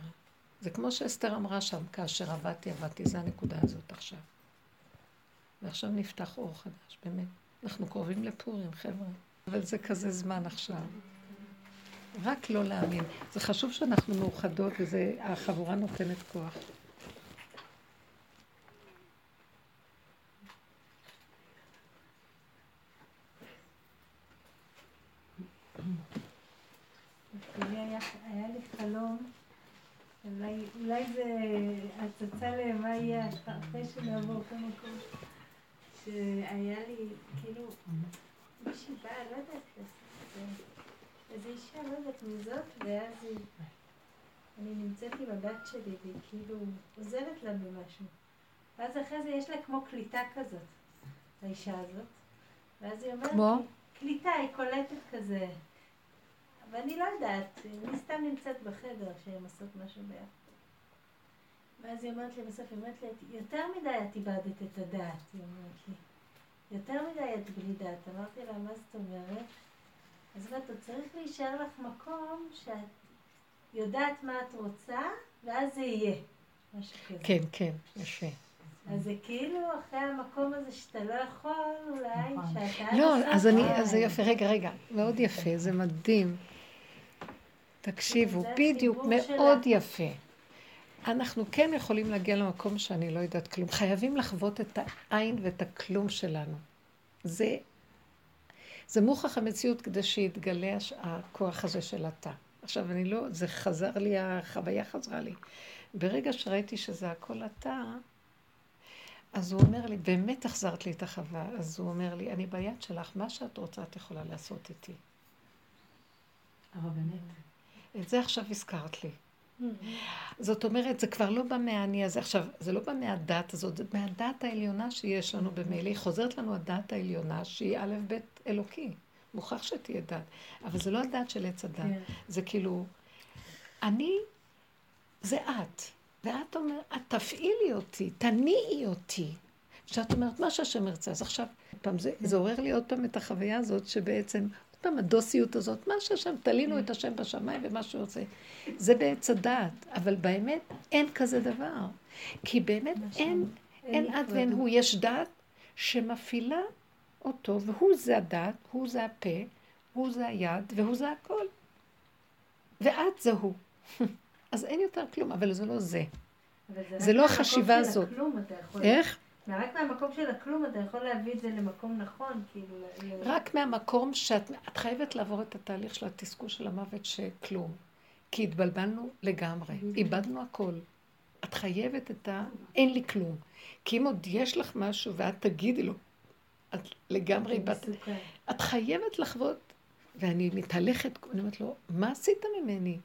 זה כמו שאסתר אמרה שם, כאשר עבדתי, עבדתי, זה הנקודה הזאת עכשיו. ועכשיו נפתח אור חדש, באמת. אנחנו קרובים לפורים, חבר'ה. אבל זה כזה זמן עכשיו. רק לא להאמין. זה חשוב שאנחנו מאוחדות, והחבורה נותנת כוח. היה לי חלום, אולי זה הצצה למה יהיה אחרי שנעבור את המקום, שהיה לי, כאילו, מישהי באה, לא יודעת, איזו אישה, לא יודעת מי זאת, ואז אני נמצאת עם הבת שלי, והיא כאילו עוזרת לה במשהו. ואז אחרי זה יש לה כמו קליטה כזאת, האישה הזאת. ואז היא אומרת, כמו? קליטה, היא קולטת כזה. ואני לא יודעת, אני סתם נמצאת בחדר שהן עושות משהו ביחד. ואז היא אומרת לי בסוף, היא אומרת לי, יותר מדי את איבדת את הדעת, היא אומרת לי. יותר מדי את בלי דעת. אמרתי לה, מה זאת אומרת? אז אתה צריך להישאר לך מקום שאת יודעת מה את רוצה, ואז זה יהיה. משהו כזה. כן, כן, יפה. אז זה כאילו אחרי המקום הזה שאתה לא יכול, אולי, נכון. שאתה... לא, אז אני, אז זה יפה, רגע, רגע, מאוד יפה, זה מדהים. תקשיבו, בדיוק, מאוד יפה. אנחנו כן יכולים להגיע למקום שאני לא יודעת כלום. חייבים לחוות את העין ואת הכלום שלנו. זה, זה מוכח המציאות כדי שיתגלה הכוח הזה של התא. עכשיו, אני לא, זה חזר לי, החוויה חזרה לי. ברגע שראיתי שזה הכל התא, אז הוא אומר לי, באמת החזרת לי את החווה. אז הוא אומר לי, אני ביד שלך, מה שאת רוצה את יכולה לעשות איתי. אבל באמת. את זה עכשיו הזכרת לי. זאת אומרת, זה כבר לא בא מהאני הזה. עכשיו, זה לא בא מהדת הזאת, זה מהדת העליונה שיש לנו במילא. היא חוזרת לנו הדת העליונה, שהיא א' ב' אלוקי. מוכרח שתהיה דת. אבל זה לא הדת של עץ הדת. כן. זה כאילו, אני, זה את. ואת אומרת, את תפעילי אותי, תניעי אותי. כשאת אומרת, מה שהשם ירצה. אז עכשיו, פעם, זה, זה עורר לי עוד פעם את החוויה הזאת, שבעצם פעם הדוסיות הזאת, מה שהשם, תלינו את השם בשמיים ומה שהוא עושה. זה בעץ הדעת, אבל באמת אין כזה דבר. כי באמת אין, אין את ואין הוא, יש דעת שמפעילה אותו, והוא זה הדעת, הוא זה הפה, הוא זה היד, והוא זה הכל. ואת זה הוא. אז אין יותר כלום, אבל זה לא זה. זה לא החשיבה הזאת. איך? רק מהמקום של הכלום אתה יכול להביא את זה למקום נכון, כאילו... רק מהמקום שאת חייבת לעבור את התהליך של התסכול של המוות שכלום. כי התבלבלנו לגמרי, איבדנו הכל. את חייבת את ה... אין לי כלום. כי אם עוד יש לך משהו ואת תגידי לו, את לגמרי איבדת... את חייבת לחוות, ואני מתהלכת, אני אומרת לו, מה עשית ממני?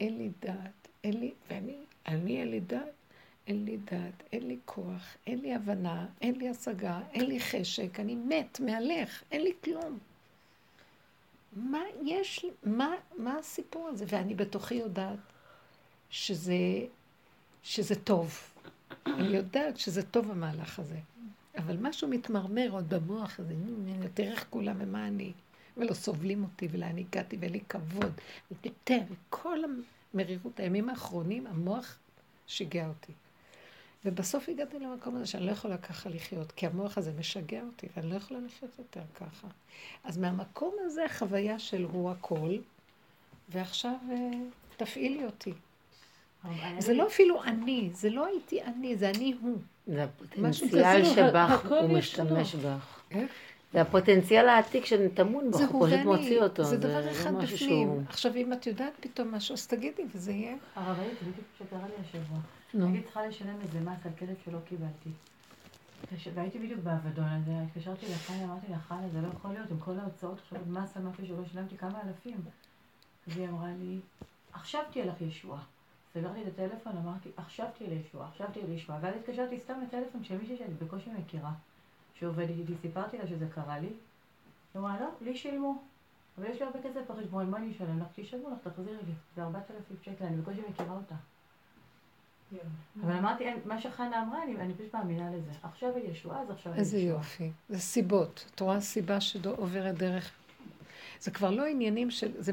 אין לי דעת, אין לי, ואני, אני אין לי דעת. אין לי דעת, אין לי כוח, אין לי הבנה, אין לי השגה, אין לי חשק, אני מת, מהלך, אין לי כלום. מה יש מה, מה הסיפור הזה? ואני בתוכי יודעת שזה, שזה טוב. אני יודעת שזה טוב המהלך הזה. אבל משהו מתמרמר עוד במוח הזה, תראה איך כולם ומה אני. ולא סובלים אותי, ולאן הגעתי, ואין לי כבוד, ויותר, וכל המרירות, הימים האחרונים, המוח שיגע אותי. ובסוף הגעתי למקום הזה שאני לא יכולה ככה לחיות, כי המוח הזה משגע אותי, ואני לא יכולה לחיות יותר ככה. אז מהמקום הזה החוויה של הוא הכל, ועכשיו אה, תפעילי אותי. זה לא אפילו אני, זה לא הייתי אני, זה אני הוא. זה הפוטנציאל שבך, הוא משתמש בך. זה הפוטנציאל העתיק שטמון בך, הוא פשוט מוציא אותו. זה דבר אחד בפנים. עכשיו, אם את יודעת פתאום משהו, אז תגידי, וזה יהיה. הרבנית, זה בדיוק שקרה לי השבוע. הייתי צריכה לשלם איזה מס על כסף שלא קיבלתי. והייתי בדיוק באבדון הזה, התקשרתי לחני, אמרתי לה, חנה, זה לא יכול להיות, עם כל ההוצאות, עכשיו מס על משהו שלא שילמתי כמה אלפים. אז היא אמרה לי, עכשיו תהיה לך ישועה. סגרתי את הטלפון, אמרתי, עכשיו תהיה לי ישועה, עכשיו תהיה לי ישועה. ואז התקשרתי סתם לטלפון של מישהי שאני בקושי מכירה, שעובדת איתי, סיפרתי לה שזה קרה לי. היא אמרה, לא, לי שילמו. אבל יש לי הרבה כסף בחשבון, מה אני אשלם לך? תשלמו לך, תחזירי לי. זה 4,000 שקל, אני בקושי מכירה אותה. אבל אמרתי, מה שחנה אמרה, אני, אני פשוט מאמינה לזה. עכשיו היא ישועה, אז עכשיו היא ישועה. איזה יופי. זה סיבות. את רואה סיבה שעוברת דרך... זה כבר לא עניינים של... זה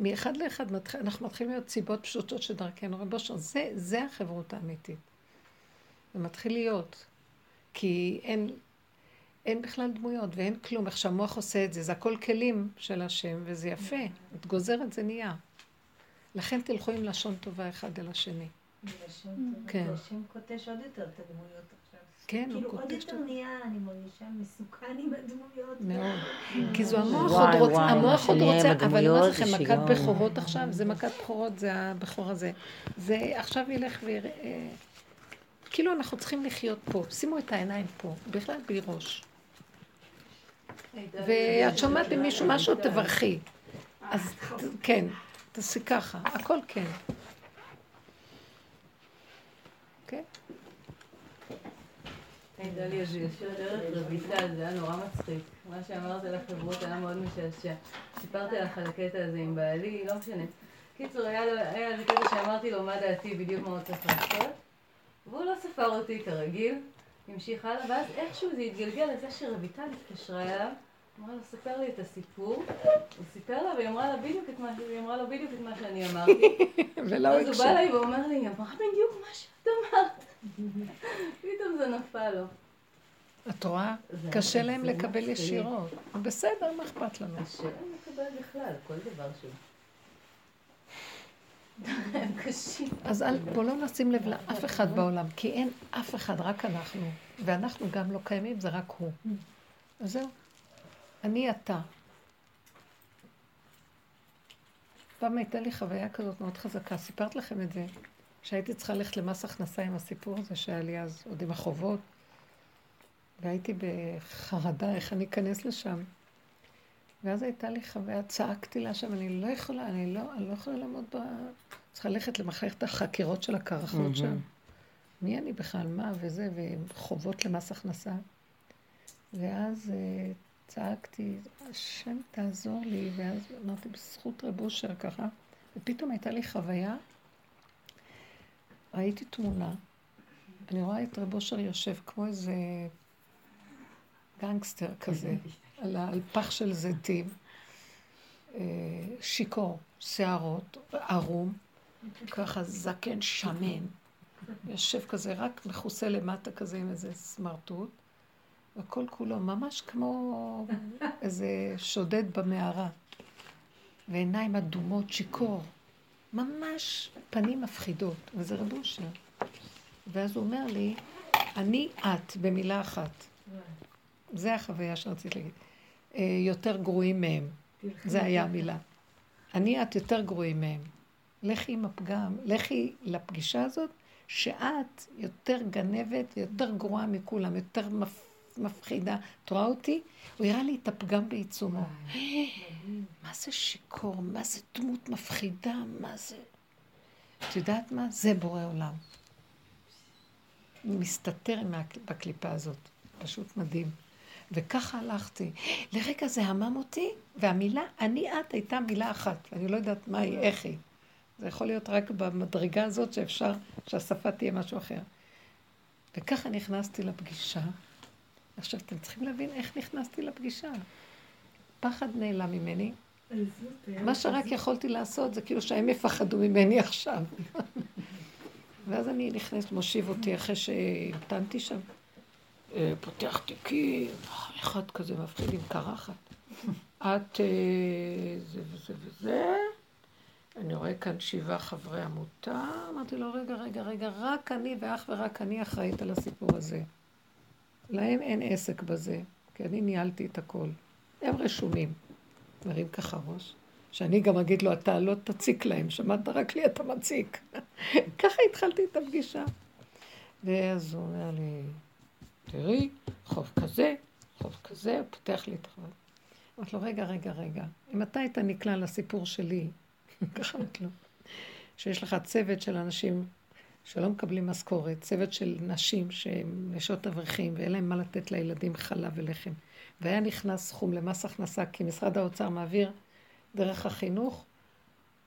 מאחד לאחד, אנחנו מתחילים להיות סיבות פשוטות שדרכנו. רב אושר, זה, זה החברות האמיתית. זה מתחיל להיות. כי אין, אין בכלל דמויות ואין כלום. איך שהמוח עושה את זה, זה הכל כלים של השם, וזה יפה. את גוזרת, זה נהיה. לכן תלכו עם לשון טובה אחד אל השני. כן. השם קוטש עוד יותר את הדמויות עכשיו. כן, הוא קוטש. כאילו עוד יותר נהיה, אני מרגישה מסוכן עם הדמויות. מאוד. כי זו המוח עוד רוצה, המוח עוד רוצה, אבל אני אומרת לכם, מכת בכורות עכשיו, זה מכת בכורות, זה הבכור הזה. זה עכשיו ילך ויראה... כאילו אנחנו צריכים לחיות פה. שימו את העיניים פה, בכלל בלי ראש. ואת שומעת ממישהו משהו, תברכי. אז כן, תעשי ככה, הכל כן. כן? לי איזה יושבת רויטל, זה היה נורא מצחיק. מה שאמרת על החברות היה מאוד משעשע. סיפרתי לך על הקטע הזה עם בעלי, לא משנה. קיצור, היה איזה קטע שאמרתי לו מה דעתי, בדיוק מה הוא צריך לעשות. והוא לא ספר אותי כרגיל, המשיך הלאה, ואז איכשהו זה התגלגל לזה שרויטל התקשרה אליו. אמרה לו, ספר לי את הסיפור. הוא סיפר לה, והיא אמרה לה בדיוק את מה, היא אמרה לו בדיוק את מה שאני אמרתי. ולא הקשב. אז הוא בא אליי ואומר לי, היא אמרה בדיוק מה שאת אמרת. פתאום זה נפל לו. את רואה? קשה להם לקבל ישירות. בסדר, מה אכפת לנו? קשה להם לקבל בכלל, כל דבר שהוא. אז בואו לא נשים לב לאף אחד בעולם, כי אין אף אחד, רק אנחנו. ואנחנו גם לא קיימים, זה רק הוא. אז זהו. אני אתה. פעם הייתה לי חוויה כזאת מאוד חזקה, סיפרת לכם את זה, שהייתי צריכה ללכת למס הכנסה עם הסיפור הזה שהיה לי אז, עוד עם החובות, והייתי בחרדה איך אני אכנס לשם. ואז הייתה לי חוויה, צעקתי לה שם, אני לא יכולה, אני לא, אני לא יכולה לעמוד ב... צריכה ללכת למחלקת החקירות של הקרחות שם. מי אני בכלל, מה וזה, וחובות למס הכנסה. ואז אה, צעקתי, השם תעזור לי, ואז אמרתי, בזכות רב אושר ככה, ופתאום הייתה לי חוויה, ראיתי תמונה, אני רואה את רב אושר יושב כמו איזה גנגסטר כזה, על, על פח של זיתים, אה, שיכור, שערות, ערום, ככה זקן שמן, יושב כזה רק מכוסה למטה כזה עם איזה סמרטוט, וכל כולו ממש כמו איזה שודד במערה. ועיניים אדומות, שיכור. ממש פנים מפחידות, וזה רב אושר. ואז הוא אומר לי, אני את, במילה אחת. זה החוויה שרציתי להגיד. אה, יותר גרועים מהם. זה היה המילה. אני את יותר גרועים מהם. לכי עם הפגם, לכי לפגישה הזאת, שאת יותר גנבת, יותר גרועה מכולם, יותר מפ... מפחידה. את רואה אותי? הוא הראה לי את הפגם בעיצומו. מה זה שיכור? מה זה דמות מפחידה? מה זה... את יודעת מה? זה בורא עולם. מסתתר בקליפה הזאת. פשוט מדהים. וככה הלכתי. לרגע זה המם אותי, והמילה אני את הייתה מילה אחת. אני לא יודעת מה היא, איך היא. זה יכול להיות רק במדרגה הזאת שאפשר שהשפה תהיה משהו אחר. וככה נכנסתי לפגישה. עכשיו, אתם צריכים להבין איך נכנסתי לפגישה. הפחד נעלם ממני. מה שרק יכולתי לעשות זה כאילו שהם יפחדו ממני עכשיו. ואז אני נכנסת, מושיב אותי אחרי שהמתנתי שם. אה, פותח תיקים, אחד כזה מפחיד עם קרחת. את אה, זה וזה וזה. אני רואה כאן שבעה חברי עמותה. אמרתי לו, רגע, רגע, רגע, רק אני ואך ורק אני אחראית על הסיפור הזה. להם אין עסק בזה, כי אני ניהלתי את הכל. הם רשומים. מרים ככה ראש. שאני גם אגיד לו, אתה לא תציק להם, שמעת רק לי אתה מציק. ככה התחלתי את הפגישה. ואז הוא אומר לי, תראי, חוב כזה, חוב כזה, הוא פותח לי את החוב. אמרתי לו, רגע, רגע, רגע, אם אתה היית נקלע לסיפור שלי, ככה אמרתי לו, שיש לך צוות של אנשים שלא מקבלים משכורת, צוות של נשים שהן נשות אברכים ואין להם מה לתת לילדים חלב ולחם. והיה נכנס סכום למס הכנסה, כי משרד האוצר מעביר דרך החינוך,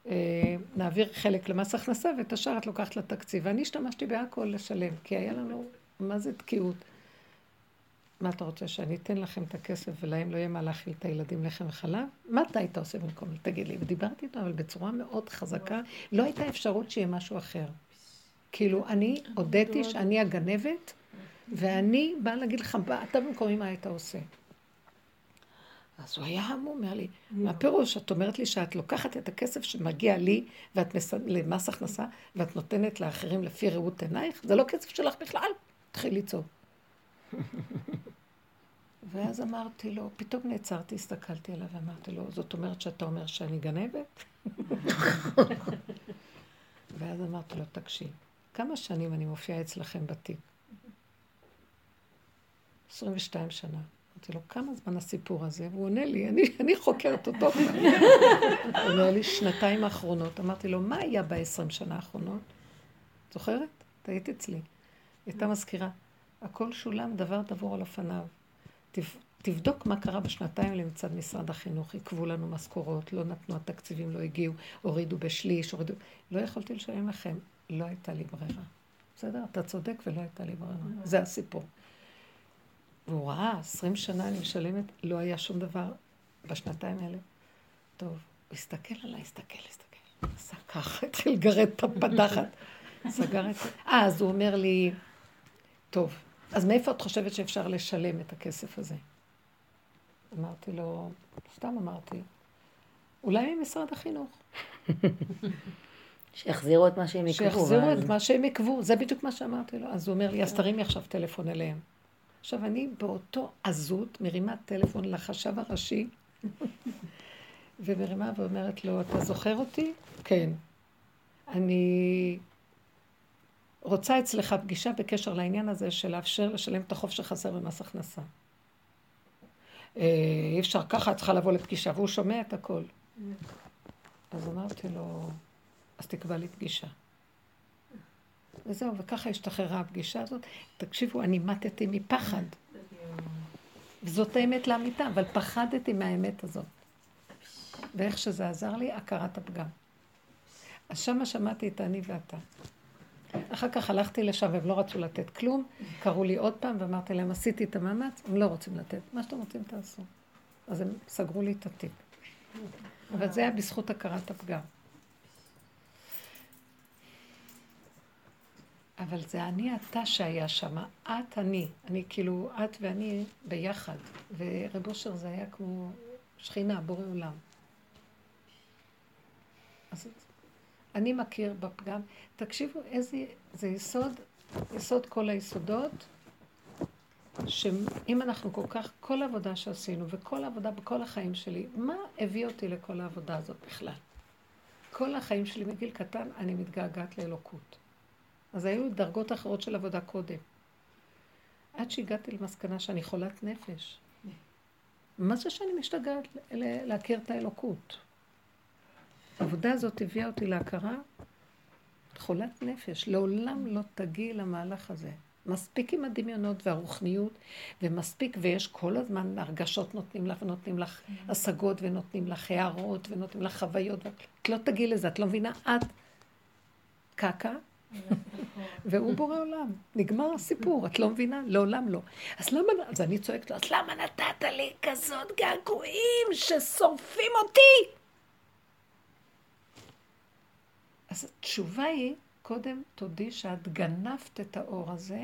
אה, נעביר חלק למס הכנסה ואת השאר את לוקחת לתקציב. ואני השתמשתי בהכל לשלם, כי היה לנו, מה זה תקיעות? מה אתה רוצה, שאני אתן לכם את הכסף ולהם לא יהיה מה להאכיל את הילדים לחם וחלב? מה אתה היית עושה במקום? תגיד לי. ודיברתי איתו, אבל בצורה מאוד חזקה, לא הייתה אפשרות שיהיה משהו אחר. כאילו, אני הודיתי שאני הגנבת, ואני באה להגיד לך, אתה במקומי מה היית עושה? אז הוא היה המום, אומר לי, מה פירוש? את אומרת לי שאת לוקחת את הכסף שמגיע לי ואת מס... למס הכנסה ואת נותנת לאחרים לפי ראות עינייך? זה לא כסף שלך בכלל. תתחיל לצעוק. ואז אמרתי לו, פתאום נעצרתי, הסתכלתי עליו ואמרתי לו, זאת אומרת שאתה אומר שאני גנבת? ואז אמרתי לו, תקשיב, כמה שנים אני מופיעה אצלכם בתיק? 22 שנה. אמרתי לו, כמה זמן הסיפור הזה? והוא עונה לי, אני, אני חוקרת אותו. הוא אומר לי, שנתיים האחרונות. אמרתי לו, מה היה בעשרים שנה האחרונות? זוכרת? את היית אצלי. הייתה מזכירה. הכל שולם דבר דבור על אופניו. תבדוק מה קרה בשנתיים האלה מצד משרד החינוך. עיכבו לנו משכורות, לא נתנו, התקציבים לא הגיעו, הורידו בשליש, הורידו... לא יכולתי לשלם לכם, לא הייתה לי ברירה. בסדר? אתה צודק ולא הייתה לי ברירה. זה הסיפור. והוא ראה, עשרים שנה אני משלמת, לא היה שום דבר בשנתיים האלה. טוב, הוא הסתכל עליי, הסתכל, הסתכל. עשה ככה, התחיל לגרד את הפדחת. סגר את זה. אז הוא אומר לי, טוב, אז מאיפה את חושבת שאפשר לשלם את הכסף הזה? אמרתי לו, סתם אמרתי, אולי ממשרד החינוך. שיחזירו את מה שהם יקבו. שיחזירו את מה שהם יקבו, זה בדיוק מה שאמרתי לו. אז הוא אומר לי, אז תרימי עכשיו טלפון אליהם. עכשיו, אני באותו עזות מרימה טלפון לחשב הראשי, ומרימה ואומרת לו, אתה זוכר אותי? כן. אני רוצה אצלך פגישה בקשר לעניין הזה של לאפשר לשלם את החוב שחסר במס הכנסה. אה, אי אפשר ככה, את צריכה לבוא לפגישה, והוא שומע את הכל. אז אמרתי לו, אז תקבע לי פגישה. וזהו, וככה השתחררה הפגישה הזאת. תקשיבו, אני מתתי מפחד. וזאת האמת לאמיתה, אבל פחדתי מהאמת הזאת. ואיך שזה עזר לי, הכרת הפגם. אז שמה שמעתי את אני ואתה. אחר כך הלכתי לשם והם לא רצו לתת כלום, קראו לי עוד פעם ואמרתי להם, עשיתי את המאמץ, הם לא רוצים לתת. מה שאתם רוצים תעשו. אז הם סגרו לי את התיק. אבל זה היה בזכות הכרת הפגם. אבל זה אני אתה שהיה שם, את אני, אני כאילו, את ואני ביחד. ורב אושר זה היה כמו שכינה, בורא עולם. אז אני מכיר בפגם. תקשיבו איזה, זה יסוד, יסוד כל היסודות, שאם אנחנו כל כך, כל עבודה שעשינו וכל עבודה בכל החיים שלי, מה הביא אותי לכל העבודה הזאת בכלל? כל החיים שלי מגיל קטן אני מתגעגעת לאלוקות. אז היו דרגות אחרות של עבודה קודם. עד שהגעתי למסקנה שאני חולת נפש. מה זה שאני משתגעת להכיר את האלוקות? העבודה הזאת הביאה אותי להכרה, חולת נפש. לעולם לא תגיעי למהלך הזה. מספיק עם הדמיונות והרוחניות, ומספיק, ויש כל הזמן הרגשות נותנים לך, ונותנים לך השגות, ונותנים לך הערות, ונותנים לך חוויות. את לא תגיעי לזה, את לא מבינה? את קקה, והוא בורא עולם. נגמר הסיפור, את לא מבינה? לעולם לא. אז למה, אז אני צועקת לו, אז למה נתת לי כזאת געגועים ששורפים אותי? אז התשובה היא, קודם תודי שאת גנבת את האור הזה,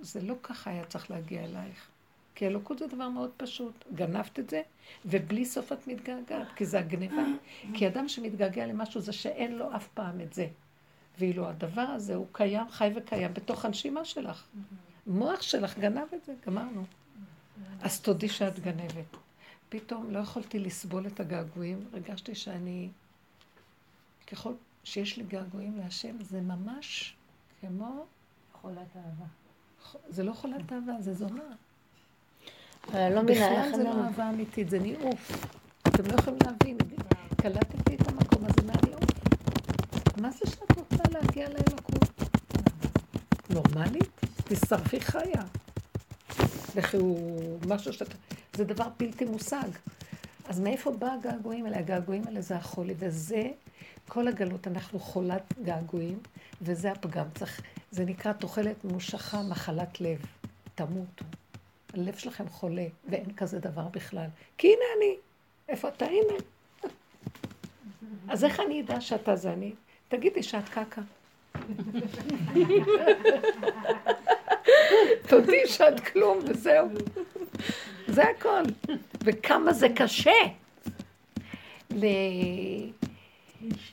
זה לא ככה היה צריך להגיע אלייך. כי אלוקות זה דבר מאוד פשוט. גנבת את זה, ובלי סוף את מתגעגעת, כי זה הגניבה. כי אדם שמתגעגע למשהו זה שאין לו אף פעם את זה. ואילו הדבר הזה הוא קיים, חי וקיים בתוך הנשימה שלך. מוח שלך גנב את זה, גמרנו. אז תודי שאת גנבת. פתאום לא יכולתי לסבול את הגעגועים, הרגשתי שאני, ככל שיש לי געגועים להשם, זה ממש כמו... חולת אהבה. זה לא חולת אהבה, זה זונה. לא. בכלל זה לא אהבה אמיתית, זה ניאוף. אתם לא יכולים להבין. קלטתי את המקום הזה מה זה שאת רוצה להגיע לאלוקות? נורמלית? תשרפי חיה. לכי הוא משהו שאתה... זה דבר בלתי מושג. אז מאיפה בא הגעגועים האלה? הגעגועים האלה זה החולי, וזה כל הגלות. אנחנו חולת געגועים, וזה הפגם. צריך... זה נקרא תוחלת ממושכה, מחלת לב. תמותו. הלב שלכם חולה, ואין כזה דבר בכלל. כי הנה אני. איפה אתה? הנה. אז איך אני אדע שאתה זה אני? תגידי שאת קקה. תודי שאת כלום וזהו. זה הכל. וכמה זה קשה.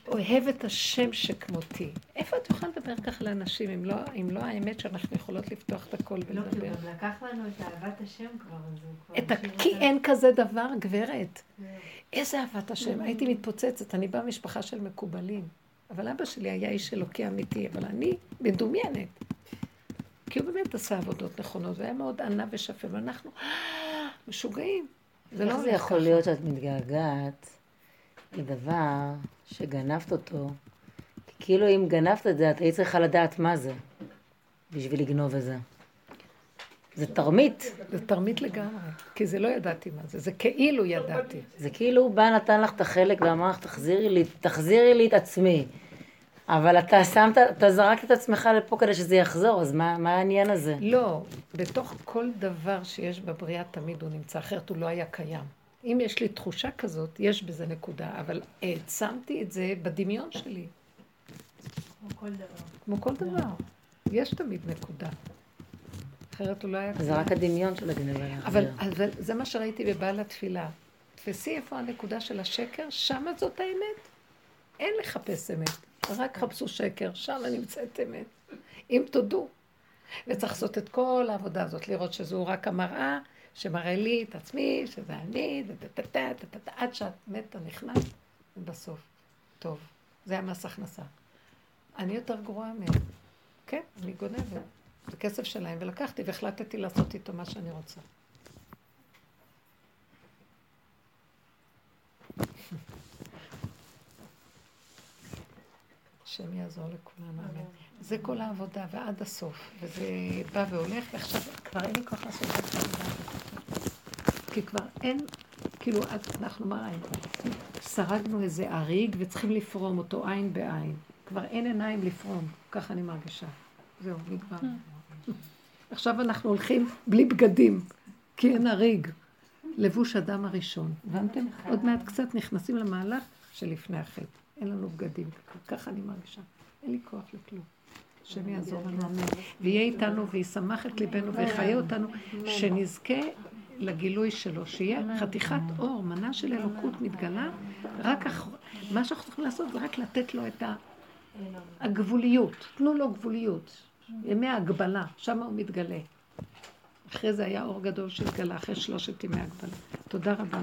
אוהב את השם שכמותי. איפה את יכולה לדבר ככה לאנשים, אם לא, אם לא האמת שאנחנו יכולות לפתוח את הכל ולדבר? לא, כי הוא גם לקח לנו את אהבת השם כבר, אז הוא כבר... את ה... כי אין כזה דבר, גברת. איזה אהבת השם. הייתי מתפוצצת, אני באה ממשפחה של מקובלים. אבל אבא שלי היה איש אלוקי אמיתי, אבל אני מדומיינת. כי הוא באמת עשה עבודות נכונות, והיה מאוד ענה ושפל, ואנחנו משוגעים. זה לא זה יכול להיות שאת מתגעגעת לדבר שגנבת אותו, כי כאילו אם גנבת את זה, את היית צריכה לדעת מה זה, בשביל לגנוב את זה. זה תרמית. זה תרמית לגמרי, כי זה לא ידעתי מה זה, זה כאילו ידעתי. זה כאילו הוא בא, נתן לך את החלק ואמר לך, תחזירי לי, תחזירי לי את עצמי. אבל אתה שמת, אתה זרקת את עצמך לפה כדי שזה יחזור, אז מה, מה העניין הזה? לא, בתוך כל דבר שיש בבריאה תמיד הוא נמצא, אחרת הוא לא היה קיים. אם יש לי תחושה כזאת, יש בזה נקודה, אבל העצמתי את זה בדמיון שלי. כמו כל דבר. כמו כל דבר. יש תמיד נקודה. אחרת הוא לא היה... זה רק הדמיון של הגנבה. אבל, אבל זה מה שראיתי בבעל התפילה. תפסי איפה הנקודה של השקר, שמה זאת האמת. אין לחפש אמת, רק חפשו שקר, שמה נמצאת אמת. אם תודו. וצריך לעשות את כל העבודה הזאת, לראות שזו רק המראה שמראה לי את עצמי, שזה אני, עד שאת מתה נכנס, ובסוף. טוב, זה המס הכנסה. אני יותר גרועה מהם. כן, אני גונבת. זה כסף שלהם, ולקחתי והחלטתי לעשות איתו מה שאני רוצה. השם יעזור לכולנו, אמן. זה כל העבודה, ועד הסוף. וזה בא והולך, ועכשיו כבר אין לי כוח לעשות את זה. כי כבר אין, כאילו, אנחנו מה ראינו? סרגנו איזה אריג וצריכים לפרום אותו עין בעין. כבר אין עיניים לפרום, ככה אני מרגישה. זהו, נגמר. עכשיו אנחנו הולכים בלי בגדים, כי אין הריג. לבוש אדם הראשון. הבנתם? עוד מעט קצת נכנסים למהלך שלפני החטא. אין לנו בגדים. ככה אני מרגישה. אין לי כוח לכלום. השם יעזור לנו, אמן. ויהיה איתנו וישמח את ליבנו ויחיה אותנו, שנזכה לגילוי שלו, שיהיה חתיכת אור, מנה של אלוקות מתגלה, רק. מה שאנחנו צריכים לעשות זה רק לתת לו את הגבוליות. תנו לו גבוליות. ימי ההגבלה, שם הוא מתגלה. אחרי זה היה אור גדול שהתגלה, אחרי שלושת ימי הגבלה. תודה רבה.